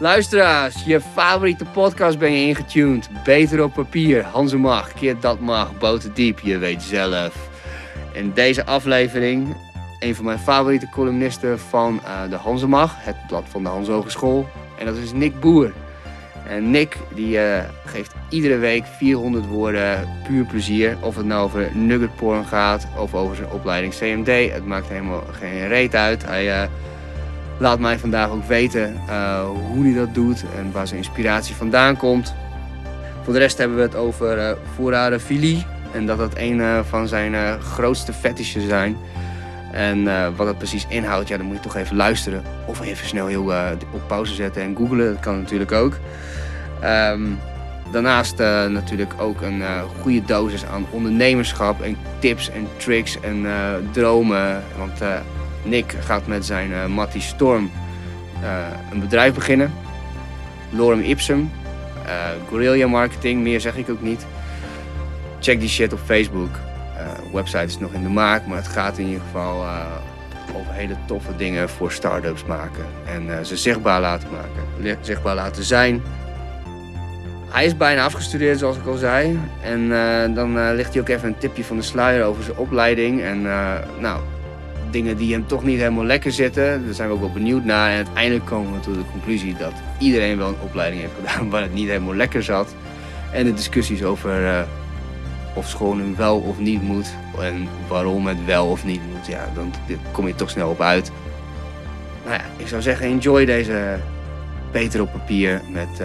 Luisteraars, je favoriete podcast ben je ingetuned. Beter op papier, Hanze mag, keer dat mag, boterdiep, je weet zelf. In deze aflevering, een van mijn favoriete columnisten van uh, de Hanzemag, het blad van de Hans Hogeschool. En dat is Nick Boer. En Nick die uh, geeft iedere week 400 woorden puur plezier. Of het nou over nuggetporn gaat of over zijn opleiding CMD. Het maakt helemaal geen reet uit. Hij uh, laat mij vandaag ook weten uh, hoe hij dat doet en waar zijn inspiratie vandaan komt. Voor de rest hebben we het over uh, voorradenfilie. En dat dat een van zijn grootste fetishes zijn. En wat dat precies inhoudt, ja, dan moet je toch even luisteren. Of even snel heel op pauze zetten en googlen. Dat kan natuurlijk ook. Um, daarnaast natuurlijk ook een goede dosis aan ondernemerschap en tips en tricks en dromen. Want Nick gaat met zijn Matty Storm een bedrijf beginnen. Lorem Ipsum. guerrilla marketing, meer zeg ik ook niet. Check die shit op Facebook. website is nog in de maak, maar het gaat in ieder geval over hele toffe dingen voor start-ups maken. En ze zichtbaar laten maken. Zichtbaar laten zijn hij is bijna afgestudeerd, zoals ik al zei. En uh, dan uh, ligt hij ook even een tipje van de sluier over zijn opleiding. En uh, nou, dingen die hem toch niet helemaal lekker zitten. Daar zijn we ook wel benieuwd naar. En uiteindelijk komen we tot de conclusie dat iedereen wel een opleiding heeft gedaan waar het niet helemaal lekker zat. En de discussies over of school nu wel of niet moet. En waarom het wel of niet moet. Ja, dan kom je toch snel op uit. Nou ja, ik zou zeggen, enjoy deze Peter op papier met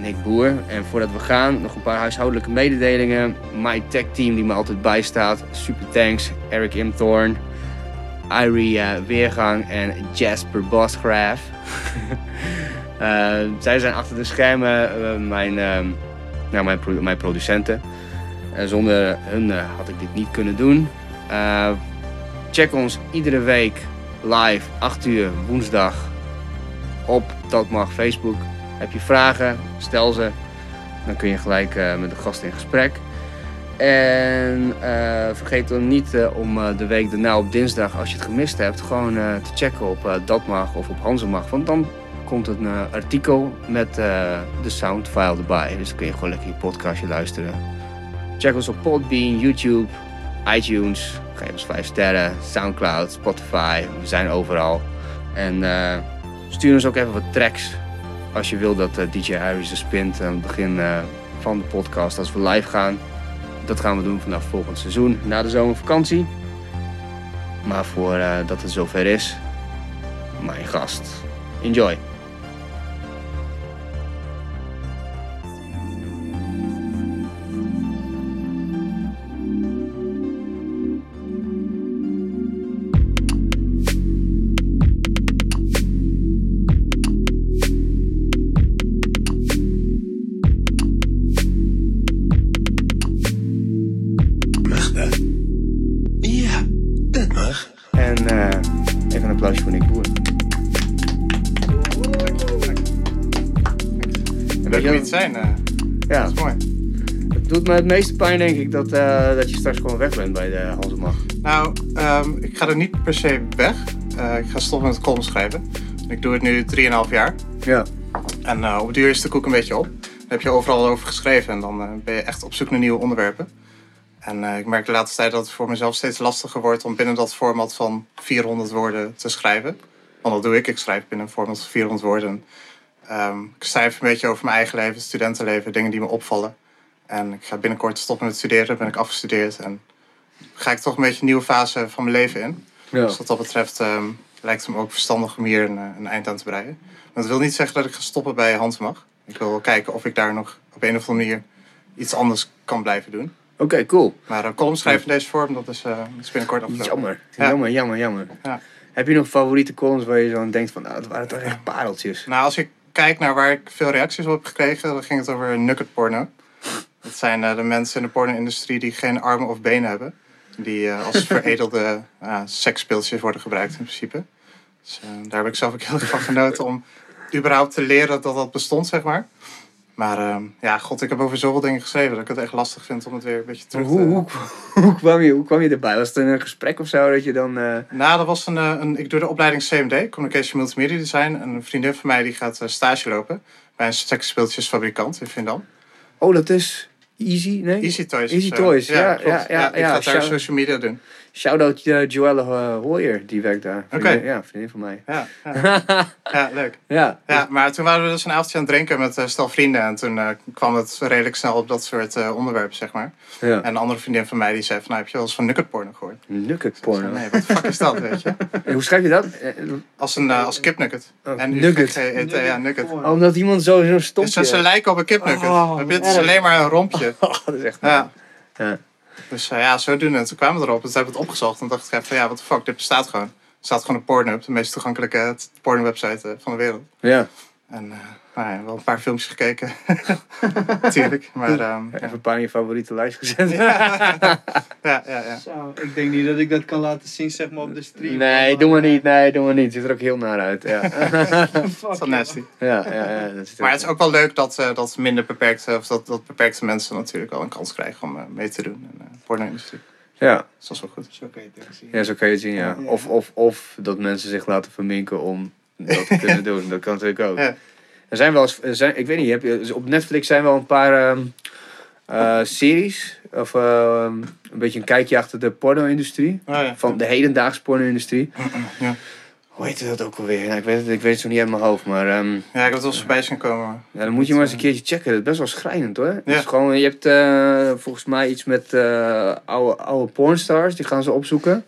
Nick Boer. En voordat we gaan, nog een paar huishoudelijke mededelingen. My tech team die me altijd bijstaat. Super thanks. Eric Imthorn, Irie uh, Weergang en Jasper Bosgraaf. uh, zij zijn achter de schermen uh, mijn, nou, mijn, pro mijn producenten. zonder hun had ik dit niet kunnen doen. check ons iedere week live 8 uur woensdag op Dat Mag Facebook. Heb je vragen, stel ze. Dan kun je gelijk met de gast in gesprek. En uh, vergeet dan niet uh, om de week daarna op dinsdag, als je het gemist hebt, gewoon te checken op Datmag of op Hanzemag. Want dan komt een artikel met de soundfile erbij. Dus dan kun je gewoon lekker je podcastje luisteren. Check ons op Podbean, YouTube, iTunes. Geef ons 5 sterren, Soundcloud, Spotify. We zijn overal. En stuur ons ook even wat tracks als je wil dat DJ Iris de spint aan het begin van de podcast als we live gaan. Dat gaan we doen vanaf volgend seizoen na de zomervakantie. Maar voordat dat het zover is, mijn gast. Enjoy! Me het meeste pijn, denk ik, dat, uh, dat je straks gewoon weg bent bij de Hansemag. Nou, um, ik ga er niet per se weg. Uh, ik ga stoppen met column schrijven. Ik doe het nu 3,5 jaar. Ja. En op het duur is de koek een beetje op. Daar heb je overal over geschreven en dan ben je echt op zoek naar nieuwe onderwerpen. En ik merk de laatste tijd dat het voor mezelf steeds lastiger wordt om binnen dat format van 400 woorden te schrijven. Want dat doe ik. Ik schrijf binnen een format van 400 woorden. Um, ik schrijf een beetje over mijn eigen leven, studentenleven, dingen die me opvallen. En ik ga binnenkort stoppen met studeren, ben ik afgestudeerd. En ga ik toch een beetje een nieuwe fase van mijn leven in. Ja. Dus wat dat betreft um, lijkt het me ook verstandig om hier een, een, eind aan te breien. Maar dat wil niet zeggen dat ik ga stoppen bij Handmag. Ik wil kijken of ik daar nog op een of andere manier iets anders kan blijven doen. Oké, cool. Maar een column schrijven in deze vorm, dat is, uh, is binnenkort afgelopen. Jammer, jammer, jammer, jammer. Ja. Heb je nog favoriete columns waar je zo denkt van, nou, dat waren toch echt pareltjes? Nou, als ik kijk naar waar ik veel reacties op heb gekregen, dan ging het over nugget porno. Dat zijn uh, de mensen in de porno-industrie die geen armen of benen hebben. Die uh, als veredelde uh, seksspeeltjes worden gebruikt in principe. Dus daar heb ik zelf ook heel erg van genoten om überhaupt te leren dat dat bestond, zeg maar. Maar ehm, ja, god, ik heb over zoveel dingen geschreven dat ik het echt lastig vind om het weer een beetje terug te... Hoe, hoe, hoe, kwam je, hoe kwam je erbij? Was het een gesprek of zo dat je dan... eh, Nou, dat was een, eh, een... Ik doe de opleiding CMD, Communication Multimedia Design. En een vriendin van mij die gaat eh, stage lopen bij een seksspeeltjesfabrikant in Vindam. Oh, dat is Easy? Nee? Easy Toys. Easy. Toys, ja, klopt. ja, ja, ik ja, ga daar social media doen. Shout-out uh, Joelle uh, Hoyer, die werkt daar. Oké. Ja, vriendin van mij. Ja, ja. ja leuk. ja. Ja, maar toen waren we dus een avondje aan het drinken met een stel vrienden. En toen kwam het redelijk snel op dat soort onderwerpen, zeg maar. ja. En een andere vriendin van mij die zei van, nou, heb je wel eens van nugget porno gehoord? Nugget Ik zei, porno. Nee, wat de fuck is dat, weet je? En Hoe schrijf je dat? Als een als kipnugget. Oh, En nugget. ja, nugget. Oh, omdat iemand zo zo'n Dus stompje... ze lijken op een kipnugget. Oh, is alleen maar een rompje. Oh, dat is echt... Ja. Dus eh, ja, zodoende. En toen kwamen we erop. Toen hebben we het opgezocht. En dacht ik van, ja, wat de fuck, dit bestaat gewoon. Er staat gewoon een Pornhub, de meest toegankelijke porno-website eh, van de wereld. Ja. En eh, nou ja, wel een paar filmpjes gekeken. Natuurlijk. Maar ehm, Even een paar in je favoriete lijst gezet. ja, ja, ja. Zo, ik denk niet dat ik dat kan laten zien zeg maar op de stream. Nee, doe maar niet. Nee, doe maar niet. Ziet er ook heel naar uit. Ja, Dat is wel nasty. ja, ja. ja dat Maar het is ook wel leuk dat, eh, dat minder beperkte, of dat, dat beperkte mensen natuurlijk wel een kans krijgen om eh, mee te doen in de porno-industrie. Ja. Dat is wel goed. Zo kan je het ook zien. ja, zo kan je het zien, ja. Ja. Of, of, of dat mensen zich laten verminken om dat te kunnen doen. Dat kan natuurlijk ook. Er zijn wel eens, er zijn, ik weet niet, heb je, op Netflix zijn wel een paar ehm, eh, series. Of ehm, een beetje een kijkje achter de porno-industrie. Oh, ja. Van de hedendaagse porno-industrie. Ja. Hoe heet dat ook alweer? Nou, ik, weet het, ik weet het zo niet uit mijn hoofd. Maar ehm, ja, ik heb het wel eens voorbij zien komen. ja, dan moet je maar eens een keertje checken. Dat is best wel schrijnend hoor. Ja. Dus gewoon, je hebt eh, volgens mij iets met eh, oude, oude pornstars. Die gaan ze opzoeken.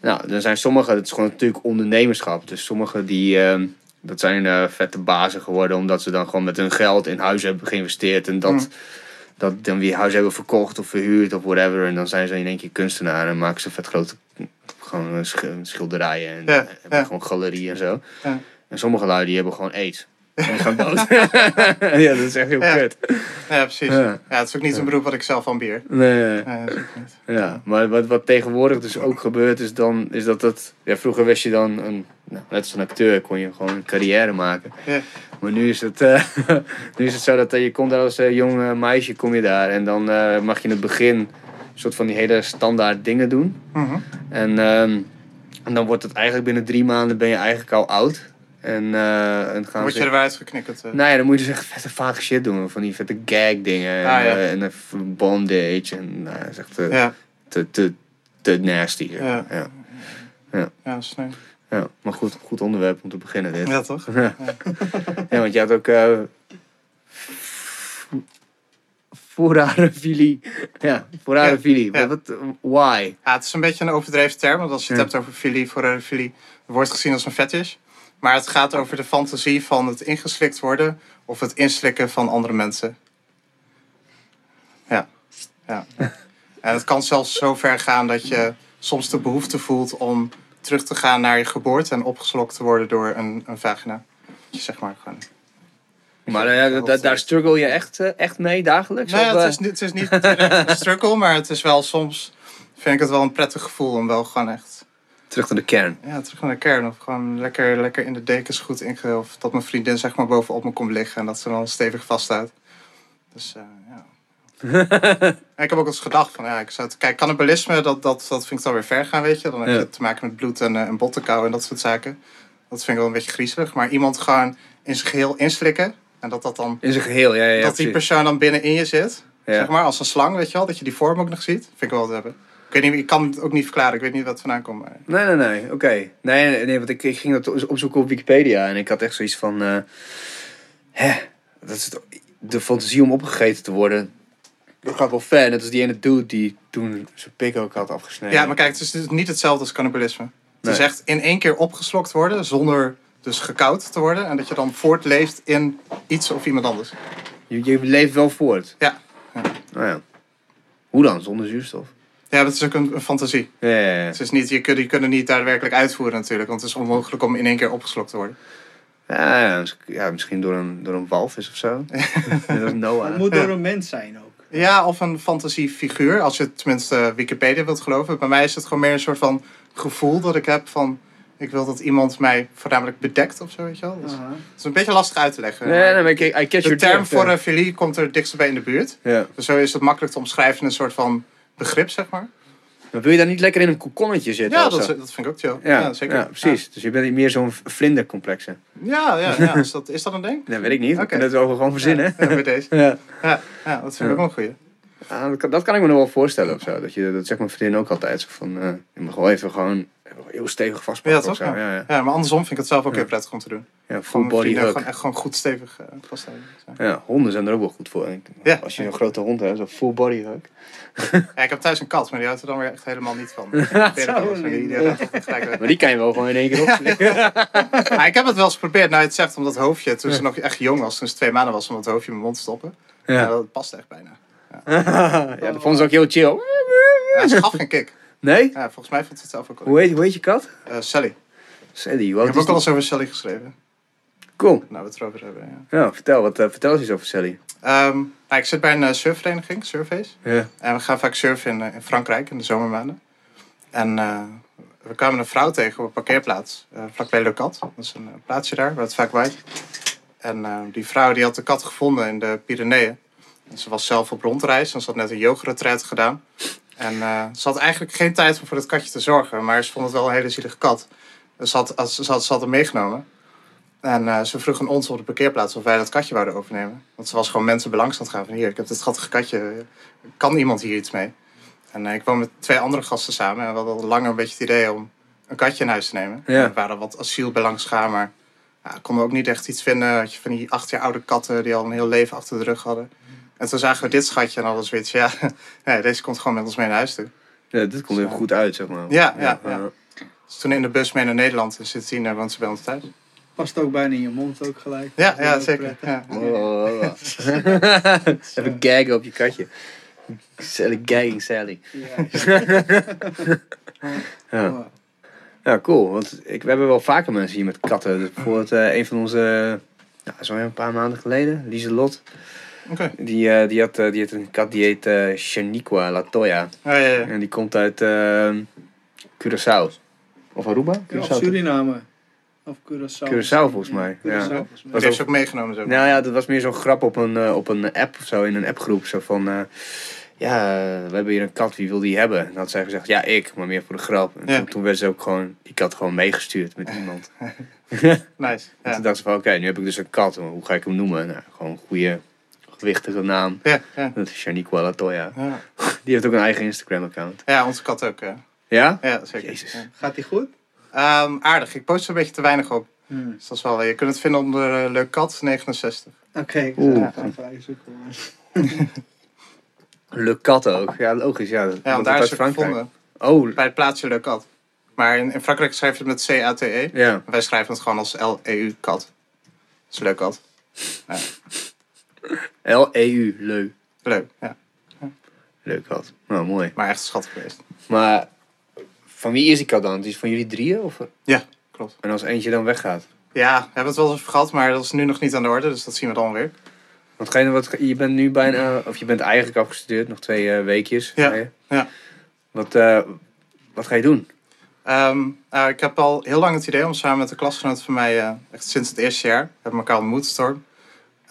Nou, er zijn sommige, het is gewoon natuurlijk ondernemerschap. Dus sommige die, dat zijn eh, vette bazen geworden. Omdat ze dan gewoon met hun geld in huis hebben geïnvesteerd. En dat, Mm. dat dan weer huis hebben verkocht of verhuurd of whatever. En dan zijn ze in één keer kunstenaar en maken ze vet grote gewoon eh, sch- schilderijen. En Ja, eh, ja. gewoon galerieën en zo. Ja. En sommige lui die hebben gewoon aids. En die gaan dood. ja, dat is echt heel Ja. kut. Ja, precies. Ja. Ja. het is ook niet een beroep wat ik zelf aanbier. Nee, dat niet. ja, maar wat, wat tegenwoordig dus ook gebeurt, is dan is dat het. Ja, vroeger was je dan een. Nou, net als een acteur kon je gewoon een carrière maken. Ja. Maar nu is het, eh, nu is het zo dat eh, je komt daar als eh, jong meisje, kom je daar. En dan mag je in het begin een soort van die hele standaard dingen doen. Mhm. En, ehm, en dan wordt het eigenlijk binnen drie maanden ben je eigenlijk al oud. En, eh en gaan Word ze... je geknikkerd? eh? Nou ja, dan moet je dus echt vette vage shit doen. Van die vette gag dingen. En, Ah, ja. eh, en een bondage. En nou, dat is echt eh, Ja, te, te, te nasty. Ja. Ja. ja, nee. Ja. Maar goed, goed onderwerp om te beginnen dit. Ja, toch? Ja, want je had ook... eh Forarofilie. Ja, forarofilie. Ja. Wat, wat- why? Ja, het is een beetje een overdreven term, want als je het Ja. hebt over filie, voor filie, wordt gezien als een fetish. Maar het gaat over de fantasie van het ingeslikt worden of het inslikken van andere mensen. Ja. ja. En het kan zelfs zo ver gaan dat je soms de behoefte voelt om terug te gaan naar je geboorte en opgeslokt te worden door een, een vagina. Je zeg maar gewoon... Maar eh, da- daar struggle je echt, eh, echt mee dagelijks? Nee, het eh, is, niet- het is niet een struggle, maar het is wel soms... Vind ik het wel een prettig gevoel om wel gewoon echt Terug naar de kern. Ja, terug naar de kern. Of gewoon lekker, lekker in de dekens goed inge... Of dat mijn vriendin zeg maar bovenop me komt liggen en dat ze dan stevig vasthoudt. Dus eh, ja. Ik heb ook eens gedacht van, ja, ik zou het... Kijk, cannibalisme, dat, dat, dat vind ik dan weer ver gaan, weet je. Dan heb Ja. je te maken met bloed en, eh, en bottenkou en dat soort zaken. Dat vind ik wel een beetje griezelig. Maar iemand gewoon in zijn geheel inslikken. En dat dat dan... In zijn geheel, ja, ja, ja dat die precies. persoon dan binnenin je zit. Ja. Zeg maar, als een slang, weet je wel. Dat je die vorm ook nog ziet. Vind ik wel wat hebben. Ik, weet niet, ik kan het ook niet verklaren. Ik weet niet wat het vandaan komt. Maar... Nee, nee, nee, oké. Nee, nee, nee, want ik, ik ging dat opzoeken op Wikipedia en ik had echt zoiets van... eh, hè, dat is het- de fantasie om opgegeten te worden, dat gaat wel ver. Net als die ene dude die toen zijn pik ook had afgesneden. Ja, maar kijk, het is dus niet hetzelfde als cannibalisme. Het is echt in één keer opgeslokt worden zonder dus gekoud te worden. En dat je dan voortleeft in iets of iemand anders. Je, je leeft wel voort. Ja. Ja. Nou ja. Hoe dan? Zonder zuurstof? Ja, dat is ook een, een fantasie. Ja, ja, ja. Het is niet, je kunt die kunnen niet daadwerkelijk uitvoeren natuurlijk. Want het is onmogelijk om in één keer opgeslokt te worden. Ja, ja, mis- ja, misschien door een, door een walvis of zo. Als Noah. Het moet door een mens zijn ook. Ja, of een fantasiefiguur. Als je het tenminste eh, Wikipedia wilt geloven. Bij mij is het gewoon meer een soort van gevoel dat ik heb van... Ik wil dat iemand mij voornamelijk bedekt of zo, weet je wel. Dus. Het is een beetje lastig uit te leggen. Nee, maar nee, maar ik, I catch de term voor een filie komt er het dichtst bij in de buurt. Ja. Dus zo is het makkelijk te omschrijven in een soort van begrip, zeg maar. Maar wil je daar niet lekker in een kokonnetje zitten? Ja, dat, dat vind ik ook chill. ja, Ja, zeker. Ja, precies. Dus je bent meer zo'n vlindercomplexe. Ja, ja, ja. Is, dat, is dat een ding? Dat weet ik niet. We kunnen het over gewoon verzinnen. Ja, bij deze. Ja. Ja, ja dat vind ik ook wel een goeie. Dat, kan, dat kan ik me nog wel voorstellen of zo. Dat, je, dat zegt mijn vriendin ook altijd. Zo van, eh, je mag wel even gewoon heel stevig vastpakken Ja, toch? zo. Ja. Ja, ja. Maar andersom vind ik het zelf ook heel prettig om te doen. ja full body. Gewoon echt gewoon goed stevig eh, vasthouden. Ja, honden zijn er ook wel goed voor. Ik- Ja. Als je een grote hond hebt, zo'n full body hug. Ja, ik heb thuis een kat, maar die houdt er dan weer echt helemaal niet van. Maar die-. Maar kan je wel gewoon in één keer opslikken. Maar ik heb het wel eens geprobeerd. Nou, je het zegt om dat hoofdje, toen ze nog echt jong was, toen ze twee maanden was, om dat hoofdje in mijn mond te stoppen. Ja. Dat past echt bijna. ja, dat vonden ze ook heel chill. Ja, ze gaf geen kick. Nee? Ja, volgens mij vond ze het zelf ook wel. Hoe heet, hoe heet je kat? Eh, Sally. Sally. Ik heb ook al eens over Sally geschreven. Cool. Nou, we het erover hebben, ja. Ja, vertel, wat, eh, vertel eens iets over Sally. Ehm, nou, ik zit bij een uh, surfvereniging, Surface. Ja. En we gaan vaak surfen in, eh, in Frankrijk in de zomermaanden. En eh, we kwamen een vrouw tegen op een parkeerplaats, eh vlakbij Le Cat. Dat is een eh, plaatsje daar waar het vaak waait. En eh, die vrouw die had de kat gevonden in de Pyreneeën. En ze was zelf op rondreis en ze had net een yogaretreat gedaan. En eh, ze had eigenlijk geen tijd om voor het katje te zorgen, maar ze vond het wel een hele zielige kat. Dus ze had, ze had, ze had hem meegenomen. En eh, ze vroeg aan ons op de parkeerplaats of wij dat katje wouden overnemen. Want ze was gewoon mensen gaan van hier, ik heb dit schattige katje, kan iemand hier iets mee? En eh, ik woon met twee andere gasten samen en we hadden al langer een beetje het idee om een katje in huis te nemen. Ja. Er waren wat asiel bij langs gegaan, maar ja, konden we ook niet echt iets vinden. Had je van die acht jaar oude katten die al een heel leven achter de rug hadden. En toen zagen we dit schatje en hadden we zoiets van, ja, ja, deze komt gewoon met ons mee naar huis toe. Ja, dit komt heel goed uit, zeg maar. Ja, ja, ja. ja. Dus toen in de bus mee naar Nederland en sindsdien woont ze bij ons thuis. Past ook bijna in je mond ook gelijk. Ja, ja zeker. Ja. Oh, oh, oh, oh. Even gaggen op je katje. Sally, gagging Sally. Ja. Ja. Ja, cool. Want ik, we hebben wel vaker mensen hier met katten. Dus bijvoorbeeld eh, een van onze, ja, zo een paar maanden geleden, Lieselot. Oké. Die, eh, die, had, eh, die had een kat die heet eh Shaniqua Latoya. Ja, ja. En die komt uit eh, Curaçao. Of Aruba? Ja, of Curaçao. Suriname. Of Curaçao. Curaçao volgens mij, Ja, ja. Curaçao volgens mij. Die heeft ze ook meegenomen zo. Nou ja, dat was meer zo'n grap op een, op een app of zo, in een appgroep. Zo van, eh, ja, we hebben hier een kat, wie wil die hebben? En dan had zij gezegd, ja, ik, maar meer voor de grap. En Ja. toen, toen werd ze ook gewoon, die kat gewoon meegestuurd met iemand. Nice. En Ja. toen dacht ze van, oké, nu heb ik dus een kat, hoe ga ik hem noemen? Nou, gewoon een goede, gewichtige naam. Ja, ja. Dat is Shaniqua Latoya. Ja. Die heeft ook een eigen Instagram-account. ja, onze kat ook. Ja, Ja? ja zeker. Jezus. Ja. Gaat die goed? Ehm, aardig. Ik post er een beetje te weinig op. Hmm. Dus dat is wel, je kunt het vinden onder uh, Leuk Kat 69. Oké, ik Oeh. ga even even zoeken. Le Cat ook. Ja, logisch, ja. Ja, Want daar is het gevonden. Oh, Bij het plaatsje Leuk Kat. Maar in, in Frankrijk schrijf je het met C-A-T-E. ja. Wij schrijven het gewoon als L-E-U kat. Dat is Leuk Kat. L-E-U, leu. Leuk, ja. Leuk had. Nou, mooi. Maar echt schattig geweest. Maar van wie is die kat dan? Die is van jullie drieën? Of? Ja, klopt. En als eentje dan weggaat? Ja, we hebben het wel eens gehad, maar dat is nu nog niet aan de orde. Dus dat zien we dan weer. Want ga je, wat, je bent nu bijna, of je bent eigenlijk afgestudeerd, nog twee eh, weekjes. Ja, ja. Wat, eh, wat ga je doen? Ehm, nou, ik heb al heel lang het idee om samen met een klasgenoot van mij, eh, echt sinds het eerste jaar, we hebben elkaar ontmoet, Storm,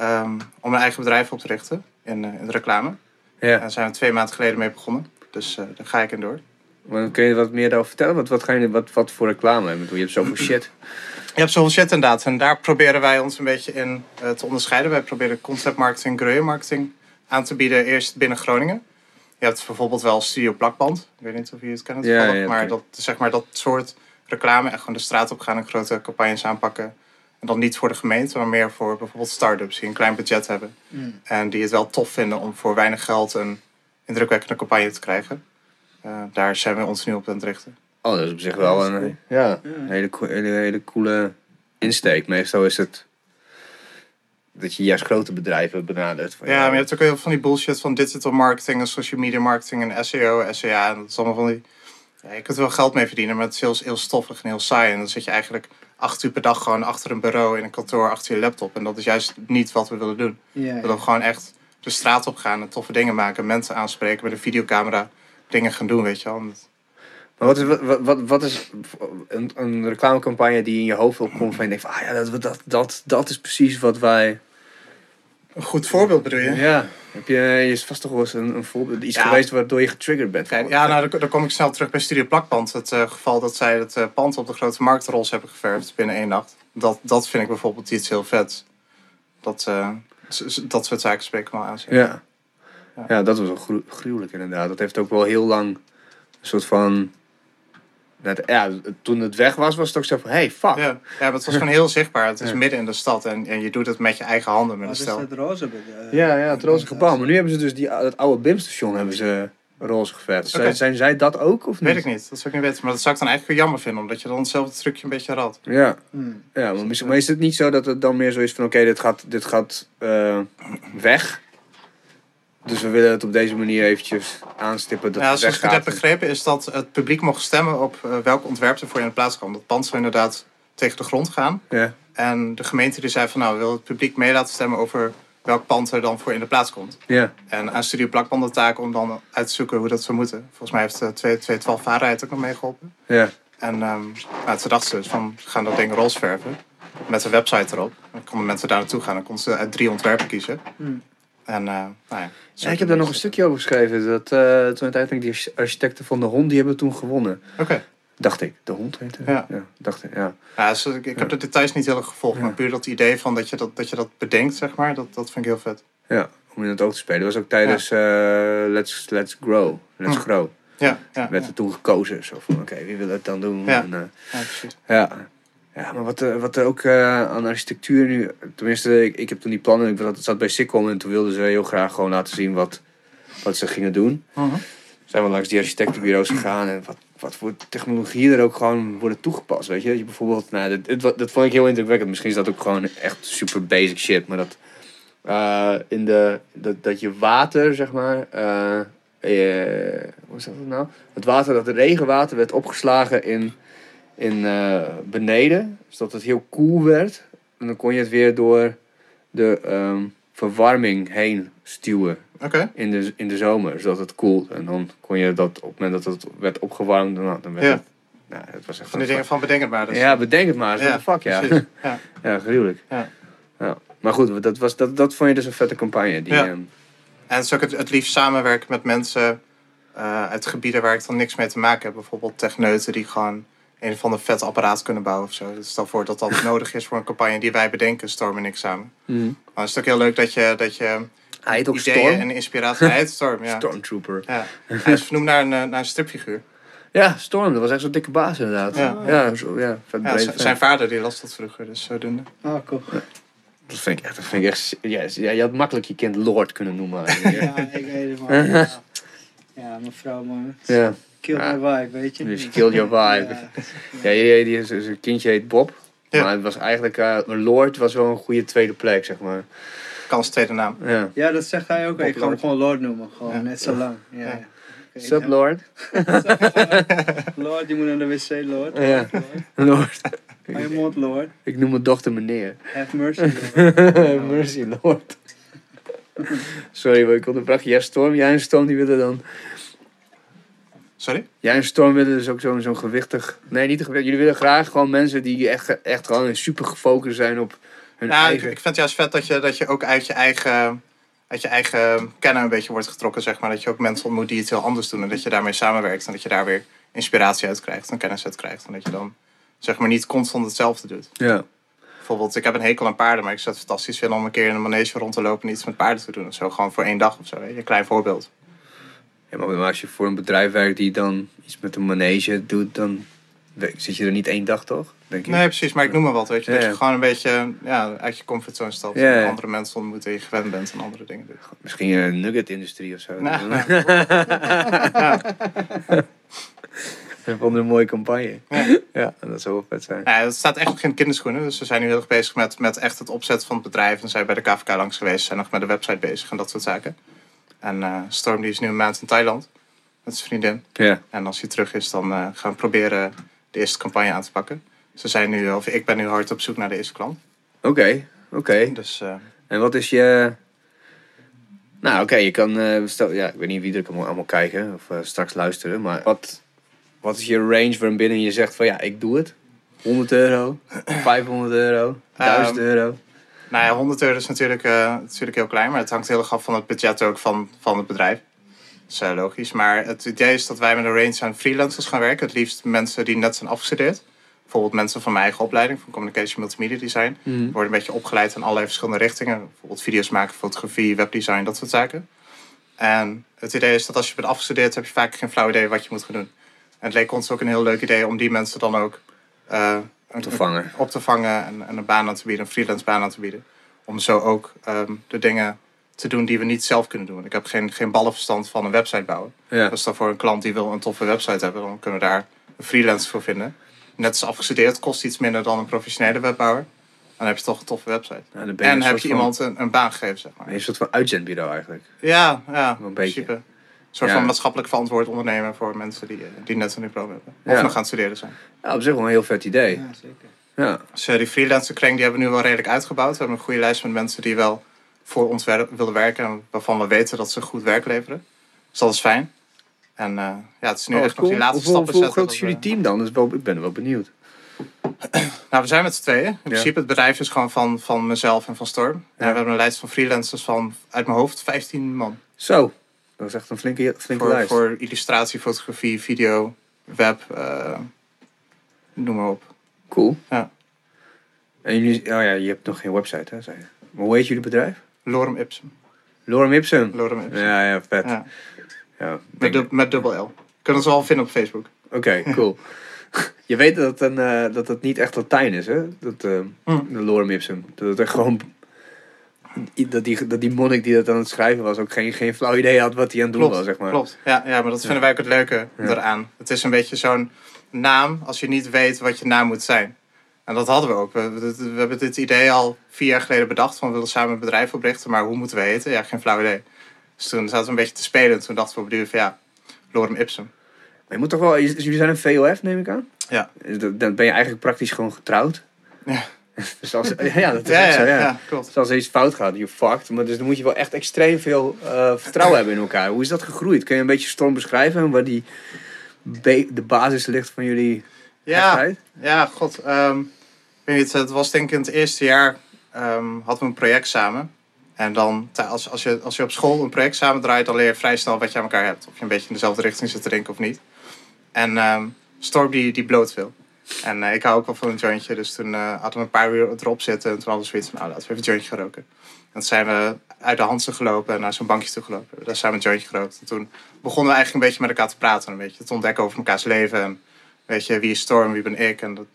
ehm, om een eigen bedrijf op te richten in, eh, in de reclame. En Ja. daar zijn we twee maanden geleden mee begonnen. Dus eh, daar ga ik in door. Maar kun je wat meer daarover vertellen? Wat, wat, ga je, wat, wat voor reclame? Ik bedoel, Je hebt zoveel shit. Je hebt zoveel shit inderdaad. En daar proberen wij ons een beetje in eh, te onderscheiden. Wij proberen concept marketing, guerrilla marketing aan te bieden. Eerst binnen Groningen. Je hebt bijvoorbeeld wel Studio Plakband. Ik weet niet of je het kent. Ja, toevallig, ja, maar dat, zeg maar dat soort reclame. Echt gewoon de straat op gaan en grote campagnes aanpakken. En dan niet voor de gemeente, maar meer voor bijvoorbeeld start-ups die een klein budget hebben. Hmm. En die het wel tof vinden om voor weinig geld een indrukwekkende campagne te krijgen. Eh, daar zijn we ons nu op aan het richten. Oh, dat is op zich wel een, cool. ja, Ja. een hele, hele, hele coole insteek. Meestal is het dat je juist grote bedrijven benadert. Van, Ja, maar je hebt ook heel veel van die bullshit van digital marketing en social media marketing en SEO, SEA. En dat is allemaal van die... Ja, je kunt er wel geld mee verdienen, maar het is heel, heel stoffig en heel saai. En dan zit je eigenlijk acht uur per dag gewoon achter een bureau in een kantoor achter je laptop. En dat is juist niet wat we willen doen. Ja, We willen gewoon echt de straat op gaan en toffe dingen maken. Mensen aanspreken met een videocamera. Dingen gaan doen, weet je wel. Maar wat is, wat, wat, wat is een, een reclamecampagne die in je hoofd opkomt van je denkt van, ah ja, dat, dat, dat, dat is precies wat wij... Een goed voorbeeld bedoel je? Ja, heb je, je is vast toch wel eens een, een voorbeeld, iets Ja. geweest waardoor je getriggerd bent. Kijk, ja, nou, dan, dan kom ik snel terug bij Studio Plakband. Het eh, geval dat zij het eh, pand op de grote markt roze hebben geverfd binnen één nacht. Dat, dat vind ik bijvoorbeeld iets heel vets. Dat, eh, dat soort zaken spreken wel aan. Ja. Ja. ja, dat was wel gru- gruwelijk inderdaad. Dat heeft ook wel heel lang een soort van... net- Ja, toen het weg was, was het ook zo van, hey, fuck. Ja, ja, maar het was gewoon heel zichtbaar. Het is Ja. midden in de stad en, en je doet het met je eigen handen met een is stel. het roze? be- eh, Ja, ja, het roze gebouw. Maar nu hebben ze dus die, dat oude BIM-station hebben ze roze geverfd. Zijn, zijn zij dat ook of niet? Weet ik niet, dat zou ik niet weten. Maar dat zou ik dan eigenlijk jammer vinden, omdat je dan hetzelfde trucje een beetje rad. Ja, Hmm. ja maar is het niet zo dat het dan meer zo is van... Oké, dit gaat, dit gaat eh, weg. Dus we willen het op deze manier eventjes aanstippen dat Ja, het zoals ik het heb begrepen is dat het publiek mocht stemmen op eh, welk ontwerp er voor je in de plaats kwam. Dat pand zou inderdaad tegen de grond gaan. Ja, En de gemeente die zei van nou, wil het publiek mee laten stemmen over welk pand er dan voor in de plaats komt. ja, En aan Studio Plakband de taak om dan uit te zoeken hoe dat zou moeten. Volgens mij heeft uh, 212 Waarheid ook nog meegeholpen. ja. En ehm nou, toen dachten ze dus van, we gaan dat ding roze verven. Met een website erop. Dan konden mensen daar naartoe gaan. Dan konden ze uit drie ontwerpen kiezen. Hmm. En eh, nou ja. Ja, ik heb daar nog een stukje over geschreven. Dat, eh, toen uiteindelijk die architecten van de hond, die hebben toen gewonnen. Oké. Dacht ik. De hond heette Ja. dacht ik, ja. Ja, dus ik, ik heb de details niet heel erg gevolgd. Ja. Maar puur dat idee van dat je dat, dat je dat bedenkt, zeg maar. Dat, dat vind ik heel vet. Ja, om in het oog te spelen. Dat was ook tijdens eh, Let's, Let's Grow. Let's Hm. Grow. Ja, ja, Werd ja. er toen gekozen. Zo van, oké, wie wil het dan doen? Ja. En, ja precies. Ja, ja maar wat, er- wat er ook eh, aan architectuur nu... Tenminste, ik, ik heb toen die plannen... Ik zat- zat bij Sikkom en toen wilden ze heel graag gewoon laten zien wat, wat ze gingen doen. Mhm. Zijn we langs die architectenbureaus gegaan en wat, wat voor technologieën er ook gewoon worden toegepast. Weet je, Dat je bijvoorbeeld... Nou, dat, dat, dat vond ik heel indrukwekkend. Misschien is dat ook gewoon echt super basic shit, maar dat... eh, in de, dat, dat je water, zeg maar... eh, eh, hoe is dat nou? Het water, dat regenwater werd opgeslagen in, in eh, beneden, zodat het heel koel werd. En dan kon je het weer door de ehm, verwarming heen stuwen in de, in de zomer, zodat het koelt. En dan kon je dat op het moment dat het werd opgewarmd, dan, dan werd Ja. het... Nou, het was echt Van die dingen van bedenk het maar. Dus. Ja, bedenk het maar. Ja, fuck, ja. precies. Ja. Ja, gruwelijk. Ja. Ja. Maar goed, dat, was, dat, dat vond je dus een vette campagne. Die, Ja. ehm, En het is ook het, het liefst samenwerken met mensen eh, uit gebieden waar ik dan niks mee te maken heb. Bijvoorbeeld techneuten die gewoon een of ander vet apparaat kunnen bouwen of zo. Dus stel voor dat dat nodig is voor een campagne die wij bedenken, Storm en ik samen. Dan is het ook heel leuk dat je, dat je Hij heet ook ideeën Storm. en inspiratie... Hij heet Storm, ja. Stormtrooper. ja. Hij is vernoemd naar een, eh, naar een stripfiguur. Ja, Storm. Dat was echt zo'n dikke baas inderdaad. Ja. ja, zo, ja vet Ja, zijn vader die las dat vroeger, dus zodoende. Oh, cool. Dat vind ik echt... Dat vind ik echt ja, ja, je had makkelijk je kind Lord kunnen noemen. Ja, ik weet het. Ja, ja mevrouw man. ja. Kill Ja. my vibe, weet je. Dus killed your vibe. Ja. Ja, die, die, die- zijn kindje heet Bob. Ja. Maar het was eigenlijk... eh, een Lord was wel een goede tweede plek, zeg maar. Kans tweede naam. Ja. Ja, dat zegt hij ook. Ik ga hem gewoon Lord noemen. Gewoon Ja. net zo lang. Ja. Ja. Lord? Lord, je moet naar de wc, Lord. Ja. Lord. Lord. Hou je mond, Lord. Ik noem mijn dochter meneer. Have mercy, Lord. Mercy, Lord. Sorry, maar ik onderbrak. Jij Storm, jij en Storm die willen dan... Sorry? Jij en Storm willen dus ook zo'n zo'n gewichtig... Nee, niet gewichtig. Jullie willen graag gewoon mensen die echt, echt gewoon super gefocust zijn op hun Nou, ik, eigen... ik vind het juist vet dat je, dat je ook uit je eigen... Uit je eigen kennen een beetje wordt getrokken, zeg maar. Dat je ook mensen ontmoet die het heel anders doen. En dat je daarmee samenwerkt. En dat je daar weer inspiratie uit krijgt. En kennis uit krijgt. En dat je dan, zeg maar, niet constant hetzelfde doet. Ja. Bijvoorbeeld, ik heb een hekel aan paarden. Maar ik zou het fantastisch vinden om een keer in een manege rond te lopen. En iets met paarden te doen. Of zo. Gewoon voor één dag of zo. Weet je. Een klein voorbeeld. Ja, maar als je voor een bedrijf werkt die dan iets met een manege doet, dan zit je er niet één dag, toch? Denk ik. Nee, precies. Maar ik noem maar wat. Weet je. Ja, Dat je gewoon een beetje ja, uit je comfortzone stapt. Ja. En andere mensen ontmoet en je gewend bent en andere dingen doet. Misschien een nugget-industrie of zo. Nou, Ik vond het een mooie campagne. Ja. Ja, dat zou wel vet zijn. Ja, het staat echt nog in kinderschoenen. Dus we zijn nu heel erg bezig met, met echt het opzetten van het bedrijf. En zijn bij de KVK langs geweest. Zijn nog met de website bezig en dat soort zaken. En eh, Storm die is nu een maand in Thailand. Met zijn vriendin. Ja. En als hij terug is, dan eh, gaan we proberen de eerste campagne aan te pakken. Ze zijn nu, of ik ben nu hard op zoek naar de eerste klant. Oké, oké. Dus eh, En wat is je... Nou, oké, je kan... eh, stel, ja, ik weet niet wie er allemaal, allemaal kijken of straks luisteren, maar wat... wat is je range waarbinnen je zegt van ja, ik doe het? 100 euro, 500 euro, 1000 Ehm, euro. Nou ja, 100 euro is natuurlijk, eh, natuurlijk heel klein, maar het hangt heel erg af van het budget ook van, van het bedrijf. Dat is eh, logisch. Maar het idee is dat wij met een range aan freelancers gaan werken. Het liefst mensen die net zijn afgestudeerd. Bijvoorbeeld mensen van mijn eigen opleiding, van Communication Multimedia Design. Mhm. worden een beetje opgeleid in allerlei verschillende richtingen. Bijvoorbeeld video's maken, fotografie, webdesign, dat soort zaken. En het idee is dat als je bent afgestudeerd, heb je vaak geen flauw idee wat je moet gaan doen. En het leek ons ook een heel leuk idee om die mensen dan ook eh, Te vangen. op te vangen en, en een baan aan te bieden, een freelance baan aan te bieden. Om zo ook ehm, de dingen te doen die we niet zelf kunnen doen. Ik heb geen, geen ballenverstand van een website bouwen. Ja. Dus dan voor een klant die wil een toffe website hebben, dan kunnen we daar een freelancer voor vinden. Net als afgestudeerd kost iets minder dan een professionele webbouwer. Dan heb je toch een toffe website. En heb je iemand een, een baan gegeven, zeg maar. Een soort van uitzendbureau eigenlijk. Ja, ja Een beetje. principe. Een soort Ja. van maatschappelijk verantwoord ondernemer voor mensen die, eh, die net een diploma hebben. Of Ja. nog aan het studeren zijn. Ja, op zich wel een heel vet idee. Ja, zeker. Ja. Dus eh, die freelancer kring die hebben we nu wel redelijk uitgebouwd. We hebben een goede lijst met mensen die wel voor ons willen werken. En waarvan we weten dat ze goed werk leveren. Dus dat is fijn. En eh, ja, het is nu Oh, echt nog die laatste stappen zetten. groot is jullie team dan? Is wel, ik ben wel benieuwd. Nou, we zijn met z'n tweeën. In principe, het bedrijf is gewoon van, van mezelf en van Storm. En we hebben een lijst van freelancers van, uit mijn hoofd, 15 man. Zo, dat is echt een flinke, flinke Voor, lijst. voor illustratie, fotografie, video, web, eh, noem maar op. Cool. Ja. En jullie, oh ja, je hebt nog geen website, hè, zei je. Maar hoe heet jullie bedrijf? Lorem Ipsum. Lorem Ipsum. Lorem Ipsum. Ja, ja, vet. Ja. Ja, met, met dubbel L. Kunnen ze wel vinden op Facebook. Oké, cool. je weet dat het, een, eh, dat het niet echt Latijn is, hè? Dat, eh, Hm. De Lorem Ipsum. Dat het echt gewoon... Dat die, dat die monnik die dat aan het schrijven was ook geen, geen flauw idee had wat hij aan het doen Klopt, was, zeg maar. klopt. Ja, ja, maar dat vinden wij ook het leuke eraan. Het is een beetje zo'n naam als je niet weet wat je naam moet zijn. En dat hadden we ook. We, we, we hebben dit idee al vier jaar geleden bedacht. Van we willen samen een bedrijf oprichten, maar hoe moeten we heten? Ja, geen flauw idee. Dus toen zaten we een beetje te spelen. En toen dachten we op duur van ja, Lorem Ipsum. Maar je moet toch wel... Jullie zijn een VOF, neem ik aan? Ja. Dus Dan ben je eigenlijk praktisch gewoon getrouwd. Ja. dus als, ja, dat is Ja, zo, ja. ja, klopt. Dus als er iets fout gaat, je fucked. Maar dus dan moet je wel echt extreem veel eh, vertrouwen hebben in elkaar. Hoe is dat gegroeid? Kun je een beetje storm beschrijven? en Waar die de basis ligt van jullie Ja, echtheid? Ja, god. ik weet niet, het was denk ik in het eerste jaar ehm, hadden we een project samen. En dan, als, als, je, als je op school een project samen draait, dan leer je vrij snel wat je aan elkaar hebt. Of je een beetje in dezelfde richting zit te denken of niet. En ehm Storm die, die bloot veel. En eh, ik hou ook wel van een jointje, dus toen eh, hadden we een paar uur erop zitten. En toen hadden we zoiets van, nou laten we even een jointje gaan roken. En toen zijn we uit de Hansen gelopen en naar zo'n bankje toe gelopen. Daar zijn we een jointje gerookt. En toen begonnen we eigenlijk een beetje met elkaar te praten. Een beetje te ontdekken over elkaars leven. En weet je, wie is Storm, wie ben ik? En dat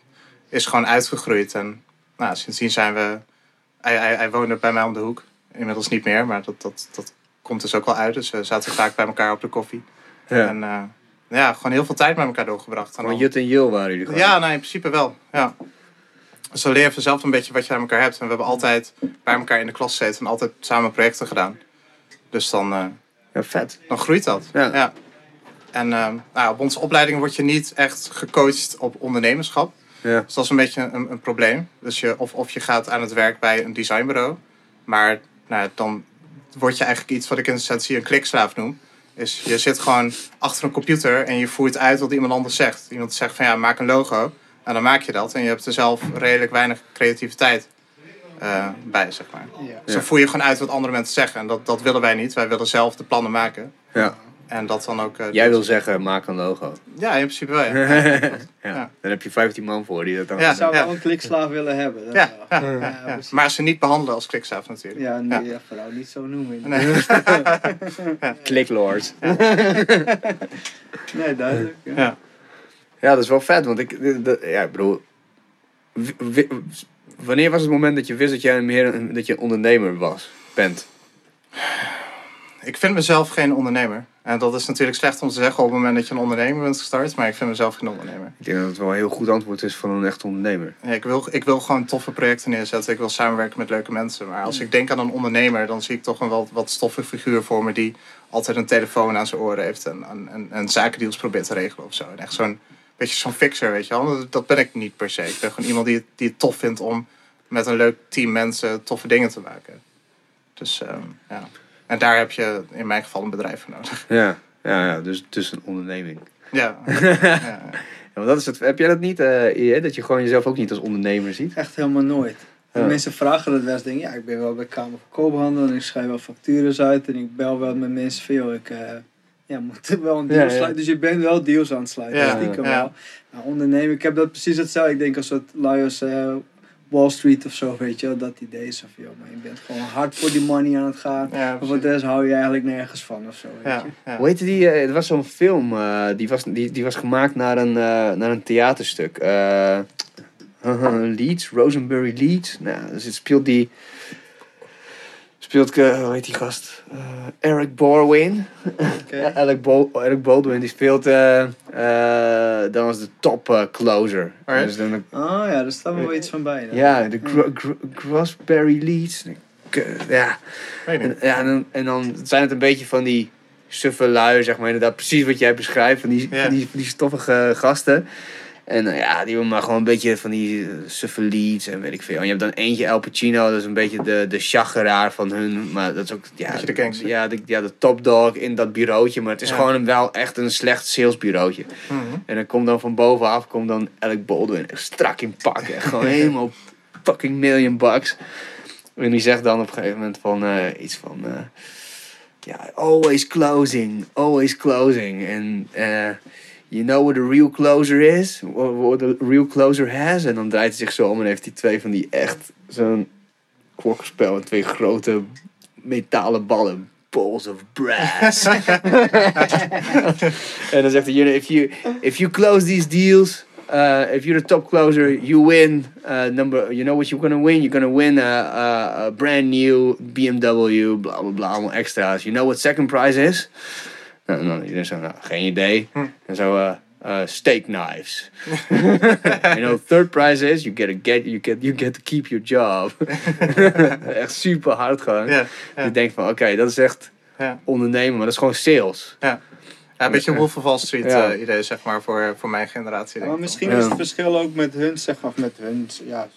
is gewoon uitgegroeid. En nou, sindsdien zijn we... Hij, hij, hij woonde bij mij om de hoek. Inmiddels niet meer, maar dat, dat, dat komt dus ook wel uit. Dus we zaten vaak bij elkaar op de koffie. Ja. En eh, ja, gewoon heel veel tijd met elkaar doorgebracht. Gewoon dan- Jut en Jil waren jullie gewoon. ja, nou, in principe wel. Ja. Dus dan leer je vanzelf een beetje wat je aan elkaar hebt. En we hebben altijd bij elkaar in de klas gezeten en altijd samen projecten gedaan. Dus dan, eh, Ja, vet. dan groeit dat. Ja. En eh, nou, op onze opleiding word je niet echt gecoacht op ondernemerschap. Ja. Dus dat is een beetje een, een probleem. Dus je, of, of je gaat aan het werk bij een designbureau. Maar nou, dan word je eigenlijk iets wat ik in essentie een klikslaaf noem. Is je zit gewoon achter een computer en je voert uit wat iemand anders zegt. Iemand zegt van ja, maak een logo. En dan maak je dat. En je hebt er zelf redelijk weinig creativiteit eh, bij, zeg maar. Ja. Dus dan voer je gewoon uit wat andere mensen zeggen. En dat, dat willen wij niet. Wij willen zelf de plannen maken. ja. En dat dan ook... eh, Jij wil zeggen, maak een logo. Ja, in principe wel, ja. ja. Ja. Dan heb je 15 man voor die dat dan... Ja. Ik zou wel een klikslaaf willen hebben. Ja. Maar ze niet behandelen als klikslaaf natuurlijk. Ja, nee, Ja. vooral niet zo noemen. Nee. Clicklords. Nee, duidelijk. Ja. Ja. Ja, dat is wel vet, want ik, ja, ik bedoel, wanneer was het moment dat je wist dat jij meer een, dat je een ondernemer was, bent? Ik vind mezelf geen ondernemer. En dat is natuurlijk slecht om te zeggen op het moment dat je een ondernemer bent gestart. Maar ik vind mezelf geen ondernemer. Ik denk dat het wel een heel goed antwoord is van een echt ondernemer. Ja, ik, wil, ik wil gewoon toffe projecten neerzetten. Ik wil samenwerken met leuke mensen. Maar als ik denk aan een ondernemer, dan zie ik toch een wel wat stoffig figuur voor me die altijd een telefoon aan zijn oren heeft en, en, en, en zakendeals probeert te regelen of zo. En echt zo'n beetje zo'n fixer, weet je wel. Dat, dat ben ik niet per se. Ik ben gewoon iemand die, het- die het tof vindt om met een leuk team mensen toffe dingen te maken. Dus ehm, ja. En daar heb je in mijn geval een bedrijf voor nodig. Ja, ja, ja dus, dus een onderneming. Ja. ja. Dat is het, heb jij dat niet, eh, dat je gewoon jezelf ook niet als ondernemer ziet? Echt helemaal nooit. Ja. Mensen vragen dat wel eens. Denk, ja, ik ben wel bij Kamer van Koophandel en ik schrijf wel factures uit. En ik bel wel met mensen van, joh, ik eh, ja, moet wel een deal Ja, ja. sluiten. Dus je bent wel deals aan het sluiten. Ja, stiekem ja. wel. Nou, ondernemen, ik heb dat precies hetzelfde. Ik denk als lui als eh, Wall Street of zo, weet je wel. Dat idee is van, joh, maar je bent gewoon hard voor die money aan het gaan. Ja, Maar voor de rest hou je eigenlijk nergens van of zo, weet ja, je. ja. Hoe heette die? eh, er was zo'n film, eh, die, was, die, die was gemaakt naar een, eh, naar een theaterstuk. Eh Leeds, Rosenberry Leeds. Nou, dus het speelt die... Speelt, eh, hoe heet die gast? Eh, Eric Borwin. Ja, Alec, Bo Alec Baldwin, die speelt eh, eh, dan als de top closer. Dus dan, Oh ja, daar staat wel iets van bij. dan. ja, de Gro Gro Grossberry Leeds. Ja, en, ja, en, dan, en dan zijn het een beetje van die suffe lui, zeg maar. Inderdaad, precies wat jij beschrijft. Van die, van die, van die stoffige gasten. En eh, ja, die hebben maar gewoon een beetje van die eh, suffe leads en weet ik veel. En je hebt dan eentje El Pacino, dat is een beetje de, de chageraar van hun. Maar dat is ook, ja, Beetje de gangster. Ja, de, ja, de topdog in dat bureautje. Maar het is Ja. gewoon een, wel echt een slecht salesbureautje. Mhm. En dan komt dan van bovenaf, komt dan Alec Baldwin strak in pak. Echt gewoon helemaal fucking million bucks. En die zegt dan op een gegeven moment van eh, iets van... ja, always closing, always closing. En eh, you know what a real closer is? What, a real closer has? En dan draait hij zich zo om en heeft hij twee van die echt zo'n klokkenspel. met Twee grote metalen ballen. Balls of brass. en dan zegt hij, you know, if you, if you close these deals... Uh, if you're the top closer, you win. Uh, number, you know what you're gonna win? You're gonna win a, a, a brand new BMW, bla bla bla, allemaal extra's. You know what second prize is? Nou, dan iedereen zo, nou, geen idee. Hm. En zo, uh, uh, steak knives. you know, third prize is you get, a get, you get, you get to keep your job. echt super hard gewoon. Je denkt van, oké, dat is echt ondernemen, maar dat is gewoon sales. Ja, een beetje Wolf of Wall Street Ja. eh, idee, zeg maar, voor, voor mijn generatie. Ja, maar misschien Ja. is het verschil ook met hun, zeg maar, of met hun, ja,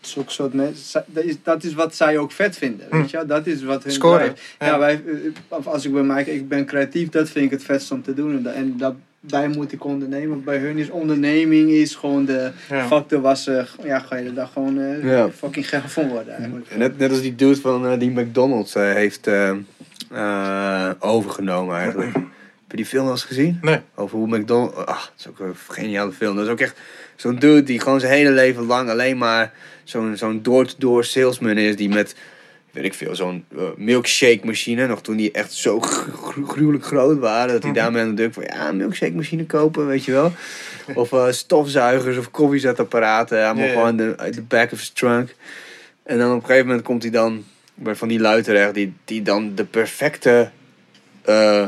zulke soort mensen. Dat is, dat is wat zij ook vet vinden, weet je wel? Dat is wat hun Scoren. Ja, Ja. wij, eh, of als ik bij mij, ik ben creatief, dat vind ik het vetst om te doen. En, da- en dat, wij moet ik ondernemen. Bij hun is onderneming is gewoon de Ja. factor waar ze, ja, ga je er daar gewoon eh, Ja. fucking geld van worden eigenlijk. Net, net als die dude van die McDonald's heeft eh, eh, overgenomen eigenlijk. Heb je die film wel eens gezien? Nee. Over hoe McDonald's... Ach, dat is ook een geniale film. Dat is ook echt zo'n dude die gewoon zijn hele leven lang alleen maar zo'n zo'n door-to-door salesman is. Die met, weet ik veel, zo'n eh, milkshake machine. Nog toen die echt zo gru- gru- gruwelijk groot waren. Dat hij Mhm. daarmee aan de deur van ja, een milkshake machine kopen, weet je wel. Of eh, stofzuigers of koffiezetapparaten. Allemaal Ja, ja. gewoon de, uit de back of his trunk. En dan op een gegeven moment komt hij dan bij van die lui terecht. Die, die dan de perfecte... eh,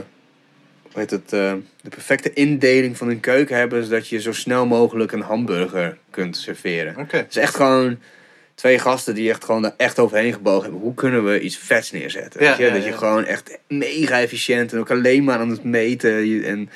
het, eh, de perfecte indeling van hun keuken hebben, zodat je zo snel mogelijk een hamburger kunt serveren. Oké. Het is echt gewoon twee gasten die echt gewoon er echt overheen gebogen hebben. Hoe kunnen we iets vets neerzetten? Ja, weet je? ja, dat je gewoon echt mega efficiënt en ook alleen maar aan het meten. En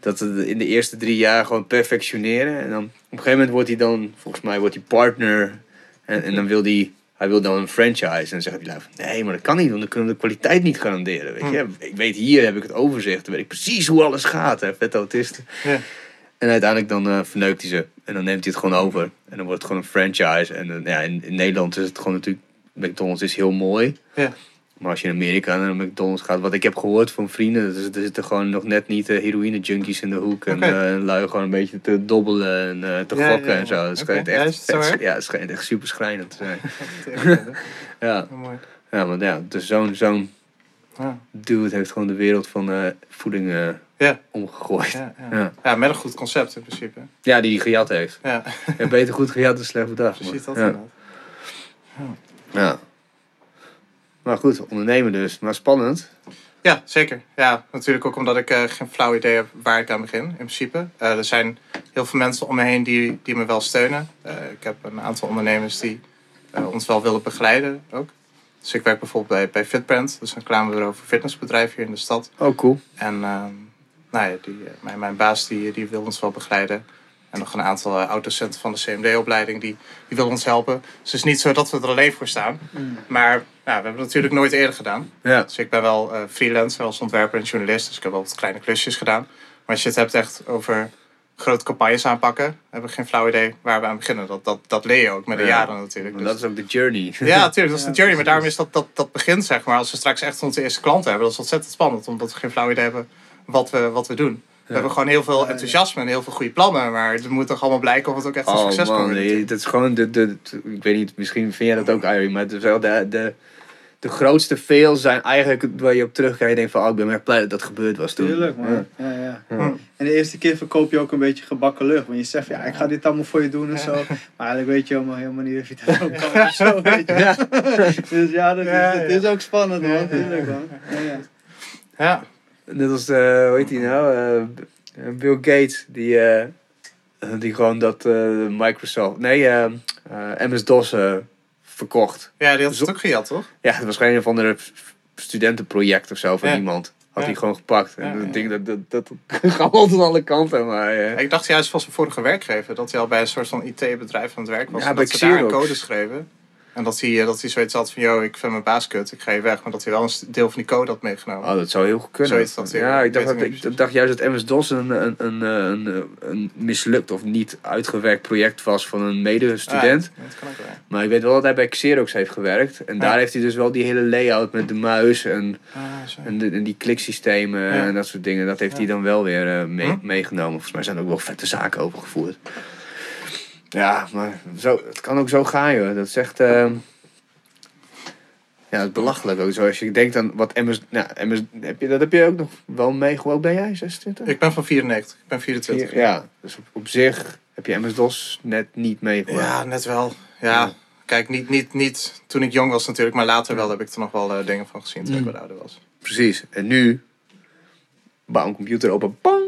dat het in de eerste drie jaar gewoon perfectioneren. En dan op een gegeven moment wordt hij dan, volgens mij wordt hij partner. En, en dan wil hij, hij wil dan een franchise. En dan zegt hij lui van, nee, maar dat kan niet, want dan kunnen we de kwaliteit niet garanderen. Weet je? Ik weet hier, heb ik het overzicht. Dan weet ik precies hoe alles gaat. Hè? Vet autisten. Ja. En uiteindelijk dan eh, verneukt hij ze. En dan neemt hij het gewoon over. En dan wordt het gewoon een franchise. En dan, ja, in, in Nederland is het gewoon natuurlijk... McDonald's is heel mooi. Ja. Maar als je in Amerika naar een McDonald's gaat... Wat ik heb gehoord van vrienden... Dus er zitten gewoon nog net niet eh, heroïne junkies in de hoek. En Oké. eh, lui gewoon een beetje te dobbelen en eh, te Ja, gokken ja, en zo. Het schijnt Ja, echt, is het erg? ja, het schijnt echt super schrijnend te zijn. Ja. Ja, Mooi. ja maar ja, dus zo'n zo'n Ja. dude heeft gewoon de wereld van eh, voeding eh, Ja. omgegooid. Ja. Ja, ja. Ja. ja, met een goed concept in principe. die die gejat heeft. Ja, Ja, beter goed gejat dan slecht bedacht. precies dat ja. inderdaad. Ja. Maar goed, ondernemen dus. Maar spannend. Ja, zeker. Ja, natuurlijk ook omdat ik eh, geen flauw idee heb waar ik aan begin, in principe. Eh, er zijn heel veel mensen om me heen die, die me wel steunen. Eh, ik heb een aantal ondernemers die ons wel willen begeleiden ook. Dus ik werk bijvoorbeeld bij, bij Fitbrand, dat is een reclamebureau voor fitnessbedrijven hier in de stad. Oh, cool. En ehm, nou ja, die, mijn, mijn baas die, die wil ons wel begeleiden. En nog een aantal uh, oud-docenten van de CMD-opleiding die, die willen ons helpen. Dus het is niet zo dat we er alleen voor staan. Maar ja, we hebben het natuurlijk nooit eerder gedaan. Ja. Dus ik ben wel eh, freelancer als ontwerper en journalist. Dus ik heb wel wat kleine klusjes gedaan. als je het hebt echt over grote campagnes aanpakken, heb ik geen flauw idee waar we aan beginnen. Dat, dat, dat leer je ook met de Ja. jaren natuurlijk. Maar Dus- dat is ook de journey. ja, natuurlijk, dat is Ja, de journey. Maar daarom is dat, dat, dat begint, zeg maar. Als we straks echt onze eerste klant hebben, dat is ontzettend spannend. Omdat we geen flauw idee hebben wat we, wat we doen. We hebben gewoon heel veel enthousiasme en heel veel goede plannen. Maar het moet toch allemaal blijken of het ook echt een Oh succes kan man, worden. nee, dat is gewoon de, de, de- Ik weet niet, misschien vind jij dat ook, Irie, maar het is wel de, de, de grootste fails zijn eigenlijk waar je op terugkijkt en je denkt van, oh, ik ben maar blij dat dat gebeurd was toen. Tuurlijk, man. Ja. Ja. En de eerste keer verkoop je ook een beetje gebakken lucht. Want je zegt, ja, ik ga dit allemaal voor je doen en zo. Maar eigenlijk weet je helemaal, helemaal niet of je dat ook kan of zo, weet je. Ja. Dus ja, dat is, ja. is ook spannend, man. Tuurlijk, man. Ja, ja. Ja, Net als, de, hoe heet die nou? Eh, Bill Gates, die, eh, die gewoon dat eh, Microsoft, nee, eh, eh, MS-DOS eh, verkocht. ja die had het ook gejat, toch? Ja, het was geen een of andere studentenproject of zo van Ja. iemand. Had Ja. hij gewoon gepakt. En Ja, dat ding, dat, dat, dat aan alle kanten. Maar, eh, Ik dacht juist van zijn vorige werkgever dat hij al bij een soort van IT-bedrijf aan het werk was. Ja, en dat ze daar code schreven. En dat hij, eh, dat hij zoiets had van, yo, ik vind mijn baas kut, ik ga je weg. Maar dat hij wel een deel van die code had meegenomen. Oh, dat zou heel goed kunnen. Zoiets dat, ja, ik dacht, dat, ik dacht juist dat MS-DOS een, een, een, een, een, een mislukt of niet uitgewerkt project was van een medestudent. Dat kan ook wel. Maar ik weet wel dat hij bij Xerox heeft gewerkt. En Ja. daar heeft hij dus wel die hele layout met de muis en, Ah, en, de, en die kliksystemen Ja. en dat soort dingen. Dat heeft Ja. hij dan wel weer eh, mee, Hm. meegenomen. Volgens mij zijn er ook wel vette zaken over gevoerd. Ja, maar zo, het kan ook zo gaan, joh. Dat is echt... ehm, ja, het is belachelijk ook. Zoals je denkt aan wat MS... Nou, MS heb je, dat heb je ook nog wel mee. Hoe oud ben jij? 26? Ik ben van 94, ik ben 24. Ja, dus op, op zich heb je MS-DOS net niet meegemaakt. Ja, net wel. Ja, kijk, niet, niet, niet toen ik jong was natuurlijk, maar later wel heb ik er nog wel eh, dingen van gezien toen ik Mm. wat ouder was. Precies. En nu... Bouw een computer open. Bang!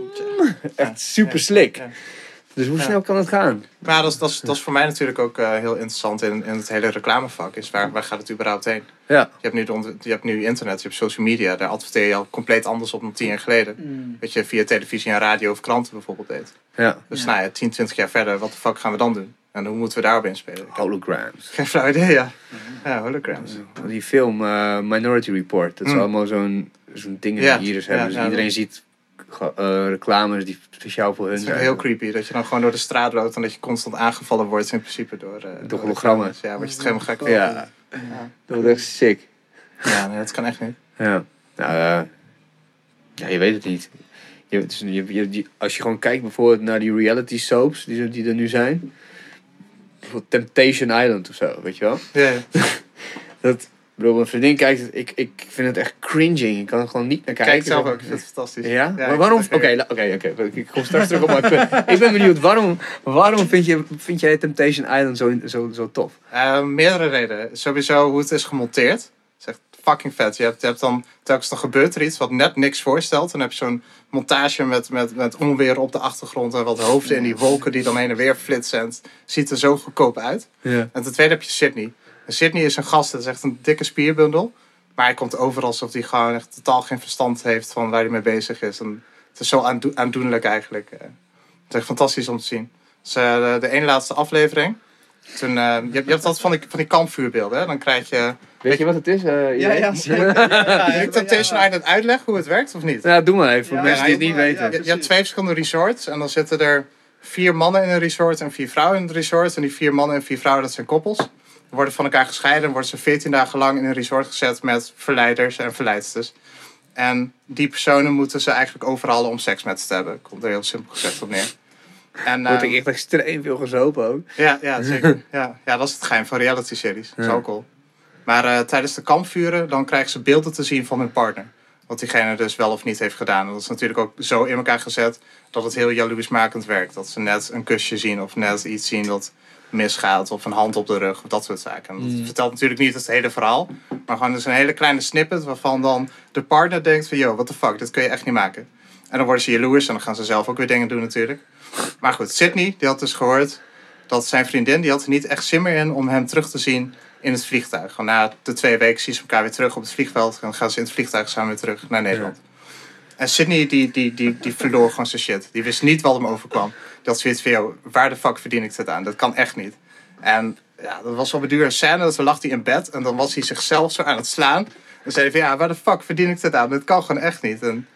Echt super slick. Ja. Dus hoe Ja. snel kan het gaan? Maar dat is, dat, is, dat is voor mij natuurlijk ook eh, heel interessant in, in het hele reclamevak. Is waar, waar gaat het überhaupt heen? Ja. Je hebt, nu de, je hebt nu internet, je hebt social media. Daar adverteer je al compleet anders op dan tien jaar geleden. Mm. Wat je via televisie en radio of kranten bijvoorbeeld deed. Ja. Dus Ja. nou ja, 10, 20 jaar verder, wat de fuck gaan we dan doen? En hoe moeten we daarop inspelen? Holograms. geen flauw idee, ja. Ja, holograms. Die film eh, Minority Report. Dat is Mm. allemaal zo'n Ja. die hier dus Ja, hebben. Dus ja, iedereen dat- ziet eh, reclames die speciaal voor hun Het is zijn. heel creepy dat je dan gewoon door de straat loopt en dat je constant aangevallen wordt in principe door, eh, door hologrammen. Ja, word je het helemaal gek van. Ja, Ja. dat is echt sick. Ja, nee, dat kan echt niet. Ja. Nou, eh, ja, je weet het niet. Je, is- je, je- die- als je gewoon kijkt bijvoorbeeld naar die reality soaps die, er- die er nu zijn. Bijvoorbeeld Temptation Island of zo, weet je wel? Ja, ja. Dat, bro, mijn vriendin kijkt het, ik, ik vind het echt cringing. Ik kan er gewoon niet naar kijken. Kijk zelf ook, ik vind het fantastisch. Ja? maar waarom? Oké, oké, oké. Ik kom straks terug op mijn punt. Ik ben benieuwd, waarom, waarom vind, je, vind jij Temptation Island zo, zo, zo tof? Eh, meerdere redenen. Sowieso hoe het is gemonteerd. Het is echt fucking vet. Je hebt, je hebt dan, telkens dan gebeurt er iets wat net niks voorstelt. Dan heb je zo'n montage met, met, met onweer op de achtergrond en wat hoofden in die wolken die dan heen en weer flitsen. En het ziet er zo goedkoop uit. Ja. En ten tweede heb je Sydney. En Sydney is een gast, dat is echt een dikke spierbundel. Maar hij komt over alsof hij gewoon echt totaal geen verstand heeft van waar hij mee bezig is. En het is zo aandoe- aandoenlijk eigenlijk. eh. Het is echt fantastisch om te zien. Dus eh, de, de ene laatste aflevering. Toen, eh, je, hebt, je hebt altijd van die, van die kampvuurbeelden. Hè? Dan krijg je... Weet je wat het is? eh, Ja, ja, zeker. Ja, ja, Temptation. Island uitleggen hoe het werkt of niet? Ja, doe maar even, voor Ja, mensen die het niet weten. ja. Je, je hebt twee verschillende resorts en dan zitten er vier mannen in een resort en vier vrouwen in het resort. En die vier mannen en vier vrouwen, dat zijn koppels. Worden van elkaar gescheiden en worden ze veertien dagen lang in een resort gezet met verleiders en verleidsters. En die personen moeten ze eigenlijk overhalen om seks met ze te hebben. Komt er heel simpel gezegd op neer. En, Wordt ik echt extreem veel gezopen ook. ja, ja, zeker. Ja, ja, dat is het geheim van reality series. Dat is ook cool. Maar eh, tijdens de kampvuren, dan krijgen ze beelden te zien van hun partner. Wat diegene dus wel of niet heeft gedaan. En dat is natuurlijk ook zo in elkaar gezet dat het heel jaloersmakend werkt. Dat ze net een kusje zien of net iets zien dat misgaat. Of een hand op de rug of dat soort zaken. En dat Mm. vertelt natuurlijk niet het hele verhaal. Maar gewoon dus een hele kleine snippet waarvan dan de partner denkt van... Yo, what the fuck, dit kun je echt niet maken. En dan worden ze jaloers en dan gaan ze zelf ook weer dingen doen natuurlijk. Maar goed, Sydney, die had dus gehoord dat zijn vriendin, die had er niet echt zin meer in om hem terug te zien in het vliegtuig. Gewoon na de twee weken zien ze elkaar weer terug op het vliegveld. En dan gaan ze in het vliegtuig samen weer terug naar Nederland. En Sydney, die, die, die, die verloor gewoon zijn shit. Die wist niet wat hem overkwam. Had zoiets van, "Yo, waar de fuck verdien ik dit aan? Dat kan echt niet. En ja, dat was wel een dure scène. Dat lag hij in bed en dan was hij zichzelf zo aan het slaan. En zei hij van, ja, waar de fuck verdien ik dit aan? Dit kan gewoon echt niet. En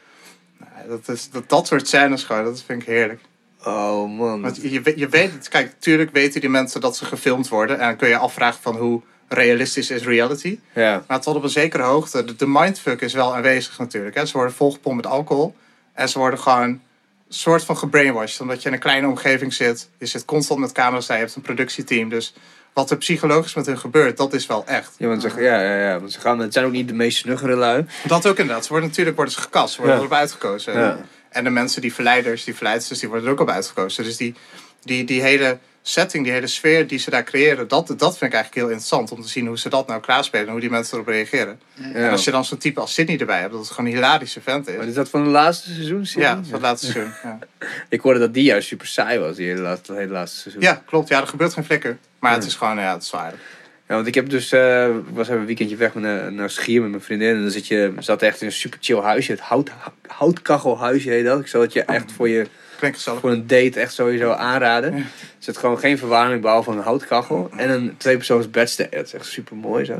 nou, Dat, is, dat, dat soort scènes gewoon, dat vind ik heerlijk. Oh man. Want je, je, weet het, kijk, natuurlijk weten die mensen dat ze gefilmd worden. En dan kun je afvragen van hoe realistisch is reality. Ja. Maar tot op een zekere hoogte, de, de mindfuck is wel aanwezig natuurlijk. Hè. Ze worden volgepompt met alcohol. En ze worden gewoon soort van gebrainwashed. Omdat je in een kleine omgeving zit. Je zit constant met camera's je hebt een productieteam. Dus wat er psychologisch met hun gebeurt, dat is wel echt. Ja, want ze, ja, ja, ja, want ze gaan, het zijn ook niet de meest snuggere lui. Dat ook inderdaad. Ze worden natuurlijk worden ze gekast, ze worden Ja. erop uitgekozen. Ja. En de mensen, die verleiders, die verleidsters, die worden er ook op uitgekozen. Dus die, die, die hele setting, die hele sfeer die ze daar creëren, dat, dat vind ik eigenlijk heel interessant. Om te zien hoe ze dat nou klaarspelen en hoe die mensen erop reageren. Ja. En als je dan zo'n type als Sydney erbij hebt, dat het gewoon een hilarische vent is. Maar is dat van het laatste seizoen? Sydney? Ja, van het laatste seizoen. Ja. Ik hoorde dat die juist super saai was, die hele laatste, hele laatste seizoen. ja, klopt. Ja, er gebeurt geen flikker. Maar het is gewoon, ja, het is zwaar. Ja, want ik heb dus, eh, ik was even een weekendje weg met, naar, naar Schier met mijn vriendin. En dan zit je, zaten echt in een super chill huisje. Het hout, houtkachelhuisje heet dat. Het je echt voor, je, Klinkt voor een date echt sowieso aanraden. Er zit gewoon geen verwarming behalve een houtkachel. En een tweepersoons bedstee. Dat is echt super mooi zo.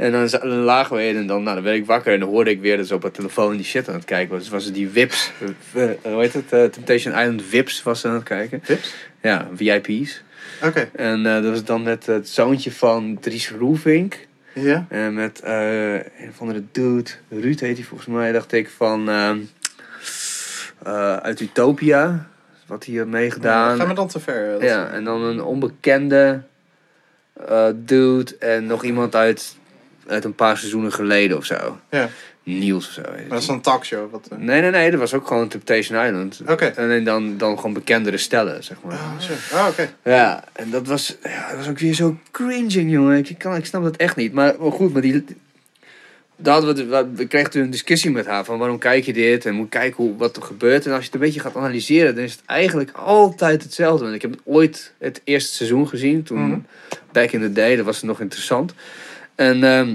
En dan, dan lagen we in en dan, nou, dan werd ik wakker en dan hoorde ik weer dat ze op het telefoon die shit aan het kijken was. Dus was het die Vips, eh, eh, hoe heet het, eh, Temptation Island Vips was ze aan het kijken. Tips? Ja, VIP's. Oké. En dat was dan met het zoontje van Dries Roelvink. Ja. En met een of andere dude, Ruud heet hij volgens mij, dacht ik, van eh, uit Utopia. Wat had meegedaan. Gaan we dan te ver? Dat- Ja, en dan een onbekende eh, dude en nog iemand uit, uit een paar seizoenen geleden of zo. Ja. Niels of zo. Maar dat is een talkshow. Wat, eh, Nee, nee, nee, dat was ook gewoon Temptation Island. Oké. Alleen dan, dan gewoon bekendere stellen, zeg maar. Oh. Oh, oké. Ja, en dat was, ja, dat was ook weer zo cringing, jongen. Ik, kan, ik snap dat echt niet. Maar, maar goed, maar die, daar we, we kregen toen een discussie met haar van waarom kijk je dit en moet kijken hoe, wat er gebeurt. En als je het een beetje gaat analyseren, dan is het eigenlijk altijd hetzelfde. Want ik heb ooit het eerste seizoen gezien, toen Mhm. back in the day, dat was het nog interessant. En ehm,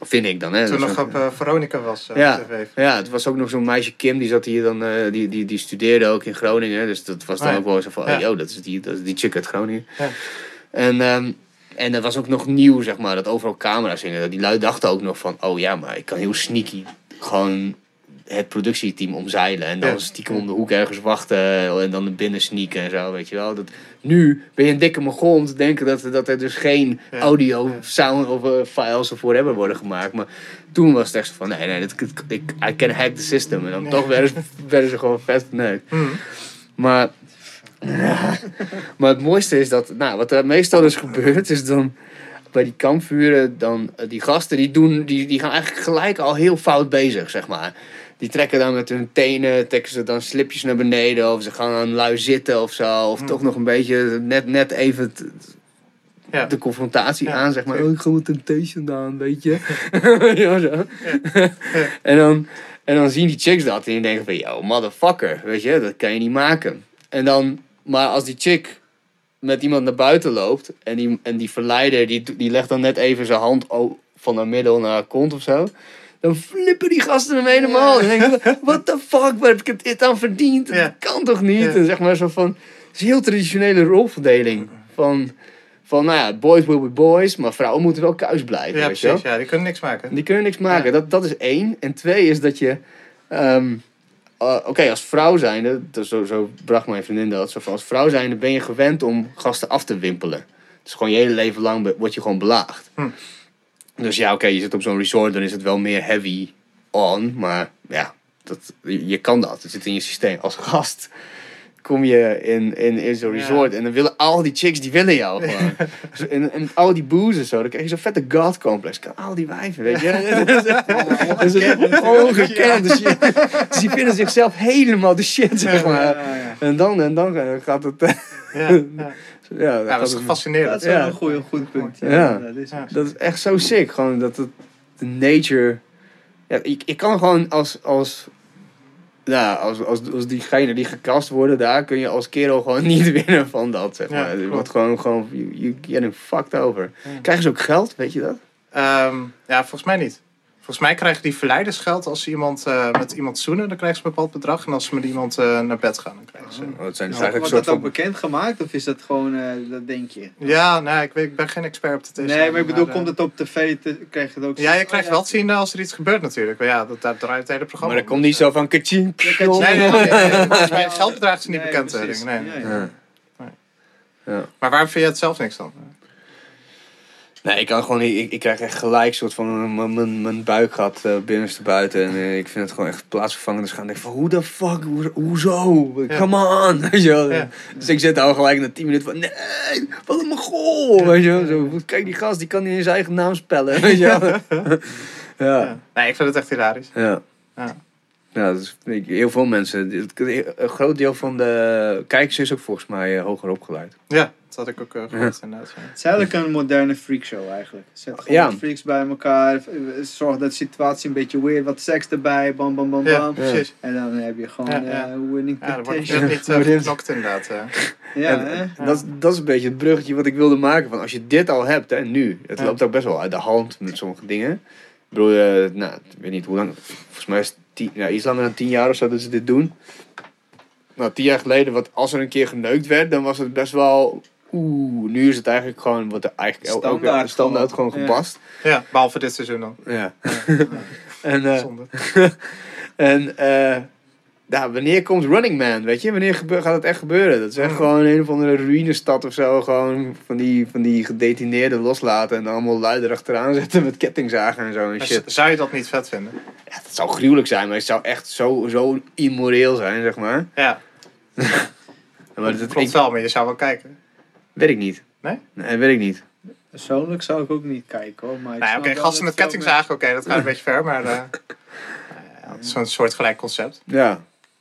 vind ik dan, hè. Toen nog op eh, Veronica was eh, Ja. ja, het was ook nog zo'n meisje Kim, die zat hier dan, eh, die, die, die studeerde ook in Groningen. Dus dat was dan Oh ja. ook wel zo van, Ja. oh, yo, dat is die, dat is die chick uit Groningen. Ja. En, ehm, en dat was ook nog nieuw, zeg maar, dat overal camera's hingen. Die lui dachten ook nog van, oh ja, maar ik kan heel sneaky gewoon het productieteam omzeilen. En dan Ja. stiekem om de hoek ergens wachten en dan naar binnen sneaken en zo, weet je wel. Dat, nu ben je een dikke mogol om te denken dat, dat er dus geen Ja. audio, sound of eh, files of whatever worden gemaakt. Maar toen was het echt van, nee, nee, dat, ik, I can hack the system. En dan toch werden ze, werden ze gewoon vet verneukt. Mhm. Maar, maar het mooiste is dat, nou, wat er meestal dus gebeurt, is dan bij die kampvuren, dan eh, die gasten, die, doen, die, die gaan eigenlijk gelijk al heel fout bezig, zeg maar. Die trekken dan met hun tenen, trekken ze dan slipjes naar beneden, of ze gaan dan lui zitten of zo, of Hmm. toch nog een beetje, net, net even t- Ja. de confrontatie Ja, aan, zeg maar. Oh, ik ga met Temptation aan, weet je. ja, zo. en, dan, en dan zien die chicks dat en die denken van, yo, motherfucker, weet je, dat kan je niet maken. En dan, maar als die chick met iemand naar buiten loopt en die, en die verleider, die, die legt dan net even zijn hand van haar middel naar haar kont of zo. Dan flippen die gasten hem helemaal. En dan denk what the fuck, waar heb ik dit aan verdiend? Ja. Dat kan toch niet? Ja. En zeg maar zo van, het is een heel traditionele rolverdeling. Van, van, nou ja, boys will be boys, maar vrouwen moeten wel kuis blijven. Ja, precies. Ja, die kunnen niks maken. Die kunnen niks maken. Ja. Dat, dat is één. En twee is dat je... ehm, eh, Oké, als vrouw zijnde, dat is zo, zo bracht mijn vriendin dat. Zo van, als vrouw zijnde ben je gewend om gasten af te wimpelen. Dus gewoon je hele leven lang word je gewoon belaagd. Hm. Dus ja, oké, je zit op zo'n resort, dan is het wel meer heavy on. Maar ja, dat, je, je kan dat. Het zit in je systeem. Als gast kom je in, in, in zo'n Ja. resort en dan willen al die chicks, die willen jou gewoon. En, en al die booze en zo, dan krijg je zo'n vette god complex. Kan al die wijven, weet je. Dat is ongekend. Dus, dus die vinden zichzelf helemaal de shit, zeg maar. Ja, ja. En dan, en dan gaat het... Ja, ja. ja, dan ja gaat dat is het- Dat fascinerend. is wel een goeie, goed punt. Ja, Ja. Dat is Ja. Dat is echt zo sick. Gewoon dat het de nature. Ja, ik, ik kan gewoon als. als ja, als, als, als diegene die gekast worden, daar kun je als kerel gewoon niet winnen van dat. Zeg Ja, maar. Je klopt. wordt gewoon, gewoon you, you getting fucked over. Ja. Krijgen ze ook geld, weet je dat? Ehm, ja, volgens mij niet. Volgens mij krijgen die verleiders geld als ze iemand, eh, met iemand zoenen, dan krijgen ze een bepaald bedrag. En als ze met iemand eh, naar bed gaan, dan krijgen ze... Oh, het zijn dus Nou, eigenlijk wordt dat ook van... bekend gemaakt of is dat gewoon, eh, dat denk je? Ja, nee, ik, weet, ik ben geen expert op de TCM. Nee, maar ik bedoel, komt het op tv, te, krijg je het ook Ja, je krijgt oh, wel te zien als er iets gebeurt natuurlijk. Maar ja, dat, daar draait het hele programma Maar dat om, komt niet zo van kaching. Eh, Nee, nee, nee. het geldbedrag is niet nee, bekend. Nee, nee. Ja, ja. Ja. Ja. Maar waarom vind je het zelf niks dan? Nee, ik kan gewoon niet. Ik, ik krijg echt gelijk soort van mijn- mijn, buik gaat uh, binnenste buiten. En eh, ik vind het gewoon echt plaatsvervangend. Dus gaan denk van hoe de fuck, hoe, hoezo? Ja. Come on! Weet je wel? Ja. Dus ik zit al gelijk na 10 minuten van nee, wat een mogol! Weet je wel? Zo, kijk die gast, die kan niet in zijn eigen naam spellen. Weet je wel? ja. Nee, ik vind het echt hilarisch. Ja. Ja. Ja, dat is, weet je, heel veel mensen. Een groot deel van de kijkers is ook volgens mij eh, hoger opgeleid. Ja, dat had ik ook gehoord inderdaad. ja. Het is eigenlijk een moderne freakshow eigenlijk. Zet gewoon Ja. freaks bij elkaar, eh, zorg dat de situatie een beetje weird, wat seks erbij, bam bam bam Ja, bam. precies. En dan heb je gewoon Ja, ja. eh, winning Ja, wordt temptation. net niet uh, geknokt inderdaad. Ja, En, hè? dat, is- dat is een beetje het bruggetje wat ik wilde maken. Van als je dit al hebt, hè, nu. Het Ja. loopt ook best wel uit de hand met sommige dingen. Ik bedoel, nou, ik weet niet hoe lang. Volgens mij is het tien, ja, iets langer dan tien jaar of zo dat ze dit doen. Nou, tien jaar geleden, wat, als er een keer geneukt werd, dan was het best wel. Oeh, nu is het eigenlijk gewoon wat er eigenlijk el- elke Standaard standaard gewoon gewoon, gepast. Ja, behalve dit seizoen dan. Ja. en eh, Zonde. en eh, ja, wanneer komt Running Man, weet je? Wanneer gaat het echt gebeuren? Dat is echt Mm. gewoon een of andere ruïnestad of zo. Gewoon van die, van die gedetineerden loslaten en dan allemaal luider achteraan zetten met kettingzagen en zo en shit. Zou je dat niet vet vinden? Ja, dat zou gruwelijk zijn, maar het zou echt zo, zo immoreel zijn, zeg maar. Ja, Maar dat dat, klopt ik, wel, maar je zou wel kijken. Weet ik niet. Nee? Nee, weet ik niet. Persoonlijk zou ik ook niet kijken hoor. Maar Nou, oké, wel gasten met kettingzagen, oké, dat gaat een beetje ver, maar... eh, ja, het is zo'n soortgelijk concept. Ja,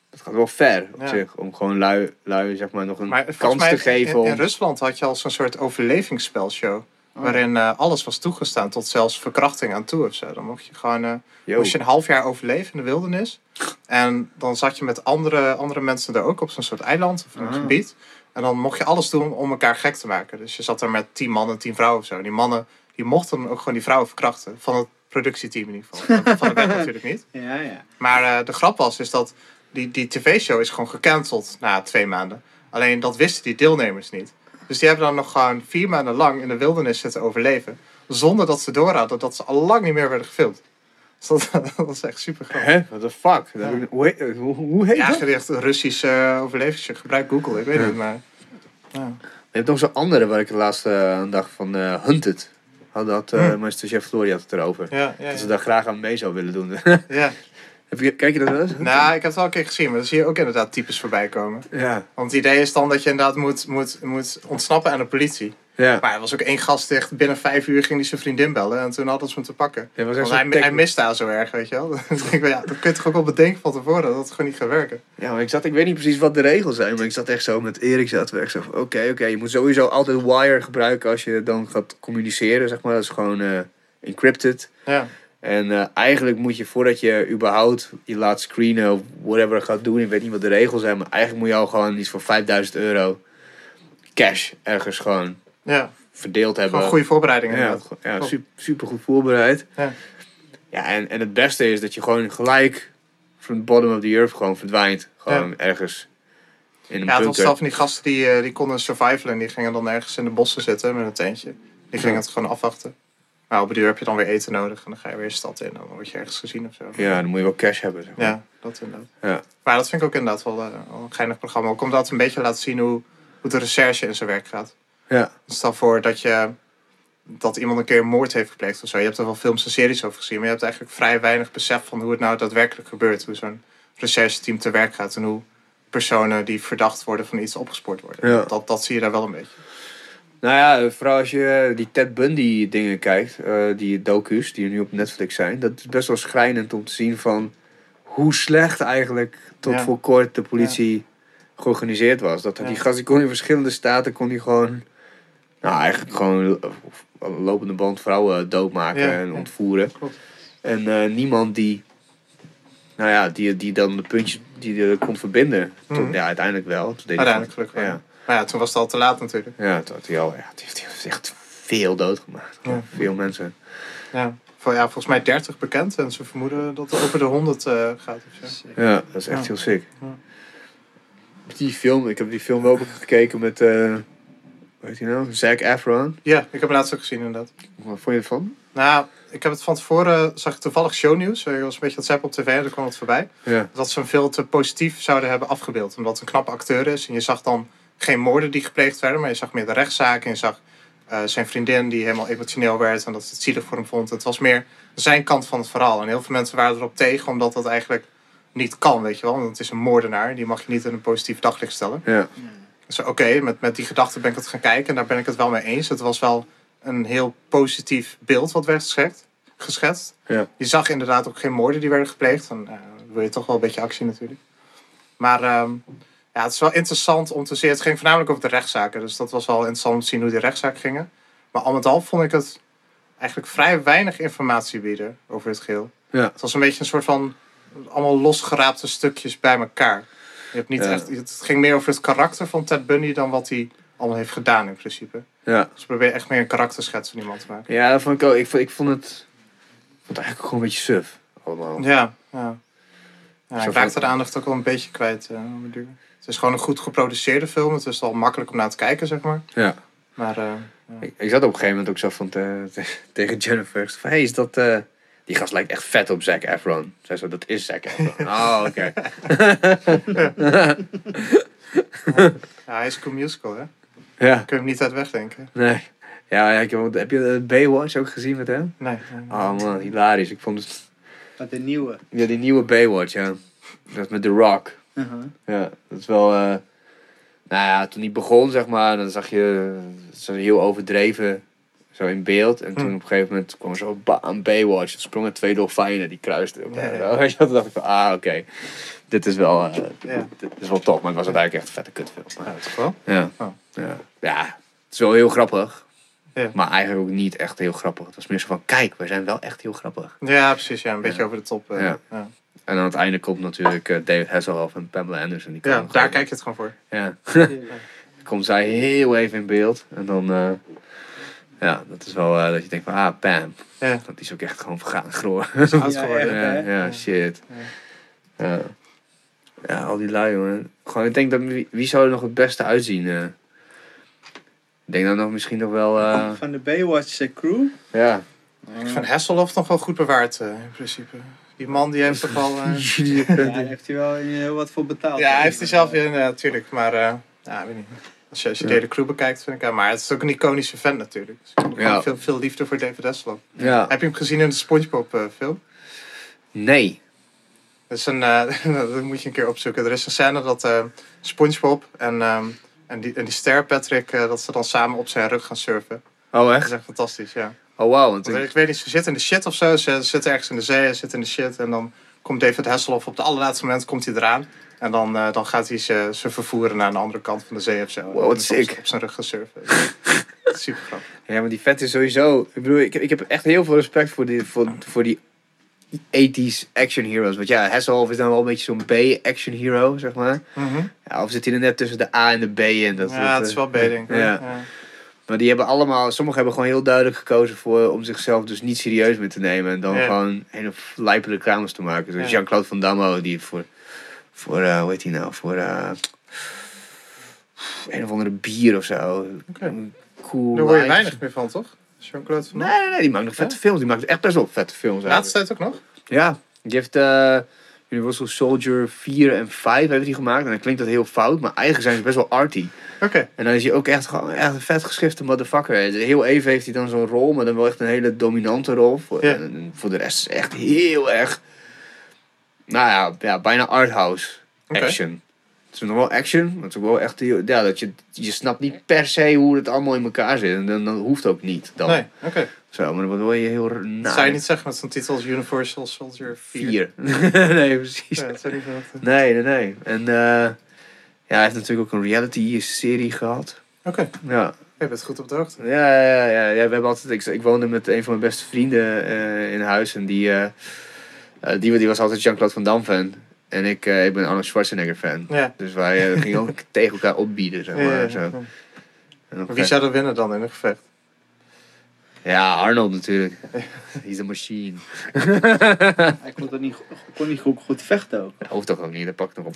dat gaat wel ver op Ja. zich. Om gewoon lui, lui zeg maar, nog een Maar kans mij te geven. in, om... in Rusland had je al zo'n soort overlevingsspelshow. Oh. Waarin eh, alles was toegestaan, tot zelfs verkrachting aan toe of zo. Dan mocht je gewoon eh, Yo. moest je een half jaar overleven in de wildernis. En dan zat je met andere, andere mensen er ook op zo'n soort eiland of een Ah. gebied. En dan mocht je alles doen om elkaar gek te maken. Dus je zat er met tien mannen, tien vrouwen of zo. En die mannen die mochten dan ook gewoon die vrouwen verkrachten. Van het productieteam in ieder geval. Van de wet natuurlijk niet. Ja, ja. Maar eh, de grap was is dat die, die tv-show is gewoon gecanceld na twee maanden. Alleen dat wisten die deelnemers niet. Dus die hebben dan nog gewoon vier maanden lang in de wildernis zitten overleven. Zonder dat ze door hadden dat ze al lang niet meer werden gefilmd. Dus dat, dat was echt super grappig. Hè? What the fuck? Ik- hoe, heet- hoe, hoe heet Ja, dat? gericht Russisch eh overlevingsshow. Gebruik Google, ik weet Ja. het maar. Ja. Je hebt nog zo'n andere waar ik de laatste eh, dacht van eh, Hunted. Had dat, eh Hm. mijn chef Flory had het erover. Ja, ja, Dat ze ja. daar graag aan mee zou willen doen. ja. Heb je, kijk je dat wel eens? Nou, ik heb het wel een keer gezien, maar dan zie je ook inderdaad types voorbij komen. Ja. Want het idee is dan dat je inderdaad moet, moet, moet ontsnappen aan de politie. Ja. Maar er was ook één gast dicht. Binnen vijf uur ging hij zijn vriendin bellen. En toen hadden ze hem te pakken. Ja, echt Want hij, tech- hij mist daar zo erg, weet je wel. Ik, ja, dat kun je toch ook wel bedenken van tevoren. Dat het gewoon niet gaat werken. Ja, maar ik zat, ik weet niet precies wat de regels zijn, maar ik zat echt zo met Erik zaten we echt zo oké, oké, je moet sowieso altijd wire gebruiken als je dan gaat communiceren, zeg maar. Dat is gewoon eh, encrypted. Ja, En eh, eigenlijk moet je voordat je überhaupt je laat screenen of whatever gaat doen, ik weet niet wat de regels zijn, maar eigenlijk moet je al gewoon iets van 5000 euro cash ergens gewoon ja. verdeeld hebben. gewoon goede voorbereidingen. Ja, inderdaad. ja super, super goed voorbereid. Ja. Ja, en, en het beste is dat je gewoon gelijk from the bottom of the earth gewoon verdwijnt. Gewoon ergens in een Ja, het was bunker. wel van die gasten die, eh, die konden survivalen. En die gingen dan ergens in de bossen zitten met een tentje. Die gingen Ja. het gewoon afwachten. Maar op de duur heb je dan weer eten nodig. En dan ga je weer de stad in. En dan word je ergens gezien of zo. Ja, dan moet je wel cash hebben. Zeg maar. Ja, dat inderdaad. Ja. Maar dat vind ik ook inderdaad wel, eh, wel een geinig programma. Ook omdat het een beetje laat zien hoe, hoe de recherche in zijn werk gaat. Ja. Stel voor dat je dat iemand een keer een moord heeft gepleegd of zo. Je hebt er wel films en series over gezien, maar je hebt eigenlijk vrij weinig besef van hoe het nou daadwerkelijk gebeurt. Hoe zo'n rechercheteam te werk gaat en hoe personen die verdacht worden van iets opgespoord worden. Ja. Dat, dat zie je daar wel een beetje. Nou ja, vooral als je die Ted Bundy dingen kijkt, eh, die docu's die er nu op Netflix zijn, dat is best wel schrijnend om te zien van hoe slecht eigenlijk tot Ja. voor kort de politie georganiseerd was. Dat die gast die kon in verschillende staten kon die gewoon, nou eigenlijk gewoon lopende band vrouwen doodmaken Ja, en ja. ontvoeren. Klopt. En eh, niemand die, nou ja, die, die dan de puntjes die er kon verbinden. Tot- Mhm. ja, uiteindelijk wel. Toen deed hij Uiteindelijk gelukkig wel. Ja. Maar ja, toen was het al te laat natuurlijk. Ja, toen had hij al, ja, het heeft, het heeft echt veel doodgemaakt. Ja. Veel mensen. Ja. van, ja, volgens mij 30 bekend. En ze vermoeden dat het over de 100 eh, gaat. Of zo. Ja, dat is echt Ja. heel sick. Ja. Die film, ik heb die film wel gekeken met, eh hoe heet die nou? Zac Efron. Ja, ik heb het laatst ook gezien inderdaad. Wat vond je ervan? Nou, ik heb het van tevoren, zag ik toevallig shownieuws. Ik was een beetje aan het zappen op tv en daar kwam het voorbij. Ja. Dat ze hem veel te positief zouden hebben afgebeeld. Omdat het een knappe acteur is. En je zag dan geen moorden die gepleegd werden. Maar je zag meer de rechtszaken. En je zag eh, zijn vriendin die helemaal emotioneel werd. En dat ze het zielig voor hem vond. Het was meer zijn kant van het verhaal. En heel veel mensen waren erop tegen. Omdat dat eigenlijk niet kan, weet je wel. Want het is een moordenaar. Die mag je niet in een positief daglicht stellen. Ja. Dus oké, met, met die gedachte ben ik het gaan kijken. En daar ben ik het wel mee eens. Het was wel een heel positief beeld wat werd geschetst. geschetst. Ja. Je zag inderdaad ook geen moorden die werden gepleegd. Dan eh, wil je toch wel een beetje actie natuurlijk. Maar ehm, ja, het is wel interessant om te zien. Het ging voornamelijk over de rechtszaken. Dus dat was wel interessant om te zien hoe die rechtszaken gingen. Maar al met al vond ik het eigenlijk vrij weinig informatie bieden over het geheel. Ja. Het was een beetje een soort van allemaal losgeraapte stukjes bij elkaar. Je hebt niet Ja. echt, het ging meer over het karakter van Ted Bundy dan wat hij allemaal heeft gedaan in principe. Ja. Dus probeer echt meer een karakterschets van iemand te maken. Ja, dat vond ik ook. Ik vond, ik vond het, ik vond het eigenlijk gewoon een beetje suf. Allemaal. Ja, ja. ja ik raakte de aandacht ook wel een beetje kwijt. duur. het is gewoon een goed geproduceerde film. Het is al makkelijk om naar te kijken, zeg maar. Ja. Maar eh, Ik, ik zat op een gegeven moment ook zo van te- te- tegen Jennifer. Van, hey, is dat... eh, die gast lijkt echt vet op Zac Efron. Zij zo, dat is Zac Efron. oh, oké. ja, hij is een musical, hè? Ja, Kun je hem niet uit wegdenken. nee. Ja, ja ik heb, heb je eh, Baywatch ook gezien met hem? Nee. nee, nee. Oh man, hilarisch. Ik vond het... Met de nieuwe. Ja, die nieuwe Baywatch, ja. Dat met The Rock. Uh-huh. Ja, dat is wel... eh, nou ja, toen die begon, zeg maar, dan zag je... Zo heel overdreven, zo in beeld. En toen Hm. op een gegeven moment kwam zo bam, Baywatch. Er sprongen twee dolfijnen, die kruisten. Ja, ja. Weet je Toen dacht ik van, ah, oké. Dit is wel... eh, Ja. dit is wel top, maar het was uiteindelijk echt een vette kutfilm. Ja, Maar, toch wel? ja. Oh. Ja. ja, het is wel heel grappig. Ja. Maar eigenlijk ook niet echt heel grappig. Het was meer zo van, kijk, we zijn wel echt heel grappig. Ja, precies. Ja, een beetje Ja. over de top. eh, Ja. ja. En aan het einde komt natuurlijk eh, David Hasselhoff en Pamela Anderson. Die Ja, daar kijk je het gewoon voor. Ja, komt zij heel even in beeld. En dan, ja, dat is wel eh, dat je denkt van, ah, Pam. Ja. Dat is ook echt gewoon vergaan geworden. ja. ja, ja, shit. Ja. ja, al die lui, jongen. Gewoon, ik denk dat, wie, wie zou er nog het beste uitzien? eh? ik denk dan nog misschien nog wel, eh, Van de Baywatch crew. ja. Ik vind Hasselhoff nog wel goed bewaard eh, in principe. Die man die heeft toch wel... eh, Ja, daar heeft hij wel heel wat voor betaald. ja, hij heeft hij zelf in, natuurlijk. maar eh, ja, weet niet. Als je, als je de hele crew bekijkt, vind ik... ja, maar het is ook een iconische fan natuurlijk. Dus ik heb Ja. veel, veel liefde voor David Hasselhoff. ja. Heb je hem gezien in de Spongebob eh, film? Nee. Dat, is een, eh, dat moet je een keer opzoeken. Er is een scène dat eh Spongebob en, ehm, en, die, en die ster Patrick... dat ze dan samen op zijn rug gaan surfen. Oh, Dat echt? is echt fantastisch, ja. Oh. Want Want ik- ik weet niet, ze zitten in de shit of zo. Ze zitten ergens in de zee, ze zitten in de shit. En dan komt David Hasselhoff op het allerlaatste moment komt hij eraan. En dan, eh, dan gaat hij ze, ze vervoeren naar de andere kant van de zee of zo. Wow, wat sick. Op, op zijn rug gaan surfen. Dat is super grappig. Ja, maar die vet is sowieso. Ik bedoel, ik, ik heb echt heel veel respect voor die, voor, voor die 80s action heroes. Want ja, Hasselhoff is dan wel een beetje zo'n B-action hero, zeg maar. Ja, of zit hij er net tussen de A en de B in? Dat, ja, dat, het is eh, wel B, denk ik. Ja. Ja. Maar die hebben allemaal, sommigen hebben gewoon heel duidelijk gekozen voor om zichzelf dus niet serieus meer te nemen. En dan Ja. gewoon hele lijpende reclames te maken. Zoals. Jean-Claude Van Damme, die voor, voor eh, hoe heet hij nou? Voor eh, een of andere bier of zo. Oké. Cool. Daar hoor je weinig meer van, toch? Jean-Claude Van Nee, nee, nee, die maakt nog vette films. Die maakt echt best wel vette films. Laatste tijd ook nog? Ja, die heeft eh, Universal Soldier 4 en 5 heeft hij gemaakt. En dan klinkt dat heel fout, maar eigenlijk zijn ze best wel arty. Oké. En dan is hij ook echt, gewoon echt een vet geschrifte motherfucker. Heel even heeft hij dan zo'n rol, maar dan wel echt een hele dominante rol. Voor, Ja. en voor de rest is echt heel erg, nou ja, ja bijna arthouse action. Het is nog wel action, maar het is ook wel echt ja, dat je, je snapt niet per se hoe het allemaal in elkaar zit. En dan, dan hoeft ook niet. Dan. Nee, oké. Zo, maar dan word je heel nou, Zou je niet zeggen met zo'n titel als Universal Soldier 4? vier. nee, precies. Ja, dat zou niet. Nee, nee, nee. En eh, ja, hij heeft natuurlijk ook een reality-serie gehad. Oké, Ja, je bent goed op de hoogte. ja, ja, ja, ja. We hebben altijd, ik, ik woonde met een van mijn beste vrienden eh, in huis. En die, eh, die, die was altijd Jean-Claude Van Damme fan. En ik, eh, ik ben Arnold Schwarzenegger fan. Ja. Dus wij eh, gingen ook tegen elkaar opbieden, zeg maar. Zo. Wie zou er winnen dan in een gevecht? Ja, Arnold natuurlijk. He's a machine. Hij kon, niet, kon niet goed, goed vechten ook. Dat hoeft toch ook niet, dat pakt nog op.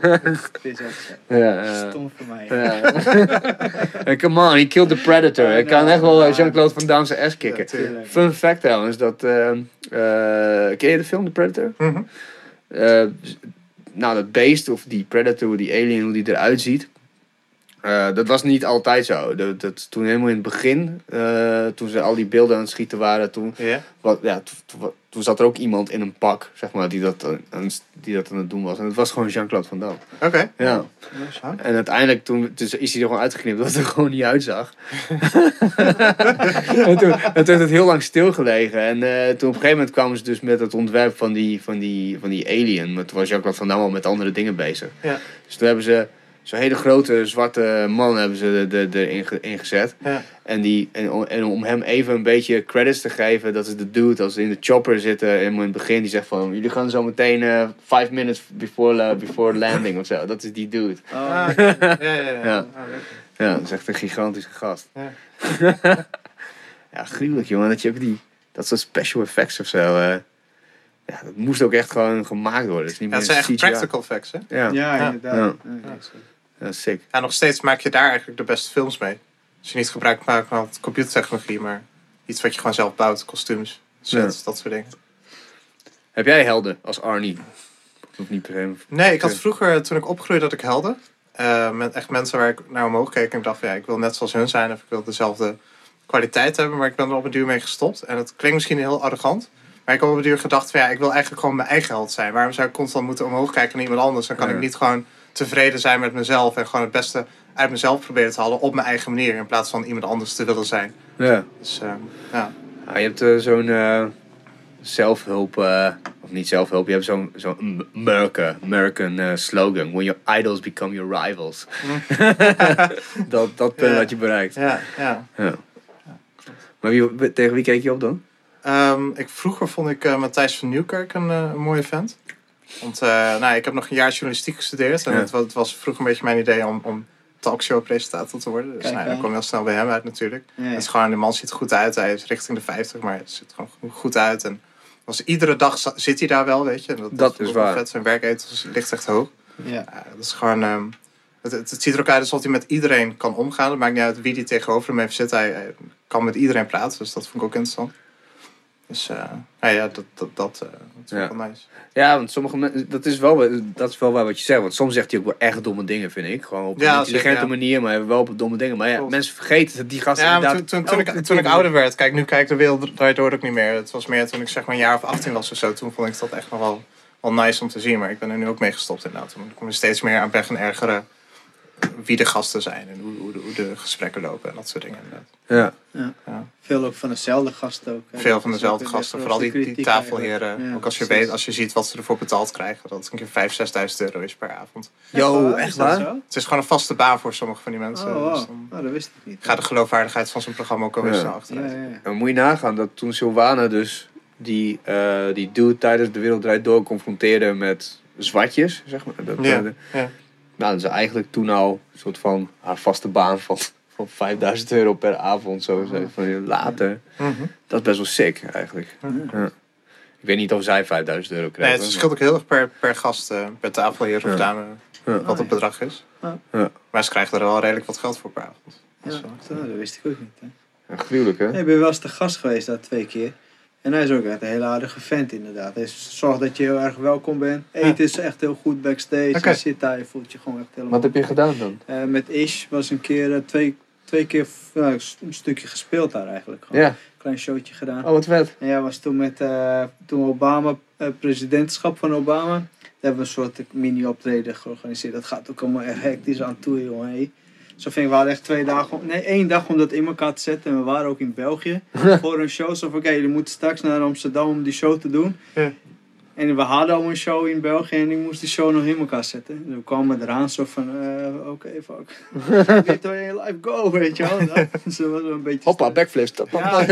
Dat is ook zo. Ja, ja. Stom voor mij. Ja. Hey, Come on, he killed the predator. Hij kan echt wel eh, Jean-Claude Van Damme zijn ass kicken. Ja. Fun fact trouwens, dat... eh, eh, ken je de film The Predator? Mhm. Eh, nou, dat beest of die predator, die alien, hoe die eruit ziet. Eh, dat was niet altijd zo. Dat, dat, toen helemaal in het begin, eh, toen ze al die beelden aan het schieten waren, toen, wat, ja, toen, zat er ook iemand in een pak, zeg maar, die dat, aan- aan, die dat aan het doen was. En het was gewoon Jean-Claude Van Damme. Oké. Ja. Ja. En uiteindelijk toen, dus is hij er gewoon uitgeknipt dat het er gewoon niet uitzag. en, toen, en toen heeft het heel lang stilgelegen. En eh, toen op een gegeven moment kwamen ze dus met het ontwerp van die, van die, van die alien. Maar toen was Jacques van Damme al met andere dingen bezig. Ja. Dus toen hebben ze zo'n hele grote zwarte man hebben ze er- er- erin ge- ingezet. Ja. En, die, en, om- en om hem even een beetje credits te geven, dat is de dude als ze in de chopper zitten, helemaal in het begin, die zegt van, jullie gaan zo meteen eh five minutes before, before landing of zo. Dat is die dude. Oh, ja, ja, ja. ja. Ja. Ah. Ja, dat is echt een gigantische gast. Ja. ja, gruwelijk jongen, dat je ook die, dat soort special effects of zo, eh, ja, dat moest ook echt gewoon gemaakt worden. Het is niet Ja, meer het zijn echt CGI. practical effects, hè? Ja, ja. ja, inderdaad. Ja. Ja, dat is goed. sick. Ja, nog steeds maak je daar eigenlijk de beste films mee. Als je niet gebruik maakt van computertechnologie, maar iets wat je gewoon zelf bouwt, kostuums, sets, dat soort dingen. Heb jij helden als Arnie? Of niet per se? Nee, ik had vroeger, toen ik opgroeide, dat ik helden. eh, met echt mensen waar ik naar omhoog keek en dacht, van, ja, ik wil net zoals hun zijn of ik wil dezelfde kwaliteit hebben, maar ik ben er op een duur mee gestopt. En het klinkt misschien heel arrogant, maar ik heb op een duur gedacht, van, ja, ik wil eigenlijk gewoon mijn eigen held zijn. Waarom zou ik constant moeten omhoog kijken naar iemand anders? Dan kan Ja. ik niet gewoon tevreden zijn met mezelf en gewoon het beste uit mezelf proberen te halen op mijn eigen manier, in plaats van iemand anders te willen zijn. Ja. Dus eh, ja. Ja, je hebt eh, zo'n eh, zelfhulp, eh, of niet zelfhulp, je hebt zo'n zo'n American eh, slogan. When your idols become your rivals. dat, dat punt Ja. had je bereikt. Ja, ja. Ja. Maar wie, tegen wie keek je op dan? Ehm, ik, vroeger vond ik eh, Matthijs van Nieuwkerk een, eh, een mooie vent. Want eh, nou, ik heb nog een jaar journalistiek gestudeerd. En Ja. het, wa- het was vroeger een beetje mijn idee om, om talkshow-presentator te worden. Dus Kijk, nou, dan kwam heel snel bij hem uit natuurlijk. Ja, Het is gewoon, de man ziet er goed uit. Hij is richting de 50, maar hij ziet er gewoon goed uit. En was, iedere dag zit hij daar wel, weet je. En Dat vond is waar. Vet. Zijn werkethos ligt echt hoog. Ja. Dat is gewoon... ehm, het, het, het ziet er ook uit alsof hij met iedereen kan omgaan. Het maakt niet uit wie die tegenover hem heeft zitten. Hij, hij kan met iedereen praten, dus dat vond ik ook interessant. Dus eh, nou ja, dat, dat, dat, eh, dat is Ja. wel nice. Ja, want sommige mensen, dat is, wel, dat is wel waar wat je zegt. Want soms zegt hij ook wel echt domme dingen, vind ik. Gewoon op Ja, een intelligente ja. manier, maar wel op domme dingen. Maar ja, Klopt. mensen vergeten dat die gasten Ja, inderdaad... toen, toen, toen, ik, toen ik ouder werd, kijk, nu kijk ik de wereld daardoor ook niet meer. Het was meer toen ik zeg maar een jaar of 18 was of zo. Toen vond ik dat echt nog wel, wel nice om te zien. Maar ik ben er nu ook mee gestopt inderdaad. Toen kom ik steeds meer aan ben gaan ergeren wie de gasten zijn. En hoe, hoe, de, hoe de gesprekken lopen en dat soort dingen inderdaad. Ja. Veel ook van dezelfde gasten ook. hè. Veel van dezelfde gasten. Vooral die, die tafelheren. Ja, ook als je, precies. weet, als je ziet wat ze ervoor betaald krijgen. Dat het een keer 5.000, 6.000 euro is per avond. Is echt waar? zo? Het is gewoon een vaste baan voor sommige van die mensen. Oh, wow. Dus dan Oh, dat wist ik niet. gaat de geloofwaardigheid van zo'n programma ook alweer Ja. snel ja, achteruit. ja, ja. En moet je nagaan dat toen Sylvana dus die, eh die dude tijdens de Wereld Draait Door confronteerde met zwartjes, zeg maar. Dat, Ja, eh, de- ja. Nou, dat is eigenlijk toen al een soort van haar vaste baan van, van 5000 euro per avond. Zo, zo van later. Mhm. Dat is best wel sick eigenlijk. Ja. Ik weet niet of zij 5000 euro kreeg. Nee, het verschilt ook heel erg per, per gast, eh, per tafelheer of Ja. dame, Ja. wat het bedrag is. Maar ze krijgen er wel redelijk wat geld voor per avond. Dat Ja, wel- dat wist ik ook niet. Hè. Ja, gruwelijk hè? Nee, ik ben wel eens te gast geweest daar twee keer. En hij is ook echt een hele aardige vent inderdaad. Hij zorgt dat je heel erg welkom bent. Eten is echt heel goed backstage. Je zit daar, je voelt je gewoon echt helemaal... Wat heb je gedaan dan? Eh, met Ish was een keer, eh, twee, twee keer nou, een stukje gespeeld daar eigenlijk. Gewoon. Ja. Klein showtje gedaan. Oh, wat vet. En ja, was toen met eh, toen Obama, presidentschap van Obama. Daar hebben we een soort mini-optreden georganiseerd. Dat gaat ook allemaal echt hectisch aan toe, jongen. Hey. Zo vind ik, we hadden echt twee dagen, nee, één dag om dat in elkaar te zetten. En we waren ook in België voor een show. Zo van, oké, jullie moeten straks naar Amsterdam om die show te doen. Ja. En we hadden al een show in België en ik moest die show nog in elkaar zetten. En we kwamen eraan zo van, eh, oké, fuck. Get away in life, go, weet je wel. Dat zo was een beetje... Hoppa, backflips. Dat- Ja,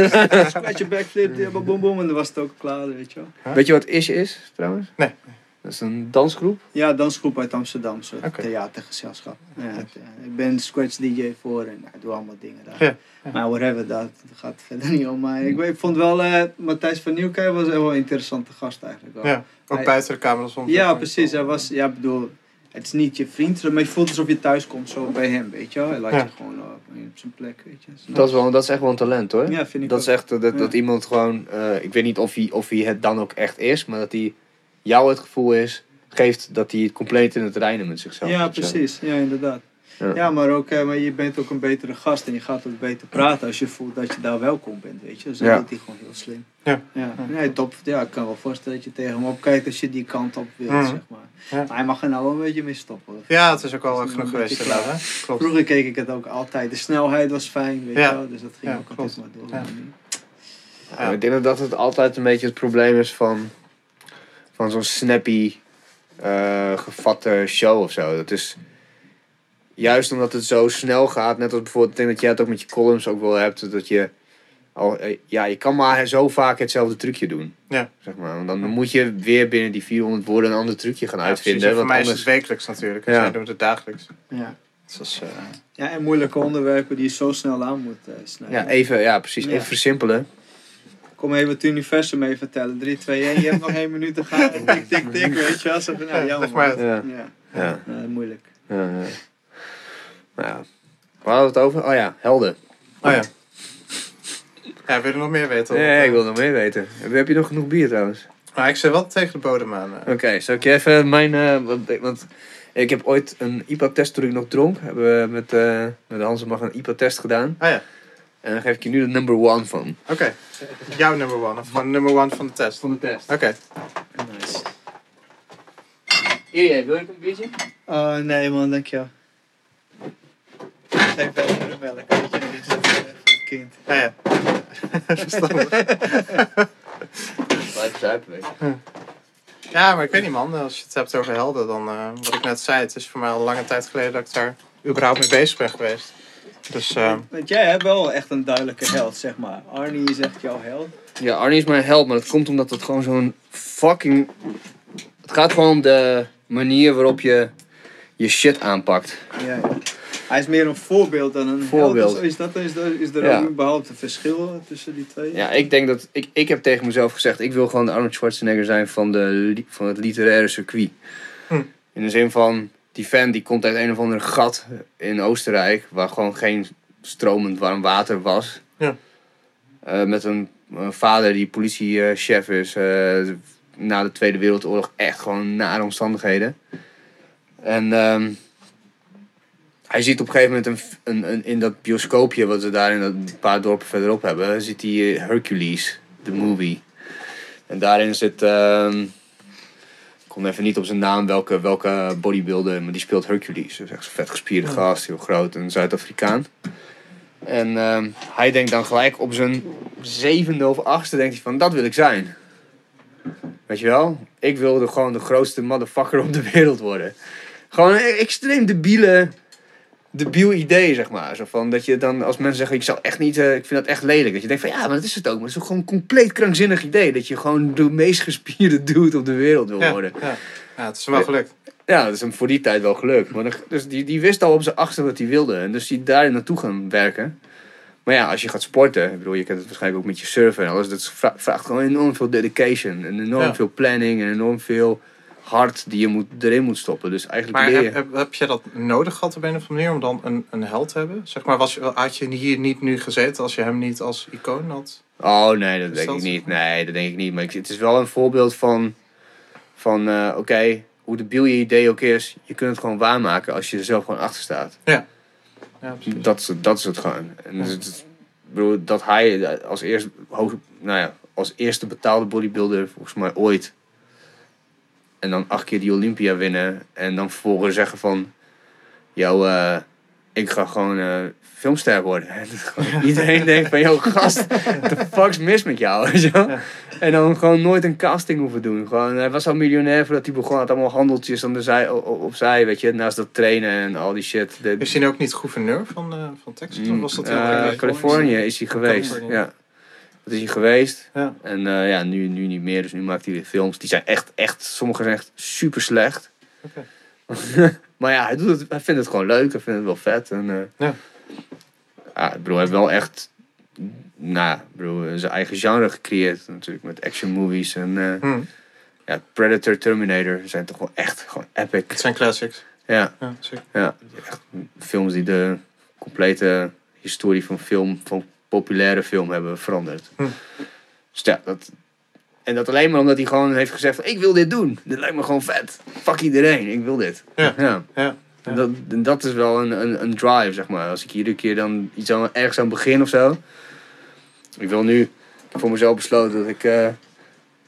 scratch je backflip, ja, boom, boom, boom. En dan was het ook klaar, weet je wel. Weet je wat is is trouwens? Nee. Dat is een dansgroep? Ja, dansgroep uit Amsterdam, een soort theatergezelschap. Ja, het, ja, ik ben scratch DJ voor en ja, ik doe allemaal dingen daar. Ja, Maar whatever, dat gaat verder niet om. Maar ik, ik vond wel, eh, Matthijs van Nieuwkerk was echt wel een interessante gast eigenlijk. Wel. Ja, ook Hij- buiten de camera soms. Ja, precies. Hij was, ja, ik bedoel, het is niet je vriend, maar je voelt alsof je thuis komt zo bij hem, weet je wel. Hij laat Ja. je gewoon op, zijn plek, weet je. Dat is, wel, dat is echt wel een talent hoor. Ja, vind ik dat ook. is echt eh, dat, Ja. dat iemand gewoon, eh, ik weet niet of hij, of hij het dan ook echt is, maar dat hij jou het gevoel is, geeft dat hij het compleet in het reinen met zichzelf Ja, precies. Ja, inderdaad. Ja. Ja, maar, ook, eh, maar je bent ook een betere gast en je gaat ook beter praten als je voelt dat je daar welkom bent, weet je. Dus dat Ja. doet hij gewoon heel slim. Ja. Ja, nee, top. Ja, ik kan wel voorstellen dat je tegen hem opkijkt als je die kant op wilt, Mhm. zeg maar. Ja. Maar hij mag er nou wel een beetje mee stoppen. Ja, het is ook al genoeg een geweest beetje inderdaad. hè? Klopt. Vroeger keek ik het ook altijd. De snelheid was fijn, weet Ja. je wel. Dus dat ging Ja, ook altijd maar door. Ja. Ik denk dat het altijd een beetje het probleem is van, van zo'n snappy, eh, gevatte show of zo. Dat is juist omdat het zo snel gaat, net als bijvoorbeeld, ik denk dat jij het ook met je columns ook wel hebt, dat je al, eh, ja, je kan maar zo vaak hetzelfde trucje doen. Ja. Zeg maar. Want dan moet je weer binnen die 400 woorden een ander trucje gaan Ja, precies. uitvinden. En voor mij is het wekelijks natuurlijk. Dus Ja. jij doet het dagelijks. Ja. Dus eh, ja, en moeilijke onderwerpen die je zo snel aan moet eh, snijden. Ja, even, ja, precies. Ja. Even versimpelen. Kom even het universum even vertellen. 3, 2, 1. Je hebt nog één minuut te gaan. Tik, tik, tik. Weet je wel. Zo van, nou, jammer, maar. Ja. Ja. Ja, moeilijk. Ja, ja. Nou ja. Waar hadden we het over? Oh ja, helden. Oh ja. Ja, wil je nog meer weten? Nee, ik wil nog meer weten. Heb je nog genoeg bier trouwens? Maar ik zit wel tegen de bodem aan. eh. Oké, zal ik je even mijn... eh, want, want ik heb ooit een IPA-test toen ik nog dronk. Hebben we met, eh met Hans en Mag een IPA-test gedaan. Ah ja, En dan geef ik je nu de number one van. oké. Jouw number one, of gewoon number one van de test. Van de test. Oké. Nice. Hier, wil je een biertje? Oh, nee man, dankjewel. Geef wel de melk, weet je. Dit voor het kind. Ja, ja. Verstandig. Blijf zuipen, weet je. Ja, maar ik weet niet man, als je het hebt over helden, dan eh, wat ik net zei, het is voor mij al lange tijd geleden dat ik daar überhaupt mee bezig ben geweest. Dus eh, Want jij hebt wel echt een duidelijke held, zeg maar. Arnie is echt jouw held. Ja, Arnie is mijn held, maar dat komt omdat het gewoon zo'n fucking... Het gaat gewoon om de manier waarop je je shit aanpakt. Ja, ja. Hij is meer een voorbeeld dan een Voorbeeld. held. of zo. Is, dat, is, er, is er Ja. ook überhaupt een verschil tussen die twee? Ja, ik denk dat... Ik, ik heb tegen mezelf gezegd, ik wil gewoon de Arnold Schwarzenegger zijn van, de, van het literaire circuit. Hm. In de zin van, die fan die komt uit een of ander gat in Oostenrijk, waar gewoon geen stromend warm water was. Ja. Eh, met een, een vader die politiechef is eh, na de Tweede Wereldoorlog. Echt gewoon nare omstandigheden. En ehm, hij ziet op een gegeven moment een, een, een- in dat bioscoopje wat ze daar in dat een paar dorpen verderop hebben, ziet hij Hercules, de movie. En daarin zit, ehm, ik kom even niet op zijn naam welke, welke bodybuilder, maar die speelt Hercules. Dus echt zo'n vet gespierde gast, heel groot, een Zuid-Afrikaan. En ehm, hij denkt dan gelijk op zijn zevende of achtste, denkt hij van, dat wil ik zijn. Weet je wel? Ik wilde gewoon de grootste motherfucker op de wereld worden. Gewoon een extreem debiele, debiel idee, zeg maar. Zo van, dat je dan, als mensen zeggen, ik zou echt niet, eh, ik vind dat echt lelijk. Dat je denkt van, ja, maar dat is het ook. Maar het is gewoon een compleet krankzinnig idee. Dat je gewoon de meest gespierde dude op de wereld wil ja, worden. ja. ja, het is hem wel gelukt. Ja, dat is hem voor die tijd wel gelukt. Maar dus die, die wist al op zijn achtste wat hij wilde. En dus die daar naartoe gaan werken. Maar ja, als je gaat sporten, ik bedoel, je kent het waarschijnlijk ook met je surfen en alles. Dat vra- vraagt gewoon enorm veel dedication. En enorm Ja. veel planning en enorm veel hart die je moet, erin moet stoppen. Dus eigenlijk Maar leer je... heb, heb, heb je dat nodig gehad op een of andere manier om dan een, een held te hebben? Zeg maar, was, je- had je hier niet nu gezeten als je hem niet als icoon had? Oh nee, dat denk ik niet. Nee, dat denk ik niet. Maar ik, het is wel een voorbeeld van, van eh, oké, hoe debiel je idee ook is. Je kunt het gewoon waarmaken als je er zelf gewoon achter staat. Ja, precies. Dat is, het- dat is het gewoon. En dus het, bedoel, dat hij als, eerst, hoog, nou ja, als eerste betaalde bodybuilder, volgens mij ooit. En dan acht keer die Olympia winnen. En dan vervolgens zeggen van... Yo, eh, ik ga gewoon eh, filmster worden. En iedereen denkt van... Yo, gast, the fuck's mis met jou? Ja. En dan gewoon nooit een casting hoeven doen. Gewoon, hij was al miljonair voordat hij begon. Had allemaal handeltjes aan de zij, opzij, weet je. Naast dat trainen en al die shit. De, Is hij nu ook niet gouverneur van, eh, van Texas? Of was dat heel Californië is hij geweest. Ja. Dat is hij geweest. Ja. En eh, ja, nu, nu niet meer. Dus nu maakt hij weer films. Die zijn echt, echt, sommige zijn echt super slecht. Maar ja, hij, doet het, hij vindt het gewoon leuk. Hij vindt het wel vet. En, eh, Ja. ja, ik bedoel, hij heeft wel echt, nou, bedoel, zijn eigen genre gecreëerd. Natuurlijk met action movies. En eh, Hm. ja, Predator, Terminator zijn toch wel echt gewoon epic. Het zijn classics. Ja, Ja, zeker. ja, echt films die de complete historie van film, van populaire film hebben veranderd. Hm. Dus ja, dat, en dat alleen maar omdat hij gewoon heeft gezegd van, ik wil dit doen. Dit lijkt me gewoon vet. Fuck iedereen, ik wil dit. Ja. ja. Ja. En dat, en dat is wel een, een, een drive, zeg maar. Als ik iedere keer dan iets aan, ergens aan begin of zo. Ik wil nu, ik heb voor mezelf besloten dat ik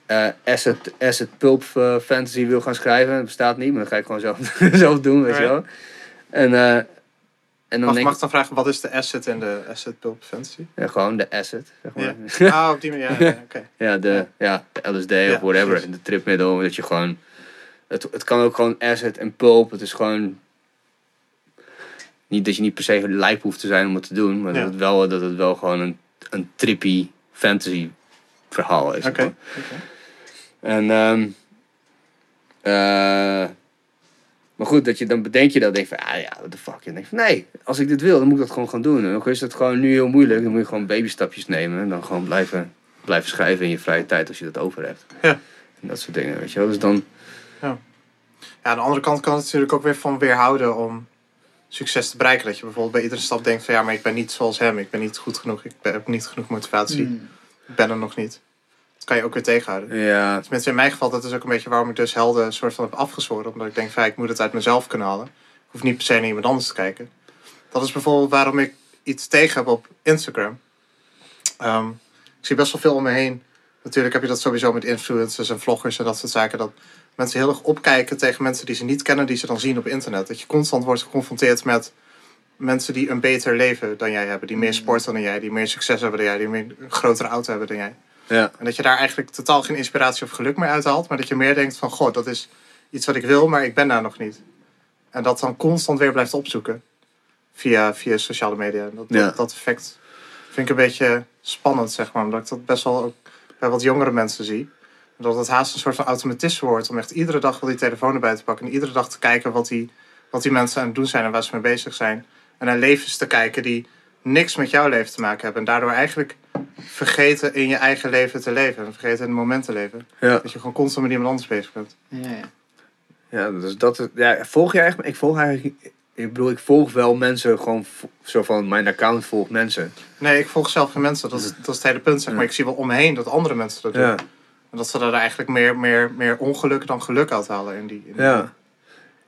eh, asset, asset pulp eh, fantasy wil gaan schrijven. Dat bestaat niet, maar dat ga ik gewoon zelf, zelf doen, weet je wel. En, eh, en dan Mag, denk mag ik dan vragen, wat is de asset in de asset pulp fantasy? ja, gewoon de asset, zeg maar. Ja. Ah, op die manier. Ja, ja, oké. Ja, de, ja, de LSD of whatever. precies. De tripmiddel. Dat je gewoon. Het, het kan ook gewoon asset en pulp. Het is gewoon. Niet dat je niet per se lijp hoeft te zijn om het te doen. Maar dat, het wel, dat het wel gewoon een, een trippy fantasy verhaal is. Oké. En. ehm eh, maar goed, dat je dan bedenk je dat. Denk van, ah ja, what the fuck. En dan denk je van, nee, als ik dit wil, dan moet ik dat gewoon gaan doen. En ook is dat gewoon nu heel moeilijk. Dan moet je gewoon babystapjes nemen. En dan gewoon blijven, blijven schrijven in je vrije tijd als je dat over hebt. Ja. En dat soort dingen, weet je wel. Dus dan, Ja, aan de andere kant kan het natuurlijk ook weer van weerhouden om succes te bereiken. Dat je bijvoorbeeld bij iedere stap denkt van ja, maar ik ben niet zoals hem. Ik ben niet goed genoeg. Ik ben- heb niet genoeg motivatie. Mm. Ik ben er nog niet. Dat kan je ook weer tegenhouden. ja, Tenminste, in mijn geval, dat is ook een beetje waarom ik dus helden soort van heb afgezworen. Omdat ik denk van ik moet het uit mezelf kunnen halen. Ik hoef niet per se naar iemand anders te kijken. Dat is bijvoorbeeld waarom ik iets tegen heb op Instagram. Ehm, ik zie best wel veel om me heen. Natuurlijk heb je dat sowieso met influencers en vloggers en dat soort zaken. Dat mensen heel erg opkijken tegen mensen die ze niet kennen, die ze dan zien op internet. Dat je constant wordt geconfronteerd met mensen die een beter leven dan jij hebben. Die meer sporten dan jij, die meer succes hebben dan jij, die meer, een grotere auto hebben dan jij. Ja, En dat je daar eigenlijk totaal geen inspiratie of geluk meer uithaalt. Maar dat je meer denkt van, goh, dat is iets wat ik wil, maar ik ben daar nog niet. En dat dan constant weer blijft opzoeken. Via, via sociale media. Dat, Ja. dat, dat effect vind ik een beetje spannend, zeg maar. Omdat ik dat best wel ook bij wat jongere mensen zie. Dat het haast een soort van automatisme wordt. Om echt iedere dag wel die telefoon erbij te pakken. En iedere dag te kijken wat die, wat die mensen aan het doen zijn en waar ze mee bezig zijn. En naar levens te kijken die niks met jouw leven te maken hebben. En daardoor eigenlijk vergeten in je eigen leven te leven. En vergeten in het moment te leven. ja. Dat je gewoon constant met iemand anders bezig bent. Ja, ja. Ja, dus dat is, ja, volg je eigenlijk, ik volg eigenlijk, ik bedoel, ik volg wel mensen gewoon, zo van, mijn account volgt mensen. Nee, ik volg zelf geen mensen. Dat is, dat is het hele punt. Zeg maar. Ik zie wel om me heen dat andere mensen dat doen. Ja, En dat ze daar eigenlijk meer, meer, meer ongeluk dan geluk uithalen in die. In die- ja.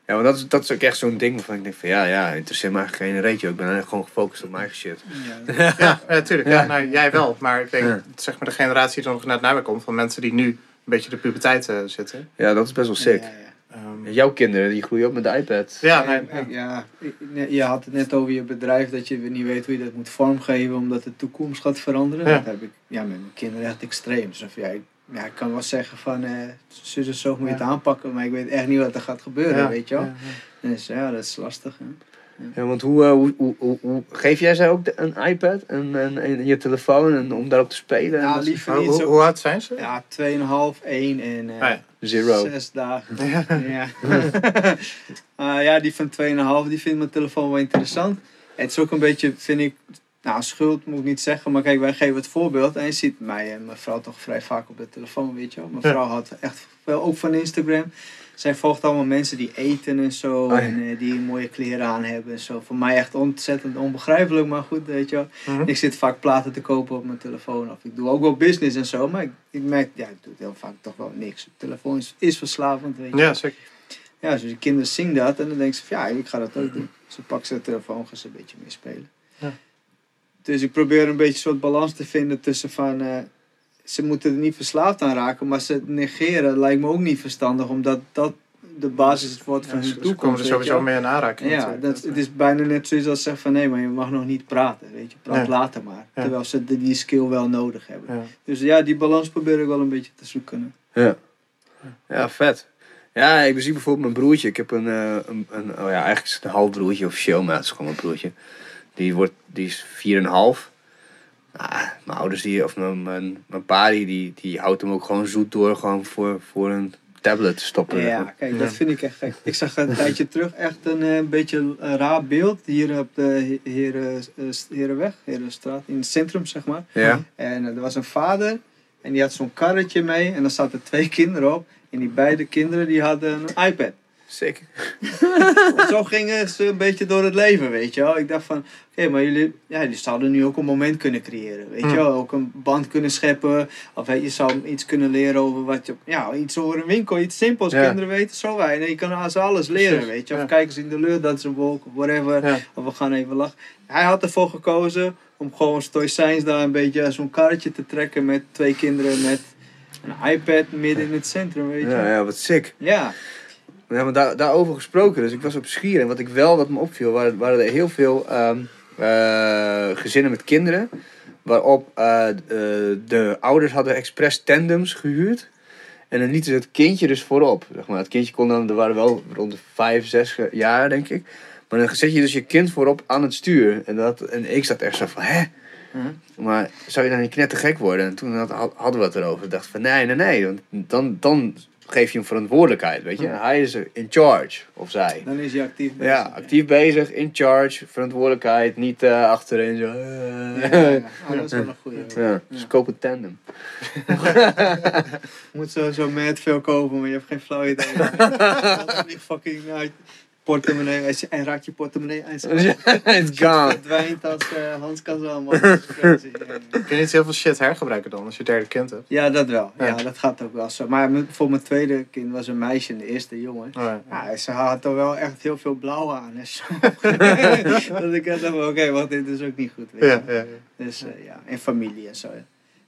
Ja, maar dat is, dat is ook echt zo'n ding waarvan ik denk van, ja, ja, interesseert me eigenlijk geen reetje. Ik ben eigenlijk gewoon gefocust op mijn eigen shit. Ja. Ja, natuurlijk. Ja. Ja. nou, jij wel. Maar ik denk, Ja. zeg maar, de generatie die er nog net naar me komt, van mensen die nu een beetje de puberteit eh, zitten. Ja, dat is best wel sick. Ja, ja. Ehm, Jouw kinderen, die groeien op met de iPad. ja, Ja, nee, ja, je had het net over je bedrijf dat je niet weet hoe je dat moet vormgeven omdat de toekomst gaat veranderen. Ja. Dat heb ik ja, met mijn kinderen echt extreem. Dus of, ja, ik, ja, ik kan wel zeggen van eh zus en zo moet je het aanpakken, maar ik weet echt niet wat er gaat gebeuren, ja, weet je wel. ja, ja. Dus ja, dat is lastig. Hè? Ja, want hoe, eh, hoe, hoe, hoe, hoe- geef jij ze ook de- een iPad en, en, en je telefoon en om daarop te spelen? en Ja, dat- liever Hoe, niet hoe, oud zijn ze? Ja, 2,5, 1 en eh, Ah, ja. Zero. zes dagen. Ja. Ja. Ah, ja, die van 2,5 die vindt mijn telefoon wel interessant. Het is ook een beetje, vind ik, nou schuld moet ik niet zeggen, maar kijk, wij geven het voorbeeld. En je ziet mij en mijn vrouw toch vrij vaak op de telefoon, weet je wel. Mijn vrouw had echt wel ook van Instagram. Zij volgt allemaal mensen die eten en zo. ja. En eh, die mooie kleren aan hebben en zo. Voor mij echt ontzettend onbegrijpelijk, maar goed, weet je wel. Mhm. Ik zit vaak platen te kopen op mijn telefoon. Of ik doe ook wel business en zo. Maar ik, ik merk, ja, ik doe heel vaak toch wel niks. De telefoon is, is verslavend, weet je. Ja, zeker. Ja, dus die kinderen zien dat en dan denken ze van ja, ik ga dat ook doen. Ze pakken ze de telefoon, gaan ze een beetje mee spelen. Ja. Dus ik probeer een beetje een soort balans te vinden tussen van... eh, ze moeten er niet verslaafd aan raken, maar ze negeren lijkt me ook niet verstandig. Omdat dat de basis wordt van Ja, hun toekomst. komen er sowieso mee in aanraking. Ja, natuurlijk. dat, het is bijna net zoiets als zeggen van nee, maar je mag nog niet praten. Weet je, praat later maar. Ja. Terwijl ze die, die skill wel nodig hebben. Ja. Dus ja, die balans probeer ik wel een beetje te zoeken. Ja. Ja, vet. Ja, ik zie bijvoorbeeld mijn broertje. Ik heb een, eh, een, een oh ja, eigenlijk is het een half broertje officieel, maar het is gewoon mijn broertje. Die, wordt, die is 4,5. Ah, mijn ouders die, of mijn, mijn, mijn pa die, die, die houdt hem ook gewoon zoet door gewoon voor, voor een tablet te stoppen. Ja, kijk, Ja. dat vind ik echt gek. Ik zag een tijdje terug echt een eh, beetje een raar beeld hier op de He- Heren, eh, Herenweg, Herenstraat, in het centrum zeg maar. Ja. En eh, er was een vader en die had zo'n karretje mee en daar zaten twee kinderen op. En die beide kinderen die hadden een iPad. Sick. Zo gingen ze een beetje door het leven, weet je wel. Ik dacht van, oké, maar jullie, ja, jullie zouden nu ook een moment kunnen creëren, weet je Hmm. wel. Ook een band kunnen scheppen. Of weet je, zou iets kunnen leren over wat je, ja, iets over een winkel, iets simpels. Ja. Kinderen weten zo weinig. Je kan aan ze alles leren, Precies, weet je. Of ja. kijken ze in de lucht, dat is een wolk, whatever. Ja. Of we gaan even lachen. Hij had ervoor gekozen om gewoon stoïcijns daar een beetje zo'n karretje te trekken met twee kinderen met een iPad midden in het centrum, weet je. Ja, ja, wat sick. ja. Ja, maar daar, daarover gesproken, dus ik was op Schier en wat ik wel, wat me opviel, waren, waren er heel veel ehm, eh, gezinnen met kinderen. Waarop eh, eh, de ouders hadden expres tandems gehuurd. En dan lieten ze het kindje dus voorop. Zeg maar. Het kindje kon dan, er waren wel rond de vijf, zes jaar denk ik. Maar dan zet je dus je kind voorop aan het stuur. En, dat, en ik zat echt zo van, hè? Mhm. Maar zou je dan niet knettergek worden? En toen had- had- hadden we het erover. Ik dacht van, nee, nee, nee. Want dan, dan geef je hem verantwoordelijkheid, weet je. Hij is in charge, of zij. Dan is hij actief. bezig. Ja, actief bezig, in charge, verantwoordelijkheid, niet eh, achterin zo. Ja, eh. Oh, dat is wel een goeie. Ja, dus koop een tandem. Je moet sowieso met veel kopen, maar je hebt geen flauw idee. Fucking nou, portemonnee. Hij zegt, En raakt je portemonnee aan. It's gone. verdwijnt als uh, Hans Kazan, man. Crazy. Ja, ja. Kun je niet heel veel shit hergebruiken dan als je derde kind hebt? Ja, dat wel. Ja, Ja. dat gaat ook wel zo. Maar voor mijn tweede kind was een meisje en de eerste jongen. Oh, ja. Ja, ze had er wel echt heel veel blauw aan. En zo. dat ik dacht, oké, wacht, dit is ook niet goed. Weet je. Ja, ja, ja. Dus eh, ja, en familie en zo.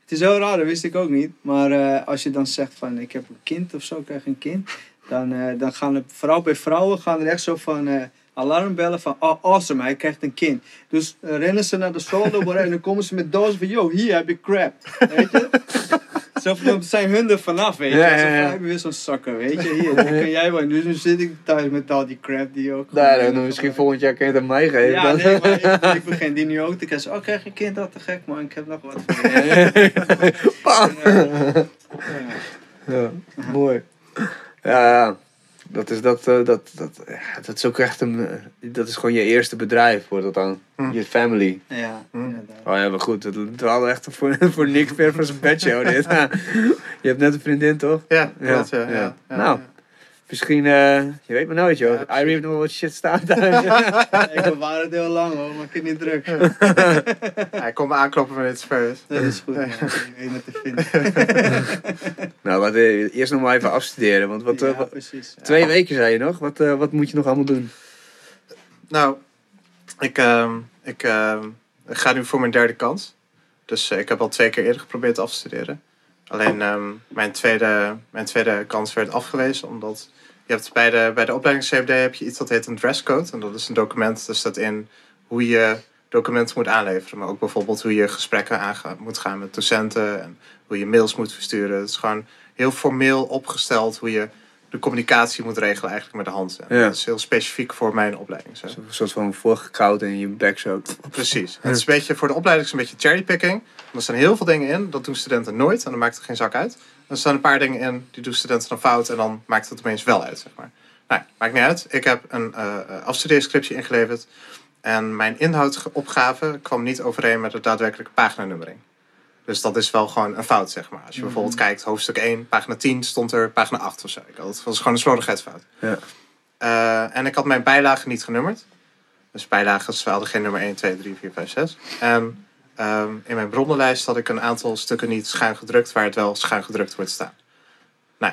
Het is heel raar, dat wist ik ook niet. Maar eh, als je dan zegt van ik heb een kind of zo, ik krijg een kind. Dan, eh, dan gaan er, vooral bij vrouwen, gaan er echt zo van eh, alarmbellen van oh, awesome, hij krijgt een kind. Dus eh, rennen ze naar de zolder en dan komen ze met dozen van yo, hier heb je crap. Weet je? Zo van, dan zijn hun er vanaf, weet je. Ja, ja, van, ja. weer zo'n zakken, weet je. Hier, die kan jij wel. Dus nu zit ik thuis met al die crap die ook... Daar, gewoon- dan misschien volgend jaar kun je het aan mij geven. ja, dan. nee, maar ik, ik begin die nu ook te krijgen. Oh, krijg je een kind? Dat te gek, man. Ik heb nog wat voor je. Ja. Ja, mooi. Ja, ja. Dat is, dat, eh, dat, dat, ja, dat is ook echt een. eh, Dat is gewoon je eerste bedrijf, wordt dat dan. Hm. Je family. Ja, Hm. inderdaad. Oh ja, maar goed, het het hadden echt voor, voor niks ver van zijn bedshow dit. Je hebt net een vriendin, toch? Ja, Ja, klopt, ja. ja. ja. ja, Nou. Misschien, eh, je weet maar nooit, joh. Ja. Irene heeft nog wel wat shit staan thuis. Ik bewaar het heel lang hoor, maak je niet druk. Hij komt me aankloppen wanneer het is. Dat is goed, man. Ik weet het te vinden. nou, wat, eh, eerst nog maar even afstuderen. Want wat, eh, ja, wat- precies. twee weken zei je nog. Wat, eh, wat moet je nog allemaal doen? Nou, ik, ehm, ik, ehm, ik ga nu voor mijn derde kans. Dus eh, ik heb al twee keer eerder geprobeerd af te studeren. Alleen ehm, mijn, tweede, mijn tweede kans werd afgewezen. Omdat je hebt bij de, bij de opleiding CFD heb je iets dat heet een dresscode. En dat is een document, daar staat in hoe je documenten moet aanleveren. Maar ook bijvoorbeeld hoe je gesprekken aanga- moet gaan met docenten. En hoe je mails moet versturen. Het is gewoon heel formeel opgesteld hoe je de communicatie moet regelen eigenlijk met de hand. Ja. Dat is heel specifiek voor mijn opleiding. Zo. Een soort van voorgekoud in je bek zo. Precies. Het is een beetje, voor de opleiding is het een beetje cherrypicking. Er staan heel veel dingen in, dat doen studenten nooit en dan maakt het geen zak uit. Er staan een paar dingen in, die doen studenten dan fout en dan maakt het opeens wel uit, zeg maar. Nou, maakt niet uit. Ik heb een eh afstudeerscriptie ingeleverd en mijn inhoudsopgave kwam niet overeen met de daadwerkelijke paginanummering. Dus dat is wel gewoon een fout, zeg maar. Als je bijvoorbeeld kijkt, hoofdstuk 1, pagina 10, stond er pagina 8 of zo. Dat was gewoon een slordigheidsfout. Ja. Eh, en ik had mijn bijlagen niet genummerd. Dus bijlagen hadden geen nummer 1, 2, 3, 4, 5, 6. En ehm, in mijn bronnenlijst had ik een aantal stukken niet schuin gedrukt, waar het wel schuin gedrukt wordt staan. Nou,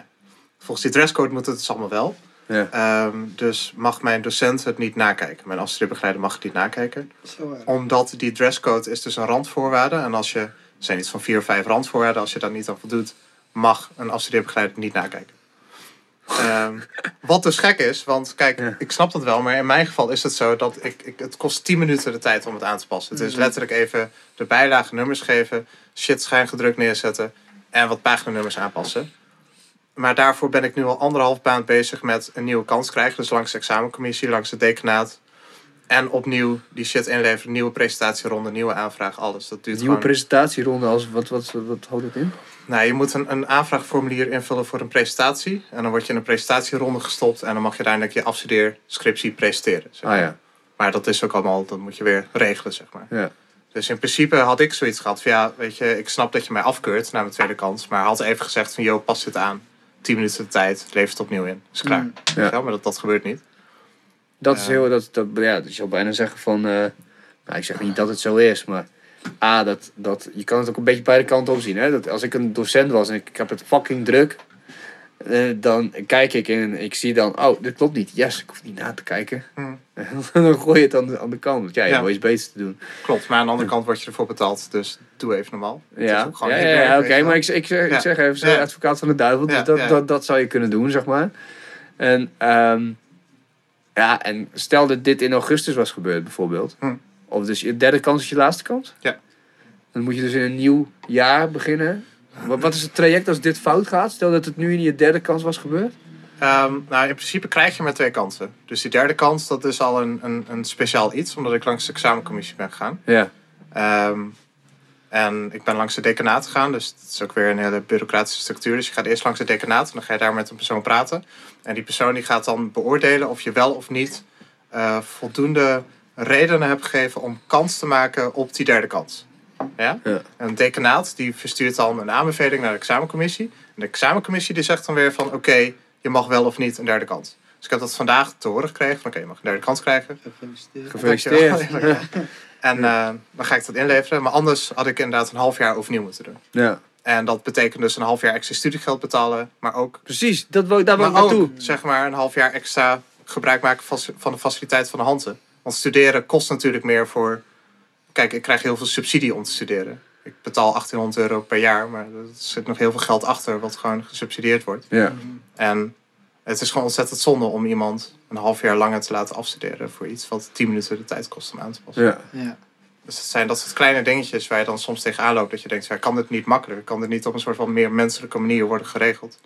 volgens die dresscode moet het dus allemaal wel. Ja. Ehm, dus mag mijn docent het niet nakijken. Mijn afstudeerbegeleider mag het niet nakijken. Omdat die dresscode is dus een randvoorwaarde. En als je, zijn iets van vier of vijf randvoorwaarden. Als je daar niet aan voldoet, mag een afstudeerbegeleider niet nakijken. Ehm, wat dus gek is, want kijk, Ja. ik snap dat wel, maar in mijn geval is het zo dat ik, ik, het kost 10 minuten de tijd om het aan te passen. Het is Mhm. letterlijk even de bijlage nummers geven, shit schijngedrukt neerzetten en wat paginanummers aanpassen. Maar daarvoor ben ik nu al anderhalf maand bezig met een nieuwe kans krijgen. Dus langs de examencommissie, langs het decanaat. En opnieuw die shit inleveren, nieuwe presentatieronde, nieuwe aanvraag, alles. Dat duurt Nieuwe gewoon... presentatieronde, als, wat, wat, wat houdt het in? Nou, je moet een, een aanvraagformulier invullen voor een presentatie. En dan word je in een presentatieronde gestopt. En dan mag je uiteindelijk je afstudeerscriptie presenteren. zeg Ah maar. ja, Maar dat is ook allemaal, dat moet je weer regelen, zeg maar. ja. Dus in principe had ik zoiets gehad van ja, weet je, ik snap dat je mij afkeurt na mijn tweede kans. Maar had even gezegd van, joh, pas dit aan. 10 minuten de tijd, lever het opnieuw in. Is klaar. Mm. Wel? Maar dat, dat gebeurt niet. Dat is heel, dat, dat, ja, je zou bijna zeggen van, eh, nou, ik zeg niet dat het zo is, maar A, dat, dat, je kan het ook een beetje beide kanten op zien. Hè? Dat als ik een docent was en ik, ik heb het fucking druk, eh, dan kijk ik en ik zie dan, oh, dit klopt niet. Yes, ik hoef niet na te kijken. Hmm. dan gooi je het aan de, aan de kant. Want ja, je Ja. wil iets beters te doen. Klopt, maar aan de andere kant word je ervoor betaald. Dus doe even normaal. Ja, ja, ja, ja, oké, maar ik, ik, zeg, ik zeg even, advocaat van de duivel, dus dat. Dat, dat zou je kunnen doen, zeg maar. En, ehm, ja, en stel dat dit in augustus was gebeurd, bijvoorbeeld. Hm. Of dus je derde kans is je laatste kans. Ja. Dan moet je dus in een nieuw jaar beginnen. Wat, wat is het traject als dit fout gaat? Stel dat het nu in je derde kans was gebeurd. Ehm, nou, in principe krijg je maar twee kansen. Dus die derde kans, dat is al een, een, een speciaal iets. Omdat ik langs de examencommissie ben gegaan. Ja. Ehm, en ik ben langs de decanaat gegaan, dus het is ook weer een hele bureaucratische structuur. Dus je gaat eerst langs de decanaat en dan ga je daar met een persoon praten. En die persoon die gaat dan beoordelen of je wel of niet eh, voldoende redenen hebt gegeven om kans te maken op die derde kans. Ja? Ja. En een decanaat die verstuurt dan een aanbeveling naar de examencommissie. En de examencommissie die zegt dan weer van oké, je mag wel of niet een derde kans. Dus ik heb dat vandaag te horen gekregen van oké, je mag een derde kans krijgen. Gefeliciteerd. Gefeliciteerd. En eh, dan ga ik dat inleveren. Maar anders had ik inderdaad een half jaar overnieuw moeten doen. ja. En dat betekent dus een half jaar extra studiegeld betalen. Maar ook, Precies, dat wil, daar wil ik maar naartoe. ook zeg maar, een half jaar extra gebruik maken van, van de faciliteit van de handen. Want studeren kost natuurlijk meer voor... Kijk, ik krijg heel veel subsidie om te studeren. Ik betaal 1800 euro per jaar. Maar er zit nog heel veel geld achter wat gewoon gesubsidieerd wordt. Ja. En het is gewoon ontzettend zonde om iemand een half jaar langer te laten afstuderen voor iets wat 10 minuten de tijd kost om aan te passen. Ja. Ja. Dus het zijn dat soort kleine dingetjes waar je dan soms tegenaan loopt. Dat je denkt, ja, kan dit niet makkelijker? Kan dit niet op een soort van meer menselijke manier worden geregeld?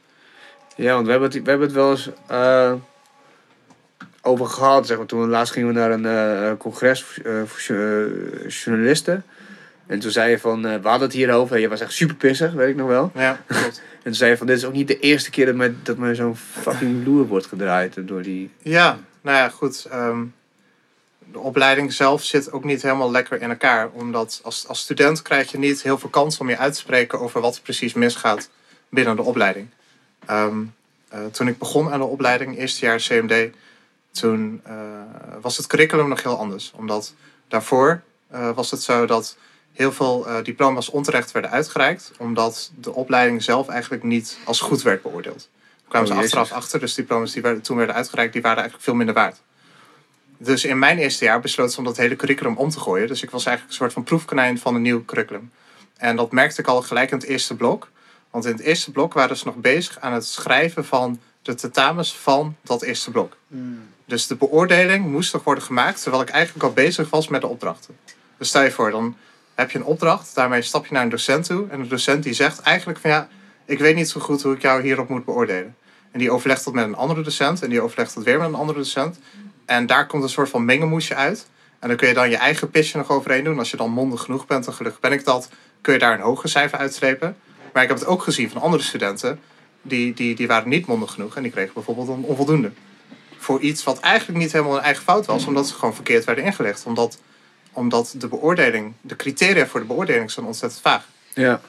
Ja, want we hebben het, we hebben het wel eens eh, over gehad. Zeg maar. Toen laatst gingen we naar een eh, congres eh, voor jo- eh, journalisten. En toen zei je van, eh, we hadden het hierover. En je was echt super pissig, weet ik nog wel. Ja, klopt. En toen zei je van, dit is ook niet de eerste keer dat me, dat me zo'n fucking loer wordt gedraaid door die... ja, nou ja, goed. ehm, de opleiding zelf zit ook niet helemaal lekker in elkaar. Omdat als, als student krijg je niet heel veel kans om je uit te spreken over wat er precies misgaat binnen de opleiding. Ehm, eh, toen ik begon aan de opleiding, eerste jaar CMD, toen eh, was het curriculum nog heel anders. Omdat daarvoor was het zo dat heel veel eh, diploma's onterecht werden uitgereikt. Omdat de opleiding zelf eigenlijk niet als goed werd beoordeeld. Daar kwamen Oh, ze achteraf achter. Dus diploma's die werden, toen werden uitgereikt, die waren eigenlijk veel minder waard. Dus in mijn eerste jaar besloot ze om dat hele curriculum om te gooien. Dus ik was eigenlijk een soort van proefkonijn van een nieuw curriculum. En dat merkte ik al gelijk in het eerste blok. Want in het eerste blok waren ze nog bezig aan het schrijven van de tentamens van dat eerste blok. Mm. Dus de beoordeling moest nog worden gemaakt terwijl ik eigenlijk al bezig was met de opdrachten. Dus stel je voor, dan heb je een opdracht, daarmee stap je naar een docent toe. En de docent die zegt eigenlijk van ja, ik weet niet zo goed hoe ik jou hierop moet beoordelen. En die overlegt dat met een andere docent en die overlegt dat weer met een andere docent. En daar komt een soort van mengelmoesje uit. En dan kun je dan je eigen pitje nog overheen doen. Als je dan mondig genoeg bent, en gelukkig ben ik dat, kun je daar een hoger cijfer uitstrepen. Maar ik heb het ook gezien van andere studenten, die, die, die waren niet mondig genoeg en die kregen bijvoorbeeld een onvoldoende. Voor iets wat eigenlijk niet helemaal een eigen fout was, omdat ze gewoon verkeerd werden ingelegd. Omdat, omdat de beoordeling, de criteria voor de beoordeling zijn ontzettend vaag. Ja.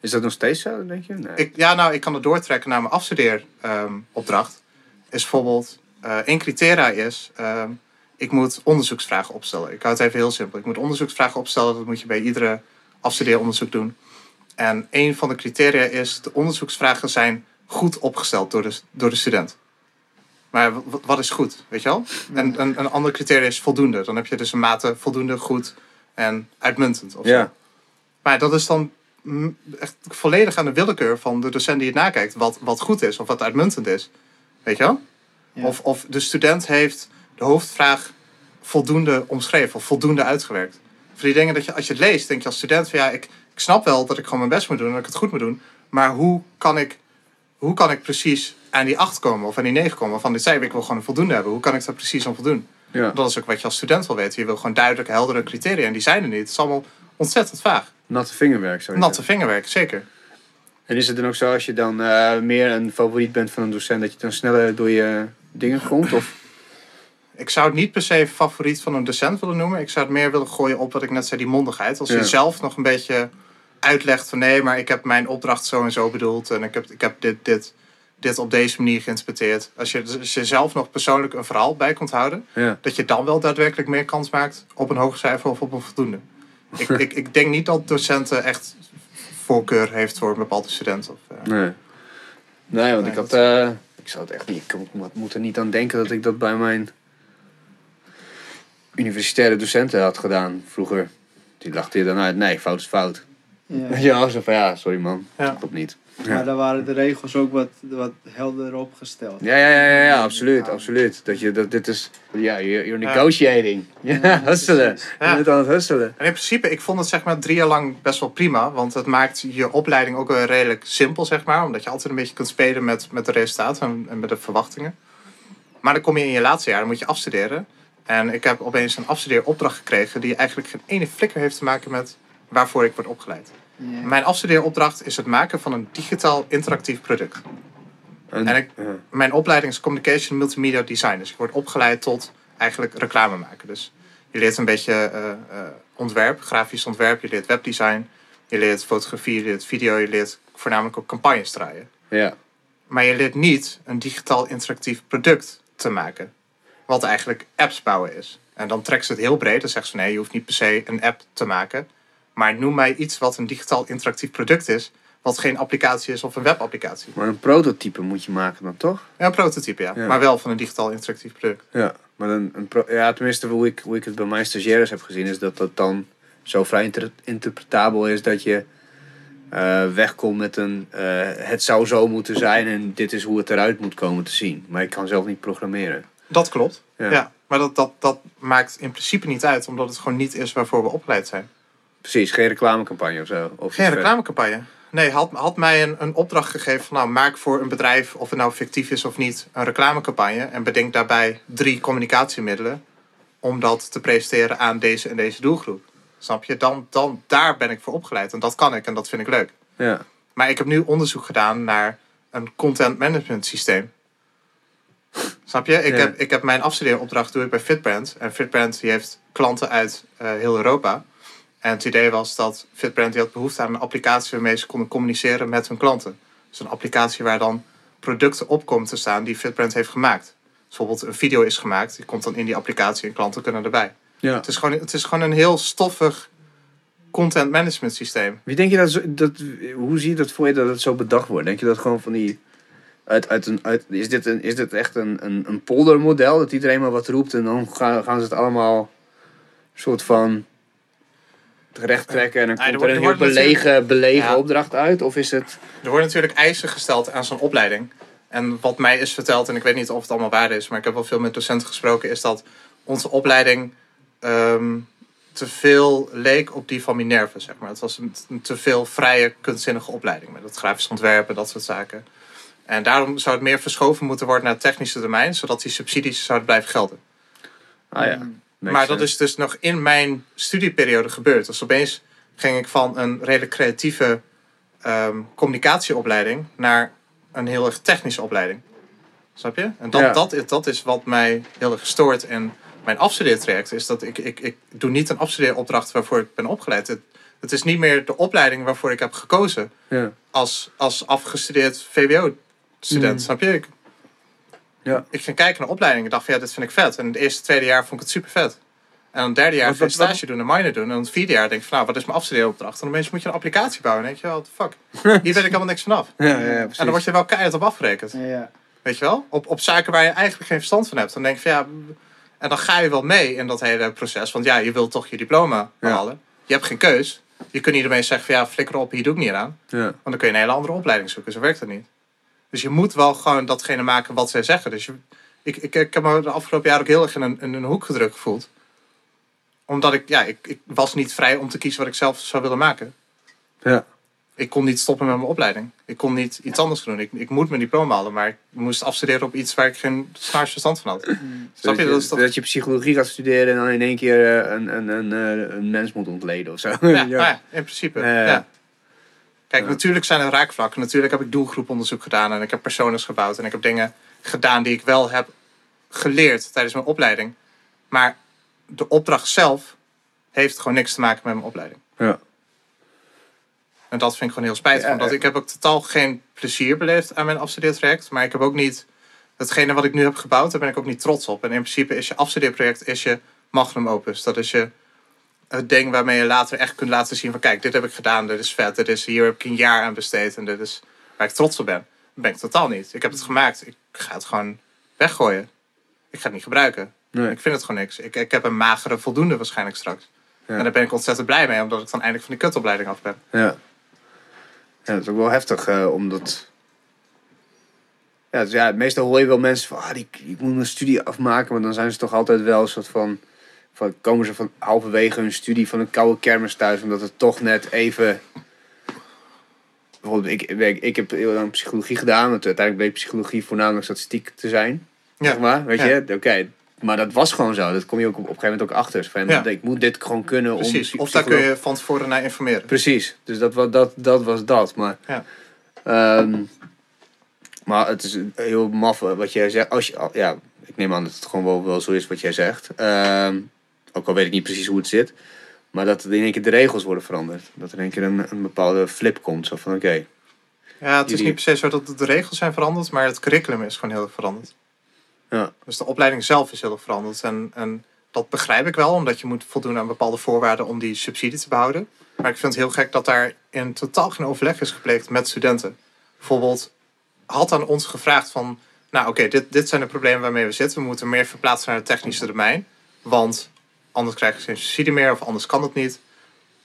Is dat nog steeds zo, denk je? Nee. Ik, ja, nou, ik kan het doortrekken naar mijn afstudeeropdracht. is bijvoorbeeld, eh één criteria is, ehm, ik moet onderzoeksvragen opstellen. Ik hou het even heel simpel. Ik moet onderzoeksvragen opstellen, dat moet je bij iedere afstudeeronderzoek doen. En een van de criteria is, de onderzoeksvragen zijn goed opgesteld door de, door de student. Maar wat is goed, weet je wel? En een, een ander criteria is voldoende. Dan heb je dus een mate voldoende, goed en uitmuntend. Of. Ja. Maar dat is dan echt volledig aan de willekeur van de docent die het nakijkt. Wat, wat goed is of wat uitmuntend is. Weet je wel? Ja. Of, of de student heeft de hoofdvraag voldoende omschreven of voldoende uitgewerkt. Voor die dingen dat je als je het leest, denk je als student van ja, ik, ik snap wel dat ik gewoon mijn best moet doen en dat ik het goed moet doen. Maar hoe kan ik, hoe kan ik precies aan die 8 komen of aan die 9 komen? Van dit zei ik wil gewoon een voldoende hebben. Hoe kan ik daar precies aan voldoen? Ja. Dat is ook wat je als student wil weten. Je wil gewoon duidelijke, heldere criteria. En die zijn er niet. Het is allemaal ontzettend vaag. Natte vingerwerk, zou je Natte zeggen. vingerwerk, zeker. En is het dan ook zo als je dan eh, meer een favoriet bent van een docent, dat je dan sneller door je dingen komt? Of? Ik zou het niet per se favoriet van een docent willen noemen. Ik zou het meer willen gooien op wat ik net zei, die mondigheid. Als Ja. je zelf nog een beetje uitlegt van nee, maar ik heb mijn opdracht zo en zo bedoeld. En ik heb, ik heb dit, dit, dit op deze manier geïnterpreteerd. Als je, als je zelf nog persoonlijk een verhaal bij kunt houden. Ja. Dat je dan wel daadwerkelijk meer kans maakt op een hoog cijfer of op een voldoende. ik, ik, ik denk niet dat docenten echt voorkeur heeft voor een bepaalde student. Of, eh, Nee. Nee, want Nee, ik had... dat- eh, ik zou het echt niet... Ik mo- moet er niet aan denken dat ik dat bij mijn universitaire docenten had gedaan vroeger. Die lachten je dan uit. Nee, fout is fout. Ja. Ja, zo van ja, sorry man. Ja. Klopt niet. Maar daar waren de regels ook wat, wat helder opgesteld. Ja, ja, ja, ja, ja, absoluut, absoluut. Dat je, dat dit is, ja, you're, you're negotiating. Ja, hustelen. precies. Je bent aan het hustelen. En in principe, ik vond het zeg maar drie jaar lang best wel prima. Want het maakt je opleiding ook wel redelijk simpel, zeg maar. Omdat je altijd een beetje kunt spelen met, met de resultaten en, en met de verwachtingen. Maar dan kom je in je laatste jaar, dan moet je afstuderen. En ik heb opeens een afstudeeropdracht gekregen die eigenlijk geen ene flikker heeft te maken met waarvoor ik word opgeleid. Mijn afstudeeropdracht is het maken van een digitaal interactief product. En, En ik- ja. Mijn opleiding is Communication Multimedia Design. Dus ik word opgeleid tot eigenlijk reclame maken. Dus je leert een beetje eh, eh, ontwerp, grafisch ontwerp. Je leert webdesign. Je leert fotografie, je leert video. Je leert voornamelijk ook campagnes draaien. ja. Maar je leert niet een digitaal interactief product te maken. Wat eigenlijk apps bouwen is. En dan trekt ze het heel breed. Dan zegt ze nee, je hoeft niet per se een app te maken. Maar noem mij iets wat een digitaal interactief product is. Wat geen applicatie is of een webapplicatie. Maar een prototype moet je maken dan toch? Ja, een prototype ja. Ja. Maar wel van een digitaal interactief product. Ja. Maar een, een pro- ja, tenminste hoe ik, hoe ik het bij mijn stagiaires heb gezien, is dat dat dan zo vrij inter- interpretabel is dat je eh, wegkomt met een eh, het zou zo moeten zijn en dit is hoe het eruit moet komen te zien. Maar ik kan zelf niet programmeren. Dat klopt. Ja. Ja. Maar dat, dat, dat maakt in principe niet uit, omdat het gewoon niet is waarvoor we opgeleid zijn. Precies, geen reclamecampagne of zo. Of Geen reclamecampagne. Nee, had, had mij een, een opdracht gegeven van nou, maak voor een bedrijf, of het nou fictief is of niet, een reclamecampagne. En bedenk daarbij drie communicatiemiddelen om dat te presenteren aan deze en deze doelgroep. Snap je? Dan, dan, daar ben ik voor opgeleid. En dat kan ik en dat vind ik leuk. Ja. Maar ik heb nu onderzoek gedaan naar een content management systeem. Snap je? Ik, Ja. heb, ik heb mijn afstudeeropdracht doe ik bij Fitbrand. En Fitbrand die heeft klanten uit eh, heel Europa. En het idee was dat Fitbrand die had behoefte aan een applicatie waarmee ze konden communiceren met hun klanten. Dus een applicatie waar dan producten op komen te staan die Fitbrand heeft gemaakt. Dus bijvoorbeeld een video is gemaakt, die komt dan in die applicatie en klanten kunnen erbij. ja. Het is gewoon, het is gewoon een heel stoffig content management systeem. Wie denk je dat, dat hoe zie je dat voor je dat het zo bedacht wordt? Denk je dat gewoon van die uit, uit een uit, is dit een is dit echt een een, een poldermodel dat iedereen maar wat roept en dan gaan, gaan ze het allemaal soort van recht trekken en dan er komt er een wordt- heel wordt belegen, belegen Ja. opdracht uit of is het Er worden natuurlijk eisen gesteld aan zo'n opleiding. En wat mij is verteld, en ik weet niet of het allemaal waar is, maar ik heb wel veel met docenten gesproken, is dat onze opleiding ehm, te veel leek op die van Minerva, zeg maar. Het was een, een te veel vrije, kunstzinnige opleiding met het grafisch ontwerpen, dat soort zaken. En daarom zou het meer verschoven moeten worden naar het technische domein, zodat die subsidies zouden blijven gelden. ah ja Mm. Makes maar dat sense. is dus nog in mijn studieperiode gebeurd. Dus opeens ging ik van een redelijk creatieve ehm, communicatieopleiding naar een heel erg technische opleiding. Snap je? En dat, Ja. dat, is, dat is wat mij heel erg stoort in mijn afstudeertraject. Is dat ik, ik, ik doe niet een afstudeeropdracht waarvoor ik ben opgeleid. Het, het is niet meer de opleiding waarvoor ik heb gekozen ja als, als afgestudeerd VWO-student. Mm. Snap je? Ik, Ja. ik ging kijken naar opleidingen en dacht van ja, dit vind ik vet. En het eerste, tweede jaar vond ik het super vet. En dan het derde jaar Wat- wat- stage doen, een minor doen. En dan het vierde jaar denk ik van nou, wat is mijn afstudeeropdracht? En dan moet je een applicatie bouwen. En denk je, wel, what the fuck? Hier weet ik helemaal niks vanaf. ja, ja, En dan word je wel keihard op afgerekend. Ja. Weet je wel? Op, op zaken waar je eigenlijk geen verstand van hebt. Dan denk je van ja, en dan ga je wel mee in dat hele proces. Want ja, je wilt toch je diploma halen. Je hebt geen keus. Je kunt niet ermee zeggen van ja, flikker op, hier doe ik niet aan. ja. Want dan kun je een hele andere opleiding zoeken. Zo werkt het niet. Dus je moet wel gewoon datgene maken wat zij zeggen. Dus je, ik, ik, ik heb me de afgelopen jaar ook heel erg in een, in een hoek gedrukt gevoeld. Omdat ik, ja, ik, ik was niet vrij om te kiezen wat ik zelf zou willen maken. ja. ik kon niet stoppen met mijn opleiding. Ik kon niet iets anders doen. Ik, ik moet mijn diploma halen, maar ik moest afstuderen op iets waar ik geen snaars verstand van had. Snap Dat je? je, Dat toch... dat je psychologie gaat studeren en dan in één keer eh, een, een, een, eh, een mens moet ontleden of zo. Ja, nou ja, in principe. Ja, ja. Kijk, Ja. natuurlijk zijn er raakvlakken. Natuurlijk heb ik doelgroeponderzoek gedaan en ik heb personas gebouwd en ik heb dingen gedaan die ik wel heb geleerd tijdens mijn opleiding. Maar de opdracht zelf heeft gewoon niks te maken met mijn opleiding. Ja. En dat vind ik gewoon heel spijtig. Ja, omdat ik heb ook totaal geen plezier beleefd aan mijn afstudeertraject. Maar ik heb ook niet... Hetgene wat ik nu heb gebouwd, daar ben ik ook niet trots op. En in principe is je afstudeerproject is je magnum opus. Dat is je het ding waarmee je later echt kunt laten zien van... Kijk, dit heb ik gedaan, dit is vet. Dit is, hier heb ik een jaar aan besteed. En dit is waar ik trots op ben. Dat ben ik totaal niet. Ik heb het gemaakt. Ik ga het gewoon weggooien. Ik ga het niet gebruiken. Nee. Ik vind het gewoon niks. Ik, ik heb een magere voldoende waarschijnlijk straks. Ja. En daar ben ik ontzettend blij mee. Omdat ik dan eindelijk van die kutopleiding af ben. Ja. Ja, dat is ook wel heftig, eh, omdat... Ja, dus ja, meestal hoor je wel mensen van, ah, die, ik moet mijn studie afmaken, maar dan zijn ze toch altijd wel een soort van, van komen ze van halverwege hun studie van een koude kermis thuis, omdat het toch net even... Bijvoorbeeld, ik, ik, ik heb heel lang psychologie gedaan, want uiteindelijk bleek psychologie voornamelijk statistiek te zijn. Ja. Zeg maar, weet Ja. je? Oké, maar dat was gewoon zo. Dat kom je ook op, op een gegeven moment ook achter. Van, Ja. Ik moet dit gewoon kunnen om... Precies. psy- Of daar kun je van tevoren naar informeren. Precies, dus dat, dat, dat was dat. Maar, Ja. Ehm, maar het is heel maf wat jij zegt. Als je, ja, ik neem aan dat het gewoon wel, wel zo is wat jij zegt. Ehm, ook al weet ik niet precies hoe het zit. Maar dat er in één keer de regels worden veranderd. Dat er in één keer een, een bepaalde flip komt. Zo van oké, Ja, het is Jullie- niet per se zo dat de regels zijn veranderd, maar het curriculum is gewoon heel erg veranderd. Ja. Dus de opleiding zelf is heel erg veranderd. En, en dat begrijp ik wel, omdat je moet voldoen aan bepaalde voorwaarden om die subsidie te behouden. Maar ik vind het heel gek dat daar in totaal geen overleg is gepleegd met studenten. Bijvoorbeeld, had aan ons gevraagd van, nou oké, dit, dit zijn de problemen waarmee we zitten. We moeten meer verplaatsen naar het technische domein. Want anders krijgen ze geen subsidie meer of anders kan het niet.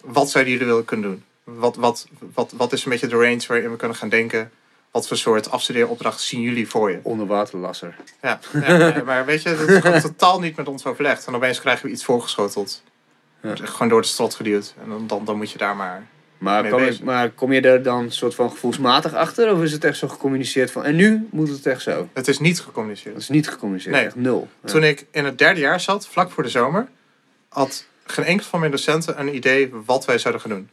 Wat zouden jullie willen kunnen doen? Wat, wat, wat, wat is een beetje de range waarin we kunnen gaan denken? Wat voor soort afstudeeropdracht zien jullie voor je? onderwaterlasser. Ja, maar weet je, dat is gewoon totaal niet met ons overlegd. En opeens krijgen we iets voorgeschoteld. Ja. Gewoon door de strot geduwd. En dan, dan, dan moet je daar maar... Maar kom, je, maar kom je er dan soort van gevoelsmatig achter? Of is het echt zo gecommuniceerd van... En nu moet het echt zo? Het is niet gecommuniceerd. is niet gecommuniceerd, Nee. echt nul. Ja. Toen ik in het derde jaar zat, vlak voor de zomer, had geen enkel van mijn docenten een idee wat wij zouden gaan doen.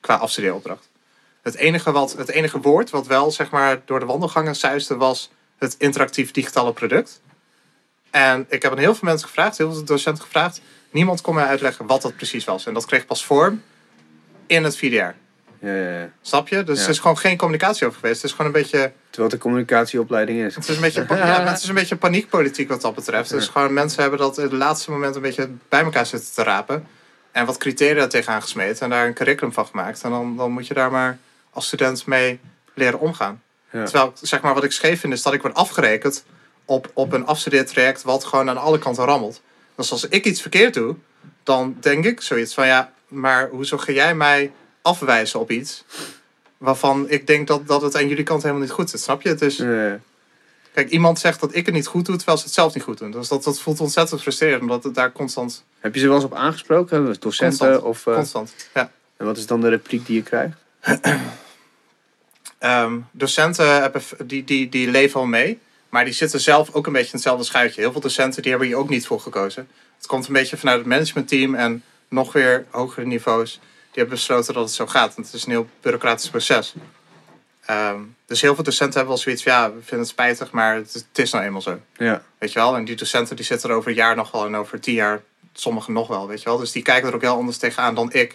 Qua afstudeeropdracht. Het enige, wat, het enige woord wat wel zeg maar, door de wandelgangen suisde was het interactief digitale product. En ik heb aan heel veel mensen gevraagd, heel veel docenten gevraagd. Niemand kon mij uitleggen wat dat precies was. En dat kreeg pas vorm in het vierde jaar. Ja, ja, ja. Snap je? Dus er is gewoon geen communicatie over geweest. Het is gewoon een beetje, Terwijl een communicatieopleiding is. het is een beetje, ja, het is een beetje paniekpolitiek wat dat betreft. Dus gewoon mensen hebben dat in het laatste moment een beetje bij elkaar zitten te rapen. En wat criteria tegenaan gesmeten en daar een curriculum van gemaakt. En dan, dan moet je daar maar als student mee leren omgaan. Terwijl, zeg maar, wat ik scheef vind is dat ik word afgerekend op, op een afstudeertraject wat gewoon aan alle kanten rammelt. Dus als ik iets verkeerd doe, dan denk ik zoiets van ja, maar hoezo ga jij mij afwijzen op iets waarvan ik denk dat, dat het aan jullie kant helemaal niet goed zit, snap je? Dus Ja. kijk, iemand zegt dat ik het niet goed doe, terwijl ze het zelf niet goed doen. Dus dat, dat voelt ontzettend frustrerend, omdat het daar constant, Heb je ze wel eens op aangesproken? Docenten? Constant. Of, eh, constant, ja. en wat is dan de repliek die je krijgt? Ehm, docenten hebben, die, die, die leven al mee, maar die zitten zelf ook een beetje in hetzelfde schuitje. Heel veel docenten die hebben hier ook niet voor gekozen. Het komt een beetje vanuit het managementteam en nog weer hogere niveaus. Die hebben besloten dat het zo gaat. Want het is een heel bureaucratisch proces. Ehm, dus heel veel docenten hebben wel zoiets van ja, we vinden het spijtig, maar het, is- het is nou eenmaal zo. Ja. Weet je wel? En die docenten die zitten er over een jaar nog wel en over tien jaar sommigen nog wel, weet je wel? Dus die kijken er ook heel anders tegenaan dan ik,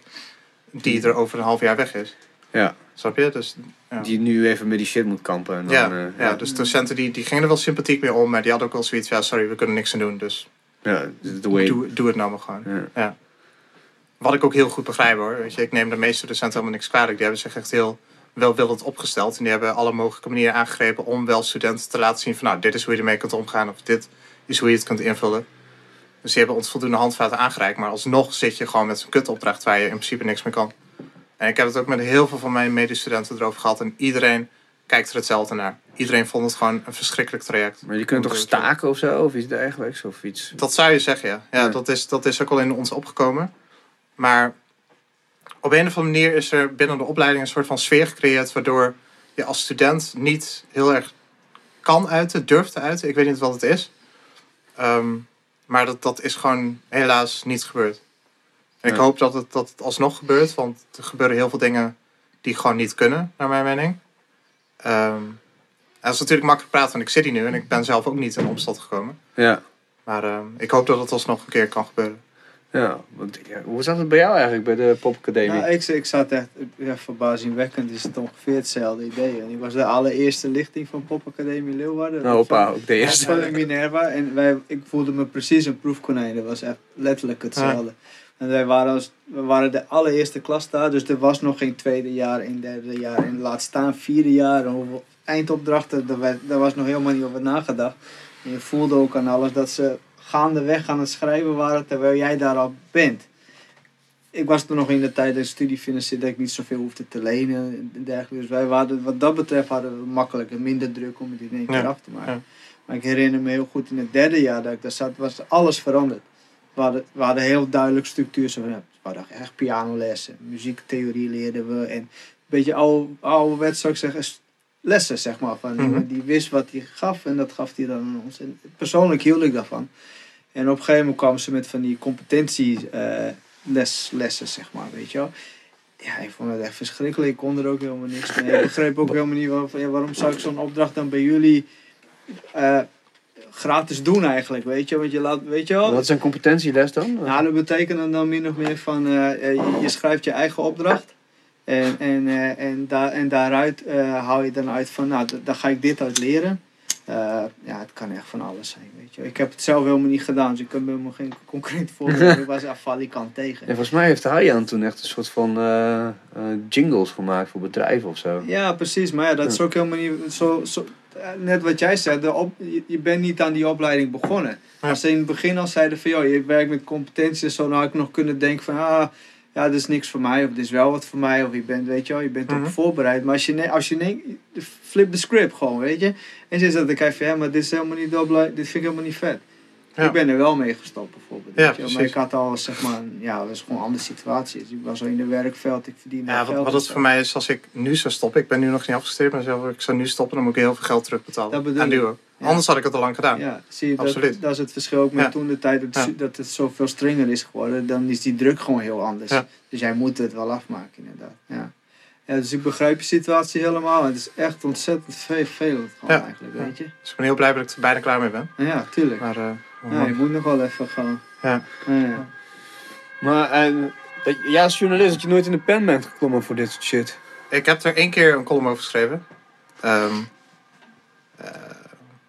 die er over een half jaar weg is. ja. Snap je? Dus Ja. Die nu even met die shit moet kampen. En dan, ja, eh, ja, dus docenten die, die gingen er wel sympathiek mee om, maar die hadden ook wel zoiets van, ja, sorry, we kunnen niks aan doen, dus ja, the way. doe, doe het nou maar gewoon. Ja. Wat ik ook heel goed begrijp hoor, weet je, ik neem de meeste docenten helemaal niks kwalijk, die hebben zich echt heel welwillend opgesteld en die hebben alle mogelijke manieren aangegrepen om wel studenten te laten zien van, nou, dit is hoe je ermee kunt omgaan of dit is hoe je het kunt invullen. Dus die hebben ons voldoende handvaten aangereikt, maar alsnog zit je gewoon met zo'n kutopdracht waar je in principe niks mee kan. En ik heb het ook met heel veel van mijn medestudenten erover gehad en iedereen kijkt er hetzelfde naar. Iedereen vond het gewoon een verschrikkelijk traject. Maar je kunt toch staken of zo? Of iets dergelijks? Of iets. Dat zou je zeggen, ja. Ja, Ja. Dat, is, dat is ook al in ons opgekomen. Maar op een of andere manier is er binnen de opleiding een soort van sfeer gecreëerd waardoor je als student niet heel erg kan uiten, durft te uiten. Ik weet niet wat het is. Ehm, maar dat, dat is gewoon helaas niet gebeurd. En ik hoop dat het, dat het alsnog gebeurt, want er gebeuren heel veel dingen die gewoon niet kunnen, naar mijn mening. En dat is natuurlijk makkelijk praten, want ik zit hier nu en ik ben zelf ook niet in opstand gekomen. Ja. Maar ehm, ik hoop dat het alsnog een keer kan gebeuren. Ja, want, ja, hoe zat het bij jou eigenlijk bij de popacademie? Nou, ik, ik zat echt, ja, verbazingwekkend is het ongeveer hetzelfde idee. En ik was de allereerste lichting van Popacademie Leeuwarden. nou, opa, ook de eerste. Van Minerva. En wij, ik voelde me precies een proefkonijn. Dat was echt letterlijk hetzelfde. En wij waren, als, we waren de allereerste klas daar. Dus er was nog geen tweede jaar, geen derde jaar. En laat staan vierde jaar. En hoeveel eindopdrachten, daar, daar was nog helemaal niet over nagedacht. En je voelde ook aan alles dat ze gaandeweg aan het schrijven waren terwijl jij daar al bent. Ik was toen nog in de tijd dat ik studie financierde, dat ik niet zoveel hoefde te lenen en dergelijke. Dus wij waren, wat dat betreft hadden we makkelijker, minder druk om het in één keer Ja, af te maken. ja. Maar ik herinner me heel goed, in het derde jaar dat ik daar zat, was alles veranderd. We hadden, we hadden heel duidelijk structuur. Zo, we hadden echt pianolessen, muziektheorie leerden we. En een beetje oude, ouderwets zou ik zeggen, lessen zeg maar. Van Mhm. die wist wat hij gaf en dat gaf hij dan aan ons. En persoonlijk hield ik daarvan. En op een gegeven moment kwamen ze met van die competentielessen, zeg maar, weet je wel. Ja, ik vond het echt verschrikkelijk. Ik kon er ook helemaal niks mee. Ik begreep ook helemaal niet waarom, ja, waarom zou ik zo'n opdracht dan bij jullie eh, gratis doen eigenlijk, weet je. Want je laat, weet je wel. Wat is een competentieles dan? Nou, dat betekent dan min of meer van eh, eh, je, je schrijft je eigen opdracht. En, en, eh, en, daar, en daaruit eh, haal je dan uit van, nou, daar ga ik dit uit leren. Eh, ja, het kan echt van alles zijn, weet je. Ik heb het zelf helemaal niet gedaan, dus ik heb helemaal geen concreet voorbeeld. ik was afvalikant tegen. En volgens mij heeft Hayan toen echt een soort van eh, eh, jingles gemaakt voor bedrijven of zo. Ja, precies. Maar ja, dat is ook helemaal niet zo. zo net wat jij zei, de op, je, je bent niet aan die opleiding begonnen. Ja. Als ze in het begin al zeiden van, joh, je werkt met competenties en zo, dan had ik nog kunnen denken van, ah, ja, dit is niks voor mij, of dit is wel wat voor mij, of je bent, weet je wel, je bent op voorbereid. Maar als je, als je flip de script gewoon, weet je. En ze zegt, dan krijg je van, ja, maar dit is helemaal niet dit vind ik helemaal niet vet. Ja. Ik ben er wel mee gestopt bijvoorbeeld. Ja, wel. maar precies. ik had al, zeg maar, ja, dat was gewoon een andere situatie. Dus ik was al in de werkveld, ik verdiende Ja, wat, geld wat het voor mij is als ik nu zou stoppen. Ik ben nu nog niet afgestudeerd, maar zelf, ik zou nu stoppen, dan moet ik heel veel geld terugbetalen. Dat bedoel. Ja. Anders had ik het al lang gedaan. Ja, zie je, dat, Absoluut. dat is het verschil ook met Ja. toen de tijd dat, Ja. dat het zoveel strenger is geworden. Dan is die druk gewoon heel anders. Dus jij moet het wel afmaken inderdaad. Ja. Dus ik begrijp je situatie helemaal. Het is echt ontzettend veel, vervelend gewoon Ja. eigenlijk, weet je. Dus ik ben heel blij dat ik er bijna klaar mee ben. Ja, tuurlijk. Maar eh, Ja, je moet nog wel even gaan. Ja. Maar eh, dat, ja, als journalist dat je nooit in de pen bent geklommen voor dit soort shit. ik heb er één keer een column over geschreven. Ehm, eh,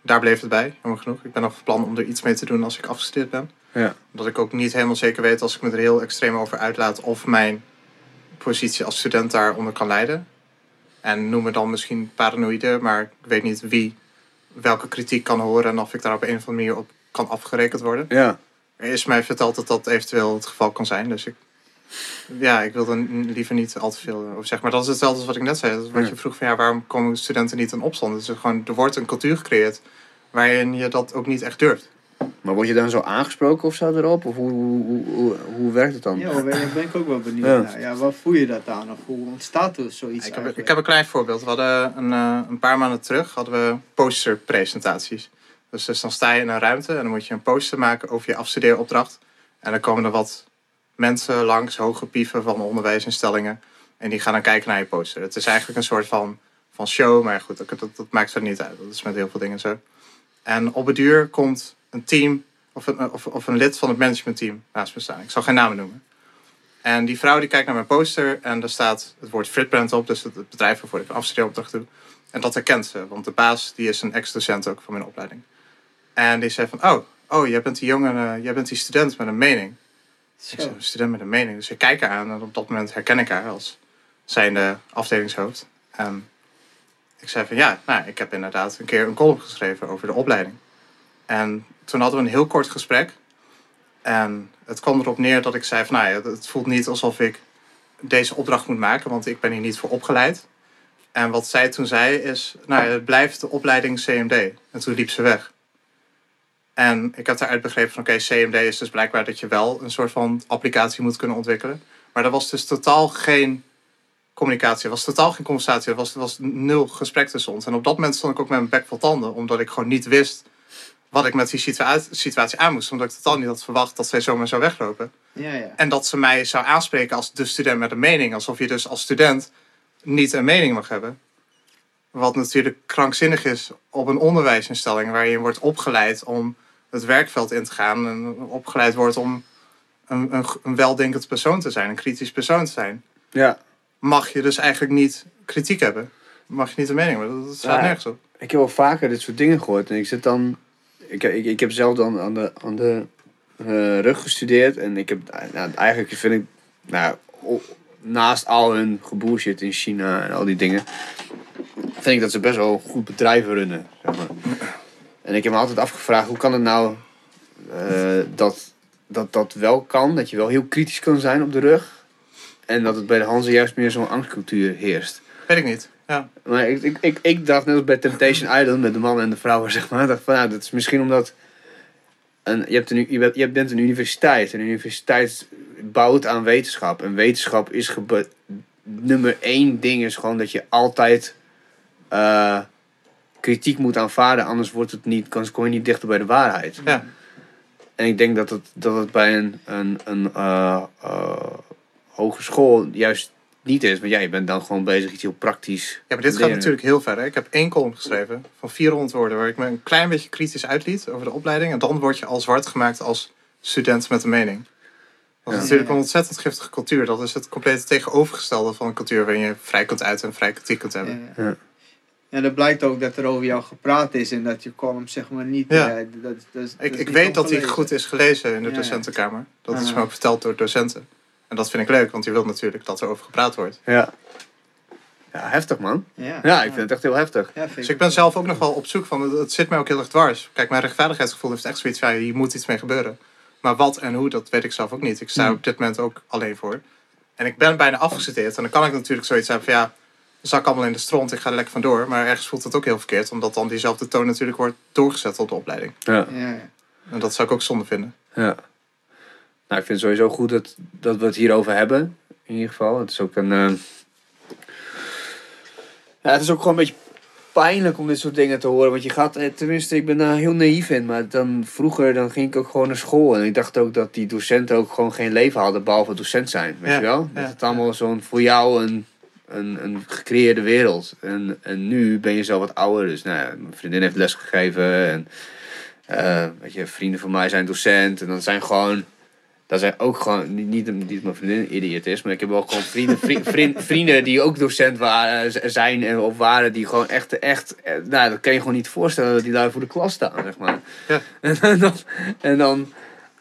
daar bleef het bij, jammer genoeg. Ik ben nog van plan om er iets mee te doen als ik afgestudeerd ben. Ja. Omdat ik ook niet helemaal zeker weet als ik me er heel extreem over uitlaat of mijn positie als student daaronder kan leiden. En noem me dan misschien paranoïde, maar ik weet niet wie welke kritiek kan horen en of ik daar op een of andere manier op kan afgerekend worden. Ja. Er is mij verteld dat dat eventueel het geval kan zijn, dus ik, ja, ik wil er n- liever niet al te veel over zeggen. Maar dat is hetzelfde als wat ik net zei. Dat is wat Ja. je vroeg van ja, waarom komen studenten niet in opstand? Dus er, gewoon, er wordt een cultuur gecreëerd waarin je dat ook niet echt durft. Maar word je dan zo aangesproken of zo erop? Of hoe, hoe, hoe, hoe, hoe werkt het dan? Ja, daar ben, ik ook wel benieuwd Ja. naar. Ja, waar voel je dat aan? Of hoe ontstaat er zoiets Ik heb, ik heb een klein voorbeeld. We hadden een, eh, een paar maanden terug hadden we posterpresentaties. Dus, dus dan sta je in een ruimte en dan moet je een poster maken over je afstudeeropdracht. En dan komen er wat mensen langs, hoge pieven van onderwijsinstellingen. En die gaan dan kijken naar je poster. Het is eigenlijk een soort van, van show, maar goed, dat, dat, maakt verder niet uit. Dat is met heel veel dingen zo. En op het duur komt een team of een, of, of een lid van het managementteam naast me staan. Ik zal geen namen noemen. En die vrouw die kijkt naar mijn poster en daar staat het woord Fritbrand op, dus het, het bedrijf waarvoor ik een afstudeeropdracht doe. En dat herkent ze, want de baas die is een ex-docent ook van mijn opleiding. En die zei van, oh, oh jij bent die jongen, eh, jij bent die student met een mening. Ik Zo. zei, een student met een mening. Dus ik kijk haar aan en op dat moment herken ik haar als zijnde afdelingshoofd. En ik zei van ja, nou, ik heb inderdaad een keer een column geschreven over de opleiding. En toen hadden we een heel kort gesprek. En het kwam erop neer dat ik zei van nou ja, het voelt niet alsof ik deze opdracht moet maken, want ik ben hier niet voor opgeleid. En wat zij toen zei is, nou ja, het blijft de opleiding CMD. En toen liep ze weg. En ik heb daaruit begrepen van oké, CMD is dus blijkbaar dat je wel een soort van applicatie moet kunnen ontwikkelen. Maar er was dus totaal geen communicatie. Er was totaal geen conversatie. Er was, er was nul gesprek tussen ons. En op dat moment stond ik ook met mijn bek vol tanden. Omdat ik gewoon niet wist wat ik met die situa- situatie aan moest. Omdat ik totaal niet had verwacht dat zij zomaar zou weglopen. Ja, ja. En dat ze mij zou aanspreken als de student met een mening. Alsof je dus als student niet een mening mag hebben. Wat natuurlijk krankzinnig is op een onderwijsinstelling waar je wordt opgeleid om het werkveld in te gaan. En opgeleid wordt om een, een, een weldenkend persoon te zijn, een kritisch persoon te zijn. Ja. Mag je dus eigenlijk niet kritiek hebben. Mag je niet een mening hebben. Dat staat Ja. nergens op. Ik heb wel vaker dit soort dingen gehoord. En ik zit dan. Ik, ik, ik heb zelf dan aan de, aan de eh, rug gestudeerd. En ik heb. Nou, eigenlijk vind ik. Nou, naast al hun gebullshit in China en al die dingen. Vind ik dat ze best wel goed bedrijven runnen. Zeg maar. En ik heb me altijd afgevraagd: hoe kan het nou. eh, dat, dat dat wel kan. Dat je wel heel kritisch kan zijn op de rug. En dat het bij de Hanzen juist meer zo'n angstcultuur heerst. Weet ik niet. Ja. Maar ik, ik, ik, ik dacht net als bij Temptation Island met de mannen en de vrouwen, zeg maar. Dacht van, ja, dat is misschien omdat... Een, je, hebt een, je, bent, je bent een universiteit. Een universiteit bouwt aan wetenschap. En wetenschap is... gebe- nummer één ding is gewoon dat je altijd... eh, kritiek moet aanvaarden. Anders wordt het niet, kan, kom je niet dichter bij de waarheid. Ja. En ik denk dat het, dat het bij een, een, een eh, eh, hogeschool juist niet is. Want ja, je bent dan gewoon bezig iets heel praktisch Ja, maar dit gaat natuurlijk heel ver. Hè? Ik heb één column geschreven van 400 woorden waar ik me een klein beetje kritisch uitliet over de opleiding. En dan word je al zwart gemaakt als student met een mening. Dat is Ja. natuurlijk een ontzettend giftige cultuur. Dat is het complete tegenovergestelde van een cultuur waarin je vrij kunt uiten en vrij kritiek kunt hebben. Ja. Ja. Dat blijkt ook dat er over jou gepraat is en dat je column zeg maar niet... Ja. eh, dat, dat, is- dat Ik, ik niet weet dat hij ongelezen. goed is gelezen in de Ja, docentenkamer. Dat is me ook verteld door docenten. En dat vind ik leuk, want je wilt natuurlijk dat er over gepraat wordt. Ja. Ja, heftig man. Ja, Ja, ik vind het echt heel heftig. Ja, Dus ik ben zelf ook nog wel op zoek van, het- het zit mij ook heel erg dwars. Kijk, mijn rechtvaardigheidsgevoel heeft echt zoiets van, hier moet iets mee gebeuren. Maar wat en hoe, dat weet ik zelf ook niet. Ik sta Hmm. op dit moment ook alleen voor. En ik ben bijna afgestudeerd. En dan kan ik natuurlijk zoiets hebben van, ja, zak allemaal in de stront, ik ga er lekker vandoor. Maar ergens voelt het ook heel verkeerd, omdat dan diezelfde toon natuurlijk wordt doorgezet op de opleiding. Ja. Ja, ja. En dat zou ik ook zonde vinden. ja. Nou, ik vind het sowieso goed dat, dat we het hierover hebben. In ieder geval. Het is ook een... eh, Ja, het is ook gewoon een beetje pijnlijk om dit soort dingen te horen. Want je gaat... eh, Tenminste, ik ben daar heel naïef in. Maar dan, vroeger dan ging ik ook gewoon naar school. En ik dacht ook dat die docenten ook gewoon geen leven hadden. Behalve docent zijn. Weet Ja, je wel? Dat ja, het allemaal zo'n... Voor jou een... Een, een gecreëerde wereld. En, en nu ben je zo wat ouder. Dus nou ja, mijn vriendin heeft les gegeven. En eh, weet je, vrienden van mij zijn docent. En dan zijn gewoon. Dat zijn ook gewoon. Niet, niet, mijn vriendin een idioot is. Maar ik heb wel gewoon vrienden, vri- vriend- vrienden die ook docent waren, zijn. En, of waren. Die gewoon echt. echt eh, nou, dat kan je gewoon niet voorstellen. Dat die daar voor de klas staan. Zeg maar. Ja. En dan. En dan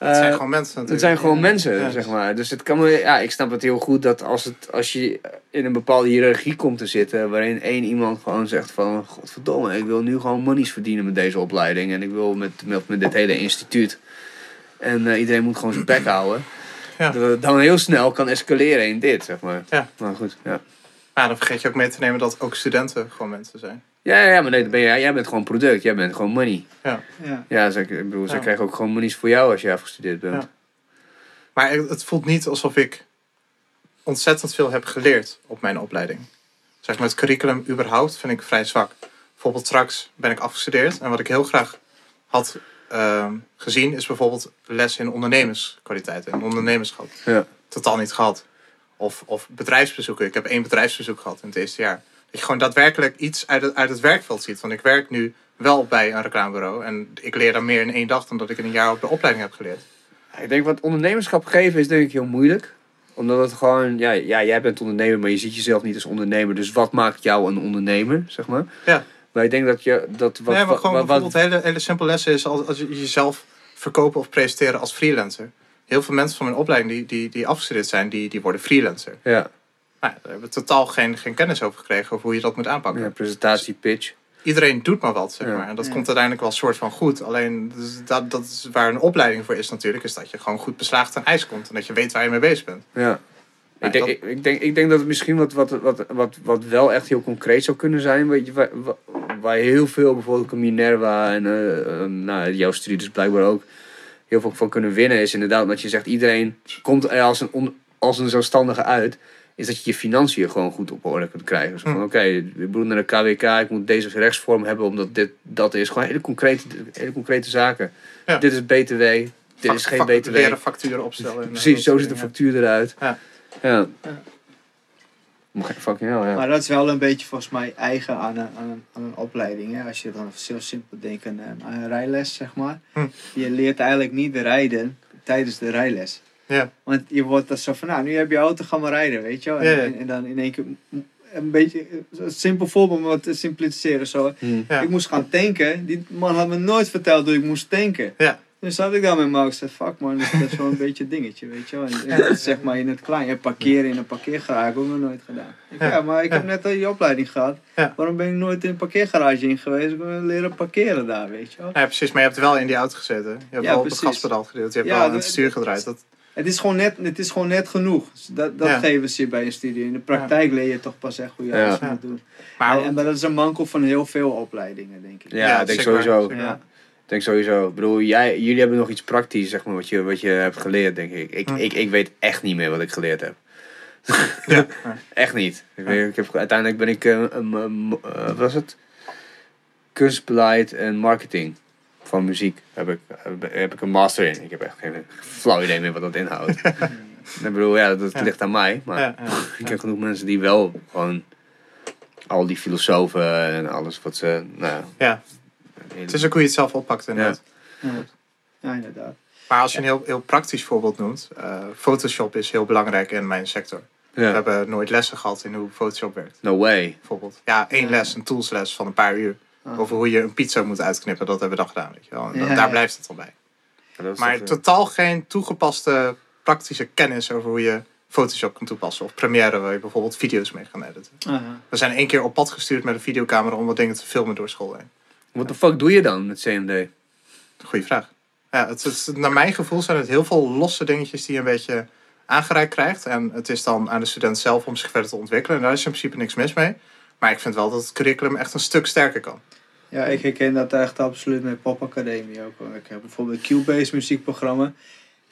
Het zijn eh, gewoon mensen natuurlijk. het zijn gewoon mensen, Ja. zeg maar. Dus het kan me, ja, ik snap het heel goed dat als, het, als je in een bepaalde hiërarchie komt te zitten, waarin één iemand gewoon zegt van, godverdomme, ik wil nu gewoon monies verdienen met deze opleiding en ik wil met, met, met dit hele instituut. En eh, iedereen moet gewoon zijn bek houden. Ja. Dat het dan heel snel kan escaleren in dit, zeg maar. Ja. Maar goed, ja. Maar dan vergeet je ook mee te nemen dat ook studenten gewoon mensen zijn. Ja, ja, ja, maar nee, dan ben jij, jij bent gewoon product, jij bent gewoon money. Ja. Ja, ze, ik bedoel, ze Ja. krijgen ook gewoon monies voor jou als je afgestudeerd bent. Ja. Maar het voelt niet alsof ik ontzettend veel heb geleerd op mijn opleiding. Zeg maar, het curriculum überhaupt vind ik vrij zwak. Bijvoorbeeld straks ben ik afgestudeerd. En wat ik heel graag had ehm, gezien is bijvoorbeeld les in ondernemerskwaliteit en ondernemerschap. Ja. Totaal niet gehad. Of, of bedrijfsbezoeken. Ik heb één bedrijfsbezoek gehad in het eerste jaar. Dat je gewoon daadwerkelijk iets uit het, uit het werkveld ziet. Want ik werk nu wel bij een reclamebureau. En ik leer daar meer in één dag dan dat ik in een jaar op de opleiding heb geleerd. Ik denk wat ondernemerschap geven is denk ik heel moeilijk. Omdat het gewoon, ja, ja, jij bent ondernemer, maar je ziet jezelf niet als ondernemer. Dus wat maakt jou een ondernemer, zeg maar? Ja. Maar ik denk dat je, dat wat... nee, maar gewoon wat- wat- bijvoorbeeld hele, hele simpele lessen is als, als je jezelf verkopen of presenteren als freelancer. Heel veel mensen van mijn opleiding die, die, die afgestudeerd zijn, die, die worden freelancer. ja, Nou, daar hebben we totaal geen, geen kennis over gekregen over hoe je dat moet aanpakken. ja, presentatie, pitch. Iedereen doet maar wat, zeg Ja. maar. En dat Ja. komt uiteindelijk wel soort van goed. Alleen dus dat, dat is waar een opleiding voor is natuurlijk, is dat je gewoon goed beslaagd aan ijs komt. En dat je weet waar je mee bezig bent. Ja. Ik denk, dat- ik, ik, denk, ik denk dat het misschien wat, wat, wat, wat, wat wel echt heel concreet zou kunnen zijn. Weet je, waar, heel veel, bijvoorbeeld Minerva en eh, eh, nou, jouw studie dus blijkbaar ook, heel veel van kunnen winnen. Is inderdaad dat je zegt, iedereen komt er als een on- als een zelfstandige uit, is dat je je financiën gewoon goed op orde kunt krijgen. Zo van, Hm. oké, ik moet naar de KWK, ik moet deze rechtsvorm hebben, omdat dit, dat is. Gewoon hele concrete, hele concrete zaken. Ja. Dit is BTW, dit is geen BTW. Leren facturen opstellen. en, Precies, zo ziet de factuur eruit. Ja. Ja. Ja. Maar Fucking hell, ja. Maar dat is wel een beetje volgens mij eigen aan een, aan een, aan een opleiding. Hè? Als je dan zo simpel denkt aan, een- aan een rijles, zeg maar. Hm. Je leert eigenlijk niet rijden tijdens de rijles. Ja. Want je wordt dan zo van, nou, nu heb je auto, ga maar rijden, weet je wel. En, Ja, ja. en, en dan in één keer, een beetje, een simpel voorbeeld om wat te simplificeren. Zo. Hm. Ja. Ik moest gaan tanken. Die man had me nooit verteld hoe ik moest tanken. Ja. Dus zat ik daar met Max. zei, fuck man, dat is wel een beetje een dingetje, weet je wel. En, en zeg maar in het klein. En parkeren in een parkeergarage heb ik ook nog nooit gedaan. Ik, ja. Ja. maar ik heb net al die opleiding gehad. Ja. Waarom ben ik nooit in een parkeergarage in geweest? Ik ben leren parkeren daar, weet je wel. Ja, precies. Maar je hebt wel in die auto gezeten. Je hebt Ja, wel op het gaspedaal gedeeld. Je hebt Ja, wel aan de- het stuur gedraaid. Dat, Het is gewoon net, het is gewoon net genoeg. Dus Dat, dat Ja. geven ze je bij een studie. In de praktijk leer je toch pas echt hoe je alles Ja. moet doen. maar en, en dat is een manko van heel veel opleidingen, denk ik. Ja, ik denk zeker sowieso. zeker Ja. Ik denk sowieso. Ik bedoel, jij, jullie hebben nog iets praktisch, zeg maar, wat je, wat je hebt geleerd, denk ik. Ik, Hm. ik. ik weet echt niet meer wat ik geleerd heb. ja. Echt niet. Ik weet, ik heb, uiteindelijk ben ik, eh, wat was het? Kunstbeleid en marketing van muziek heb ik, heb, heb ik een master in. Ik heb echt geen flauw idee meer wat dat inhoudt. ik bedoel, ja, dat Ja. ligt aan mij. Maar Ja, ja. ik heb genoeg mensen die wel gewoon al die filosofen en alles wat ze, nou Ja. Het is ook hoe je het zelf oppakt inderdaad. Ja, ja inderdaad. Maar als je een heel, heel praktisch voorbeeld noemt. eh, Photoshop is heel belangrijk in mijn sector. We hebben nooit lessen gehad in hoe Photoshop werkt. No way. Bijvoorbeeld. Ja, één les, een toolsles van een paar uur. Ah. Over hoe je een pizza moet uitknippen. Dat hebben we dan gedaan. Weet je wel. En Ja, daar ja. blijft het al bij. Maar toch, eh, totaal geen toegepaste praktische kennis over hoe je Photoshop kan toepassen. Of Premiere waar je bijvoorbeeld video's mee kan editen. Aha. We zijn één keer op pad gestuurd met een videocamera om wat dingen te filmen door school heen. What the fuck doe je dan met CMD? Goeie vraag. Ja, het, het- naar mijn gevoel zijn het heel veel losse dingetjes die je een beetje aangereikt krijgt. En het is dan aan de student zelf om zich verder te ontwikkelen. En daar is in principe niks mis mee. Maar ik vind wel dat het curriculum echt een stuk sterker kan. Ja, ik herken dat echt absoluut met Pop Academie ook. Ik heb bijvoorbeeld een Cubase muziekprogramma.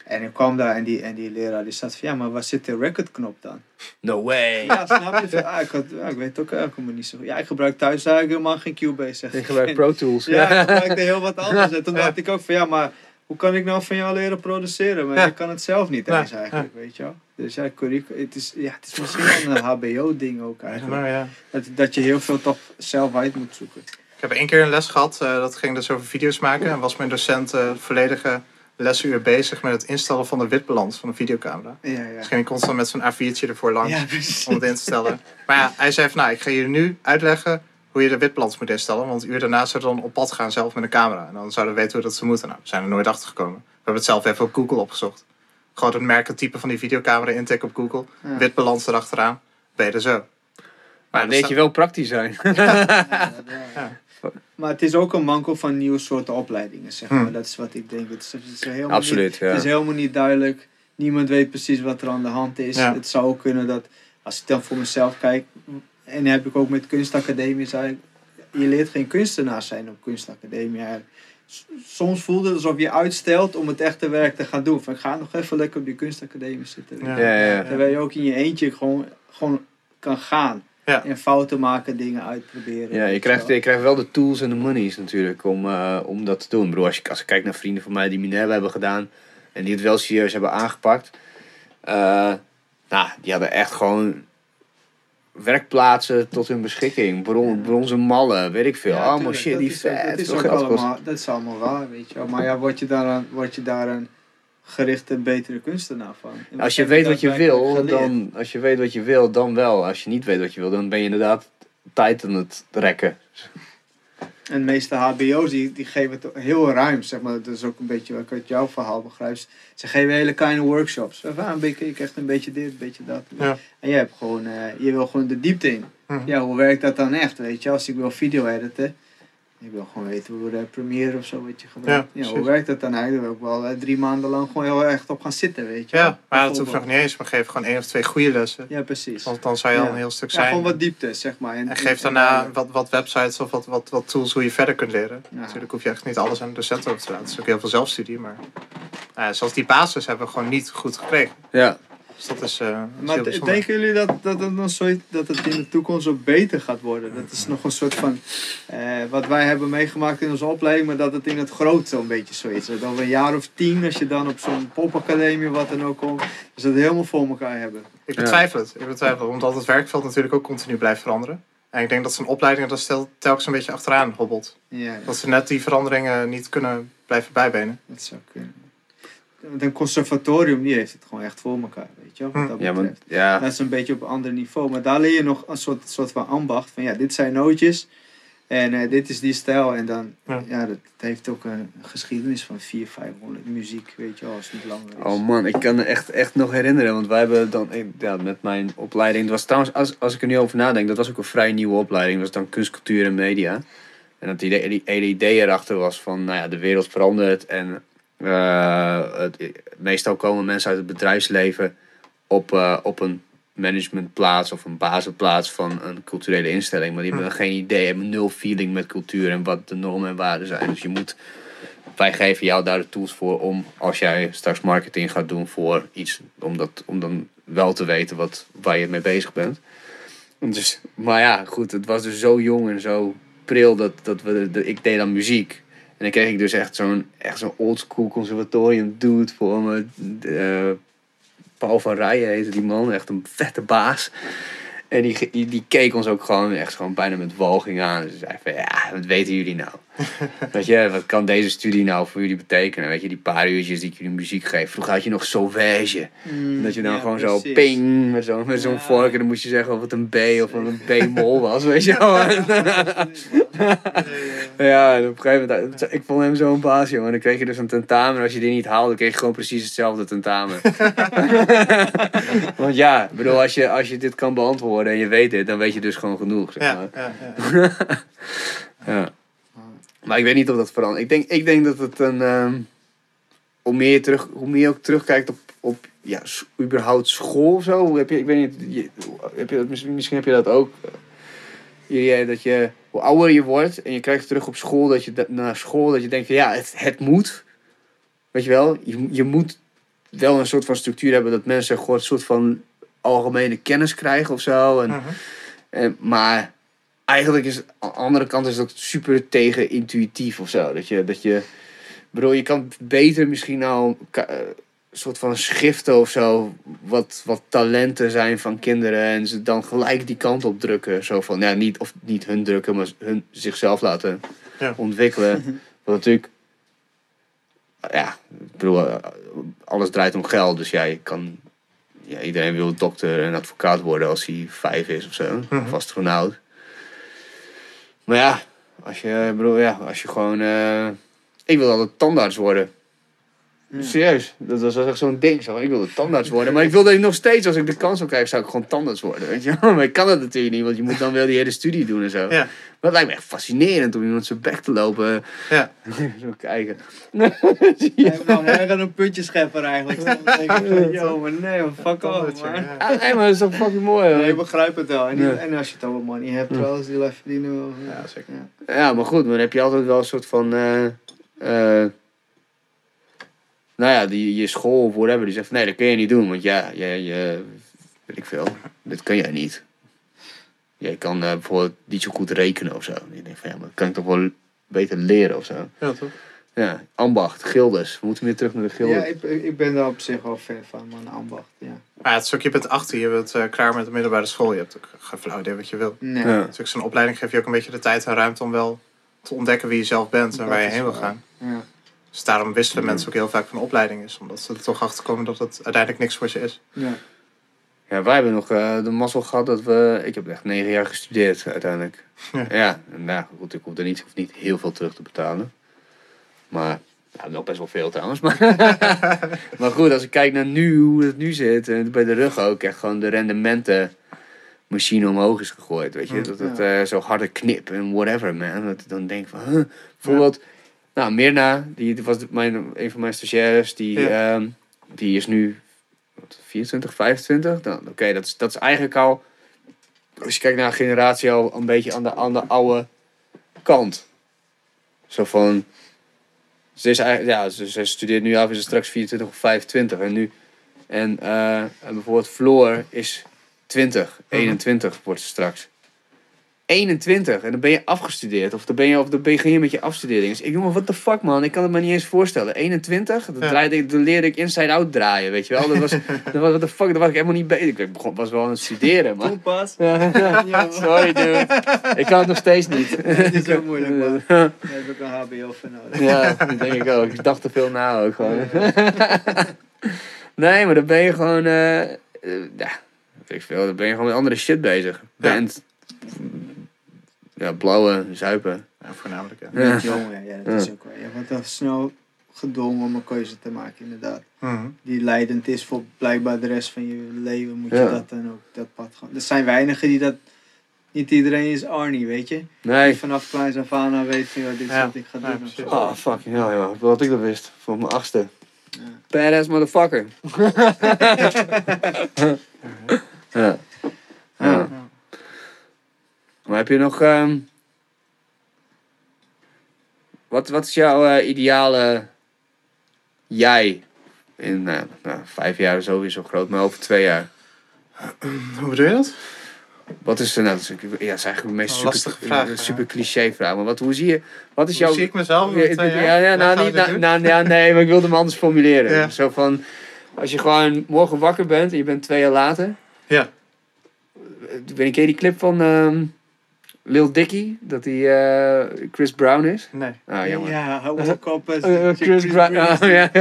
En ik kwam daar en die, en die leraar die zat van, ja, maar waar zit de recordknop dan? No way. Ja, snap je? Ah, ik, had, ja, ik weet ook helemaal niet zo goed. Ja, ik gebruik thuis eigenlijk helemaal geen Cubase. Zeg. Ik gebruik Pro Tools. Ja, ik gebruikte heel wat anders. En toen dacht ik ook van, ja, maar hoe kan ik nou van jou leren produceren? Maar Ja. je kan het zelf niet eens eigenlijk, weet je wel. Dus ja, curriculum, het is, ja, het is misschien wel een HBO-ding ook eigenlijk. Maar ja. Dat, dat je heel veel toch zelf uit moet zoeken. Ik heb één keer een les gehad, eh, dat ging dus over video's maken. En was mijn docent eh volledige lesuur bezig met het instellen van de witbalans van een videocamera. Ja, ja. Dus ging ik constant met zo'n A4'tje ervoor langs Ja, om het in te stellen. Maar ja, hij zei van nou, ik ga je nu uitleggen hoe je de witbalans moet instellen. Want een uur daarna zouden we dan op pad gaan zelf met een camera. En dan zouden we weten hoe dat ze moeten. Nou, we zijn er nooit achter gekomen. We hebben het zelf even op Google opgezocht. Gewoon het merkentype van die videocamera intikken op Google. Ja. Witbalans erachteraan. Ben je er zo. Maar dat weet je wel praktisch zijn. Ja. Maar het is ook een manko van nieuwe soorten opleidingen, zeg maar. Hmm. Dat is wat ik denk. Het is, het is helemaal Absoluut, niet, ja. Het is helemaal niet duidelijk. Niemand weet precies wat er aan de hand is. Ja. Het zou ook kunnen dat, als ik dan voor mezelf kijk, en heb ik ook met kunstacademie, zei je leert geen kunstenaar zijn op kunstacademie. eigenlijk. Soms voelt het alsof je uitstelt om het echte werk te gaan doen. Van, ik ga nog even lekker op die kunstacademie zitten. Ja. Ja, ja. Terwijl je ook in je eentje gewoon, gewoon kan gaan. Ja. En fouten maken, dingen uitproberen. Ja, je krijgt, wel. je krijgt wel de tools en de monies natuurlijk om, eh, om dat te doen. Bedoel, als, je, als ik kijk naar vrienden van mij die Minerva hebben gedaan en die het wel serieus hebben aangepakt. eh, nou, die hadden echt gewoon werkplaatsen tot hun beschikking. Bron, bronzen mallen, weet ik veel. Ja, Allemaal tuurlijk, shit dat die is ook- vet Dat is ook allemaal, dat is allemaal waar, weet je wel. Maar ja, word je daar een, word je daar een gerichte, betere kunstenaar van? En Als je weet wat je wil, dan, als je weet wat je wil, dan wel. Als je niet weet wat je wil, dan ben je inderdaad tijd aan het rekken. En de meeste HBO's die, die geven het heel ruim, zeg maar. Dat is ook een beetje wat ik uit jouw verhaal begrijp. Ze geven hele kleine workshops. Van, ah, een beetje, ik echt een beetje dit, een beetje dat. Ja. En je, hebt gewoon, eh, je wil gewoon de diepte in. Mhm. Ja, hoe werkt dat dan echt, weet je? Als ik wil video editen, ik wil gewoon weten hoe de Premiere of zo, wat je gebruikt. Ja, Ja, hoe werkt dat dan eigenlijk? Daar wil ik wel eh, drie maanden lang gewoon heel erg op gaan zitten, weet je. Ja, maar dat hoeft nog niet eens. Maar geef gewoon één of twee goede lessen. Ja, precies. Want dan zou je al Ja. een heel stuk Ja, zijn. gewoon wat diepte, zeg maar. En geef daarna wat, wat websites of wat, wat, wat tools hoe je verder kunt leren. Ja. Natuurlijk hoef je echt niet alles aan de docent over te laten. Het is ook heel veel zelfstudie. Maar nou ja, zoals die basis hebben we gewoon niet goed gekregen. Ja, Dus dat is, eh, dat is Maar denken jullie dat, dat, zoiets, dat het in de toekomst ook beter gaat worden? Dat is nog een soort van, eh, wat wij hebben meegemaakt in onze opleiding, maar dat het in het groot zo'n beetje zo is. Dat over een jaar of tien, als je dan op zo'n popacademie of wat dan ook komt, dat ze het helemaal voor elkaar hebben. Ik betwijfel het. Ik betwijfel het, omdat het werkveld natuurlijk ook continu blijft veranderen. En ik denk dat zo'n opleiding er stel- telkens een beetje achteraan hobbelt. Ja, Dat ze net die veranderingen niet kunnen blijven bijbenen. dat zou kunnen. Want een conservatorium, die heeft het gewoon echt voor elkaar, weet je wel, Hm. dat Ja, maar, ja. Dat is een beetje op een ander niveau. Maar daar leer je nog een soort, soort van ambacht. Van ja, dit zijn nootjes. En eh, dit is die stijl. En dan, Ja. ja, dat, dat heeft ook een geschiedenis van 400, 500 muziek, weet je wel, als het niet langer is. Oh man, ik kan me echt, echt nog herinneren. Want wij hebben dan ik- ja, met mijn opleiding. Dat was trouwens, als, als ik er nu over nadenk, dat was ook een vrij nieuwe opleiding. Dat was dan kunst, cultuur en media. En dat idee, die, hele idee erachter was van, nou ja, de wereld verandert. En het, meestal komen mensen uit het bedrijfsleven op, eh, op een managementplaats of een basisplaats van een culturele instelling. Maar die hebben geen idee, hebben nul feeling met cultuur en wat de normen en waarden zijn. Dus je moet wij geven jou daar de tools voor om als jij straks marketing gaat doen voor iets, om, dat, om dan wel te weten wat, waar je mee bezig bent. Dus, maar ja, goed, het was dus zo jong en zo pril dat, dat we, ik deed dan muziek. En dan kreeg ik dus echt zo'n zo'n oldschool conservatorium dude voor me. Eh, Paul van Rijen heette die man, echt een vette baas. En die, die, die keek ons ook gewoon echt gewoon bijna met walging aan. Dus zei van, ja, wat weten jullie nou? Weet je, wat kan deze studie nou voor jullie betekenen? Weet je, die paar uurtjes die ik jullie muziek geef. Vroeger had je nog sauvage. Mm, Dat je dan ja, gewoon zo ping, met zo'n met zo'n Ja. vork. En dan moest je zeggen of het een B of een B-mol was, weet je wel. Ja, en op een gegeven moment, ik vond hem zo'n baas, jongen. Dan kreeg je dus een tentamen. En als je die niet haalde, kreeg je gewoon precies hetzelfde tentamen. Want ja, bedoel, als je, als je dit kan beantwoorden en je weet dit, dan weet je dus gewoon genoeg. Zeg maar. Ja, ja, ja. Ja. Maar ik weet niet of dat verandert. Ik denk, ik denk dat het een. ehm, hoe, meer je terug, hoe meer je ook terugkijkt op, op ja, überhaupt school of zo. Heb je, ik weet niet, je, heb je dat, misschien, heb je dat ook. Je, dat je, hoe ouder je wordt en je krijgt terug op school, dat je naar school, dat je denkt ja, het, het moet. Weet je wel, je, je moet wel een soort van structuur hebben dat mensen gewoon een soort van algemene kennis krijgen of zo. En, Mhm. en, maar eigenlijk is aan de andere kant is het ook super tegen intuïtief of zo. Dat je, dat je, bedoel, je kan beter misschien nou ka- eh, een soort van schiften of zo, wat, wat talenten zijn van kinderen en ze dan gelijk die kant op drukken. Zo van, ja, niet, of niet hun drukken, maar hun zichzelf laten Ja. ontwikkelen. Wat natuurlijk, ja, ik bedoel, eh, alles draait om geld, dus ja, je kan ja, iedereen wil dokter en advocaat worden als hij vijf is of zo. Of astronaut. Maar ja, als je, bedoel, ja, als je gewoon... eh, ik wil altijd tandarts worden. Ja. Serieus, dat was echt zo'n ding. Zo. Ik wilde tandarts worden. Maar ik wilde nog steeds, als ik de kans zou krijgen, zou ik gewoon tandarts worden. Weet je? Maar ik kan dat natuurlijk niet, want je moet dan wel die hele studie doen en zo. Ja. Maar het lijkt me echt fascinerend om iemand zijn bek te lopen. Ja. zo kijken. Hij heeft nou erger een puntjeschepper eigenlijk. Dan denk ik van, Yo, maar nee, fuck off, man. Ja. Ah, nee, maar dat is toch fucking mooi. Nee, ik hoor. begrijp het wel. En, die- Ja. en als je het over money hebt, trouwens, die life verdienen wel. Ja, zeker. Ja. Ja, maar goed, maar dan heb je altijd wel een soort van. eh, eh, nou ja, die, je school of whatever, die zegt van nee, dat kun je niet doen, want ja, je, je weet ik veel, dit kan jij niet. Jij kan eh, bijvoorbeeld niet zo goed rekenen of zo. En je denkt van ja, maar dat kan ik toch wel beter leren of zo. Ja, toch? Ja, ambacht, gildes. We moeten weer terug naar de gildes. Ja, ik, ik ben daar op zich wel fan van, man, ambacht. Ja. Maar ja, het is ook, je bent 18, je bent eh, klaar met de middelbare school. Je hebt ook geen flauw idee wat je wil. Nee. Ja. Dus zo'n opleiding geeft je ook een beetje de tijd en ruimte om wel te ontdekken wie je zelf bent en Dat waar je heen wil gaan. Ja. Dus daarom wisselen mensen ook heel vaak van opleiding is. Omdat ze er toch achter komen dat het uiteindelijk niks voor je is. Ja. Ja, wij hebben nog eh, de mazzel gehad dat we... Ik heb echt negen jaar gestudeerd uiteindelijk. Ja. Ja, en nou goed, ik hoef er niet, hoef niet heel veel terug te betalen. Maar, ja, nog best wel veel trouwens. Maar, maar goed, als ik kijk naar nu, hoe het nu zit, en bij de rug ook, echt gewoon de rendementen machine omhoog is gegooid, weet je. Mm, Dat het eh, zo harde knip en whatever, man. Dat ik dan denk van, huh. Bijvoorbeeld, nou, Mirna, die was mijn, een van mijn stagiaires, die, Ja. ehm, die is nu wat, 24, 25. Dan, Oké, dat, is, dat is eigenlijk al, als je kijkt naar een generatie, al een beetje aan de, aan de oude kant. Zo van, ze, is eigenlijk, ja, ze, ze studeert nu af, is straks 24 of 25. En nu En, eh, en bijvoorbeeld Floor is 20, 21 wordt ze straks. 21 en dan ben je afgestudeerd. Of dan ben je, of dan begin je met je afstudering. Dus ik me, what the fuck man, ik kan het me niet eens voorstellen. 21, dan, Ja. draaide ik, dan leerde ik Inside Out draaien, weet je wel. Dat was, dat was, what the fuck, daar was ik helemaal niet bezig. Ik begon, was wel aan het studeren, maar... Toen pas. Ja, ja, sorry dude. Ik kan het nog steeds niet. Het is zo moeilijk man. Daar heb ik een HBO voor nodig. Ja, dat denk ik ook. Ik dacht te veel na ook gewoon. Nee, maar dan ben je gewoon... eh, ja, weet ik veel. Dan ben je gewoon met andere shit bezig. Band. Ja, blauwen, zuipen. Ja, voornamelijk, ja. Ja. Ja, ja, dat is ook wel. Je wordt dan snel gedwongen om een keuze te maken, inderdaad. Mhm. Die leidend is voor blijkbaar de rest van je leven, moet je Ja. dat dan ook, dat pad gaan. Er zijn weinigen die dat, niet iedereen is Arnie, weet je. Die Nee. vanaf kleins af aan al weet van, dit is Ja. wat ik ga Ja, doen. Oh, fucking hell, joh. Wil dat ik dat wist. Voor mijn achtste. Ja. Badass motherfucker. ja. Ja. Maar heb je nog... ehm, wat, wat is jouw eh, ideale jij? In eh, nou, vijf jaar is sowieso groot, maar over twee jaar. Hoe bedoel je dat? Wat is, eh, nou, dat is, ja, dat is eigenlijk de meest super, lastige vraag, eh, ja. super cliché vraag. Maar wat, hoe zie je... Wat is Hoe jouw... zie ik mezelf? Ja, ja, jaar? ja, nou, niet, nou, nou, ja, nee, maar ik wilde hem anders formuleren. Ja. Zo van, als je gewoon morgen wakker bent en je bent twee jaar later. Ja. Ik weet ken je die clip van ehm Lil Dicky? Dat hij eh, Chris Brown is? Nee. Ah, jammer. Ja, hou ook op. als- Eh, Chris Brown. Oh, ja.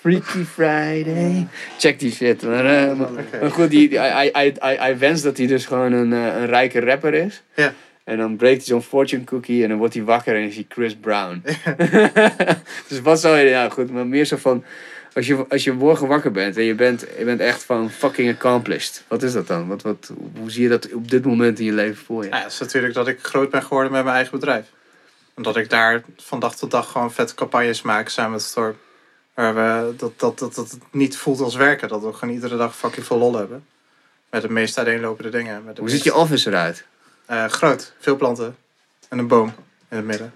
Freaky Friday. Check die shit. Maar, eh, maar goed, die, hij, hij, hij, hij wenst dat hij dus gewoon een, eh, een rijke rapper is. Ja. En dan breekt hij zo'n fortune cookie en dan wordt hij wakker en is hij Chris Brown. dus wat zou je... Ja, goed, maar meer zo van... Als je, als je morgen wakker bent en je bent, je bent echt van fucking accomplished. Wat is dat dan? Wat, wat, hoe zie je dat op dit moment in je leven voor je? Ja, het is natuurlijk dat ik groot ben geworden met mijn eigen bedrijf. En dat ik daar van dag tot dag gewoon vette campagnes maak samen met het dorp. Waar we, dat, dat, dat, dat het niet voelt als werken. Dat we gewoon iedere dag fucking veel lol hebben. Met de meest uiteenlopende dingen. Met de Hoe ziet je office eruit? Eh, groot, veel planten. En een boom in het midden.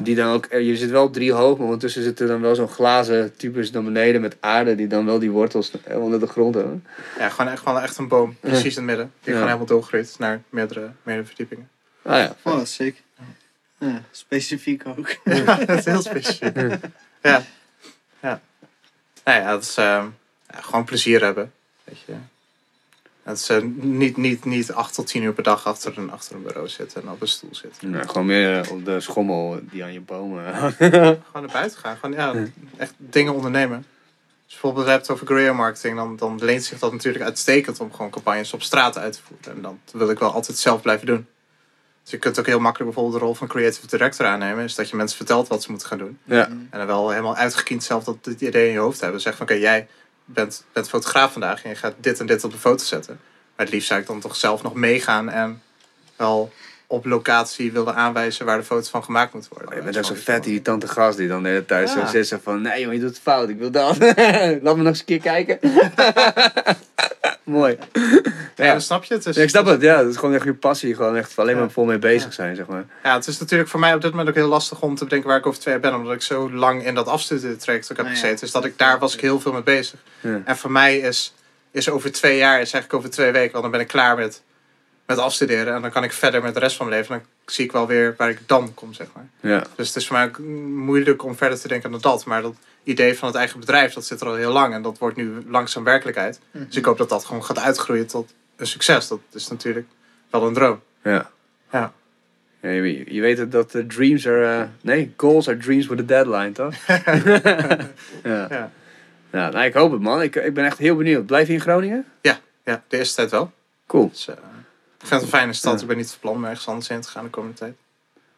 Die dan ook, eh, je zit wel drie hoog, maar ondertussen zit er dan wel zo'n glazen tubus naar beneden met aarde die dan wel die wortels eh, onder de grond hebben. Ja, gewoon echt, gewoon echt een boom. Precies in het midden. Die Ja. gewoon helemaal doorgroeit naar meerdere, meerdere verdiepingen. Ah ja. Oh, sick. Ja, specifiek ook. Ja, dat is heel specifiek. Ja. Ja. Nou ja, het is ehm, gewoon plezier hebben. Weet je. Is eh, niet, niet, niet acht tot tien uur per dag achter een, achter een bureau zitten en op een stoel zitten. Nou, gewoon meer eh, op de schommel die aan je bomen. Gewoon naar buiten gaan. Gewoon ja, echt dingen ondernemen. Als je bijvoorbeeld hebt over guerrilla marketing, dan, dan leent zich dat natuurlijk uitstekend om gewoon campagnes op straat uit te voeren. En dat wil ik wel altijd zelf blijven doen. Dus je kunt ook heel makkelijk bijvoorbeeld de rol van creative director aannemen. Is dat je mensen vertelt wat ze moeten gaan doen. ja. En dan wel helemaal uitgekiend zelf dat dit idee in je hoofd hebben. Zeg van oké, jij bent, bent fotograaf vandaag en je gaat dit en dit op de foto zetten. Maar het liefst zou ik dan toch zelf nog meegaan en wel op locatie willen aanwijzen waar de foto's van gemaakt moeten worden. Oh, je bent ook zo'n vet irritante gast die dan de hele tijd zo zit zo van... Nee jongen, je doet het fout, ik wil dat. Laat me nog eens een keer kijken. Mooi. Ja, snap je het. Dus, Ja, ik snap het, ja. Dat is gewoon echt je passie. Gewoon echt alleen maar Ja. vol mee bezig zijn, zeg maar. Ja, het is natuurlijk voor mij op dit moment ook heel lastig om te bedenken waar ik over twee jaar ben. Omdat ik zo lang in dat afstuderen-traject ook heb ja. gezeten. Dus dat ik daar was ik heel veel mee bezig. Ja. En voor mij is, is over twee jaar, is eigenlijk over twee weken, want dan ben ik klaar met, met afstuderen. En dan kan ik verder met de rest van mijn leven. En dan zie ik wel weer waar ik dan kom, zeg maar. Ja. Dus het is voor mij ook moeilijk om verder te denken dan dat. Maar dat idee van het eigen bedrijf, dat zit er al heel lang. En dat wordt nu langzaam werkelijkheid. Dus ik hoop dat dat gewoon gaat uitgroeien tot een succes. Dat is natuurlijk wel een droom. Ja. Ja. Ja, je, je weet het dat de dreams are... eh, nee, goals are dreams with a deadline, toch? ja. Ja. Ja, nou, ik hoop het, man. Ik, ik ben echt heel benieuwd. Blijf je in Groningen? Ja, de eerste tijd wel. Cool. Dus, eh, ik vind het een fijne stad. Ja. Ik ben niet van plan om ergens anders heen te gaan de komende tijd.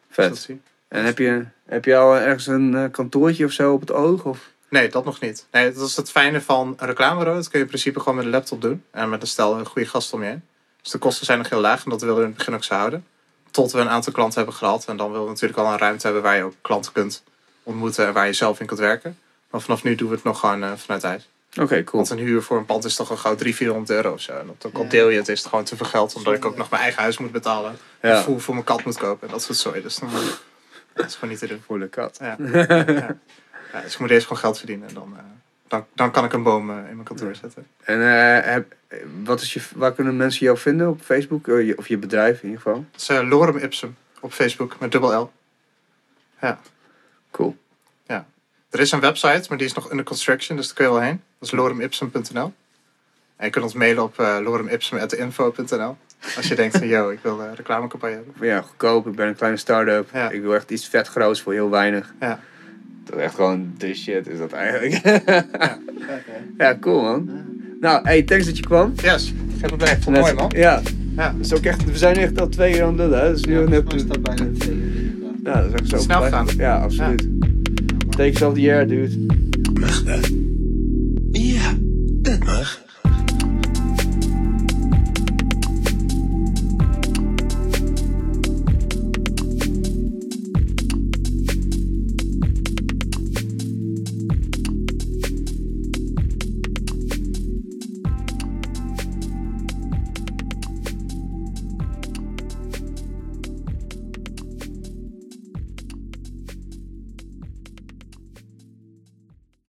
Vet. En heb je, heb je al ergens een eh, kantoortje of zo op het oog? Of? Nee, dat nog niet. Nee, dat is het fijne van een reclamebureau. Dat kun je in principe gewoon met een laptop doen. En met een stel een goede gast om je heen. Dus de kosten zijn nog heel laag. En dat willen we in het begin ook zo houden. Tot we een aantal klanten hebben gehad. En dan willen we natuurlijk al een ruimte hebben waar je ook klanten kunt ontmoeten. En waar je zelf in kunt werken. Maar vanaf nu doen we het nog gewoon eh, vanuit huis. Oké, cool. Want een huur voor een pand is toch al gauw 300, 400 euro of zo. En dat ook al Ja. deel je het, is het gewoon te veel geld. Omdat ik ook nog mijn eigen huis moet betalen. Ja. En voer voor mijn kat moet kopen. En dat soort zooi. Dus dan, dat is gewoon niet te doen. Voor de kat. Ja. ja. Ja, dus ik moet eerst gewoon geld verdienen. En dan, eh, dan, dan kan ik een boom eh, in mijn kantoor zetten. En eh, heb, wat is je, waar kunnen mensen jou vinden op Facebook? Je- of je bedrijf in ieder geval? Het is Lorem Ipsum op Facebook met dubbel L. Cool. Er is een website, maar die is nog under construction, dus daar kun je wel heen. Dat is loremipsum.nl. En je kunt ons mailen op uh, loremipsum.info.nl. Als je denkt van, yo, ik wil een reclamecampagne hebben. Ja, goedkoop. Ik ben een kleine start-up. Ja. Ik wil echt iets vet groots voor heel weinig. Ja. Dat is echt gewoon de shit is dat eigenlijk. Hè. ja, cool man. Nou, hey, thanks dat je kwam. Yes, geen probleem. Vond het mooi, man. Ja, Ja. dat is ook echt, we zijn echt al twee uur aan het lullen. Hè? Dat is nu Ja, net... mij staat bijna twee uur. inderdaad. Ja, dat is echt zo. Snel gegaan. Ja, absoluut. Takes of the year, dude. Magda.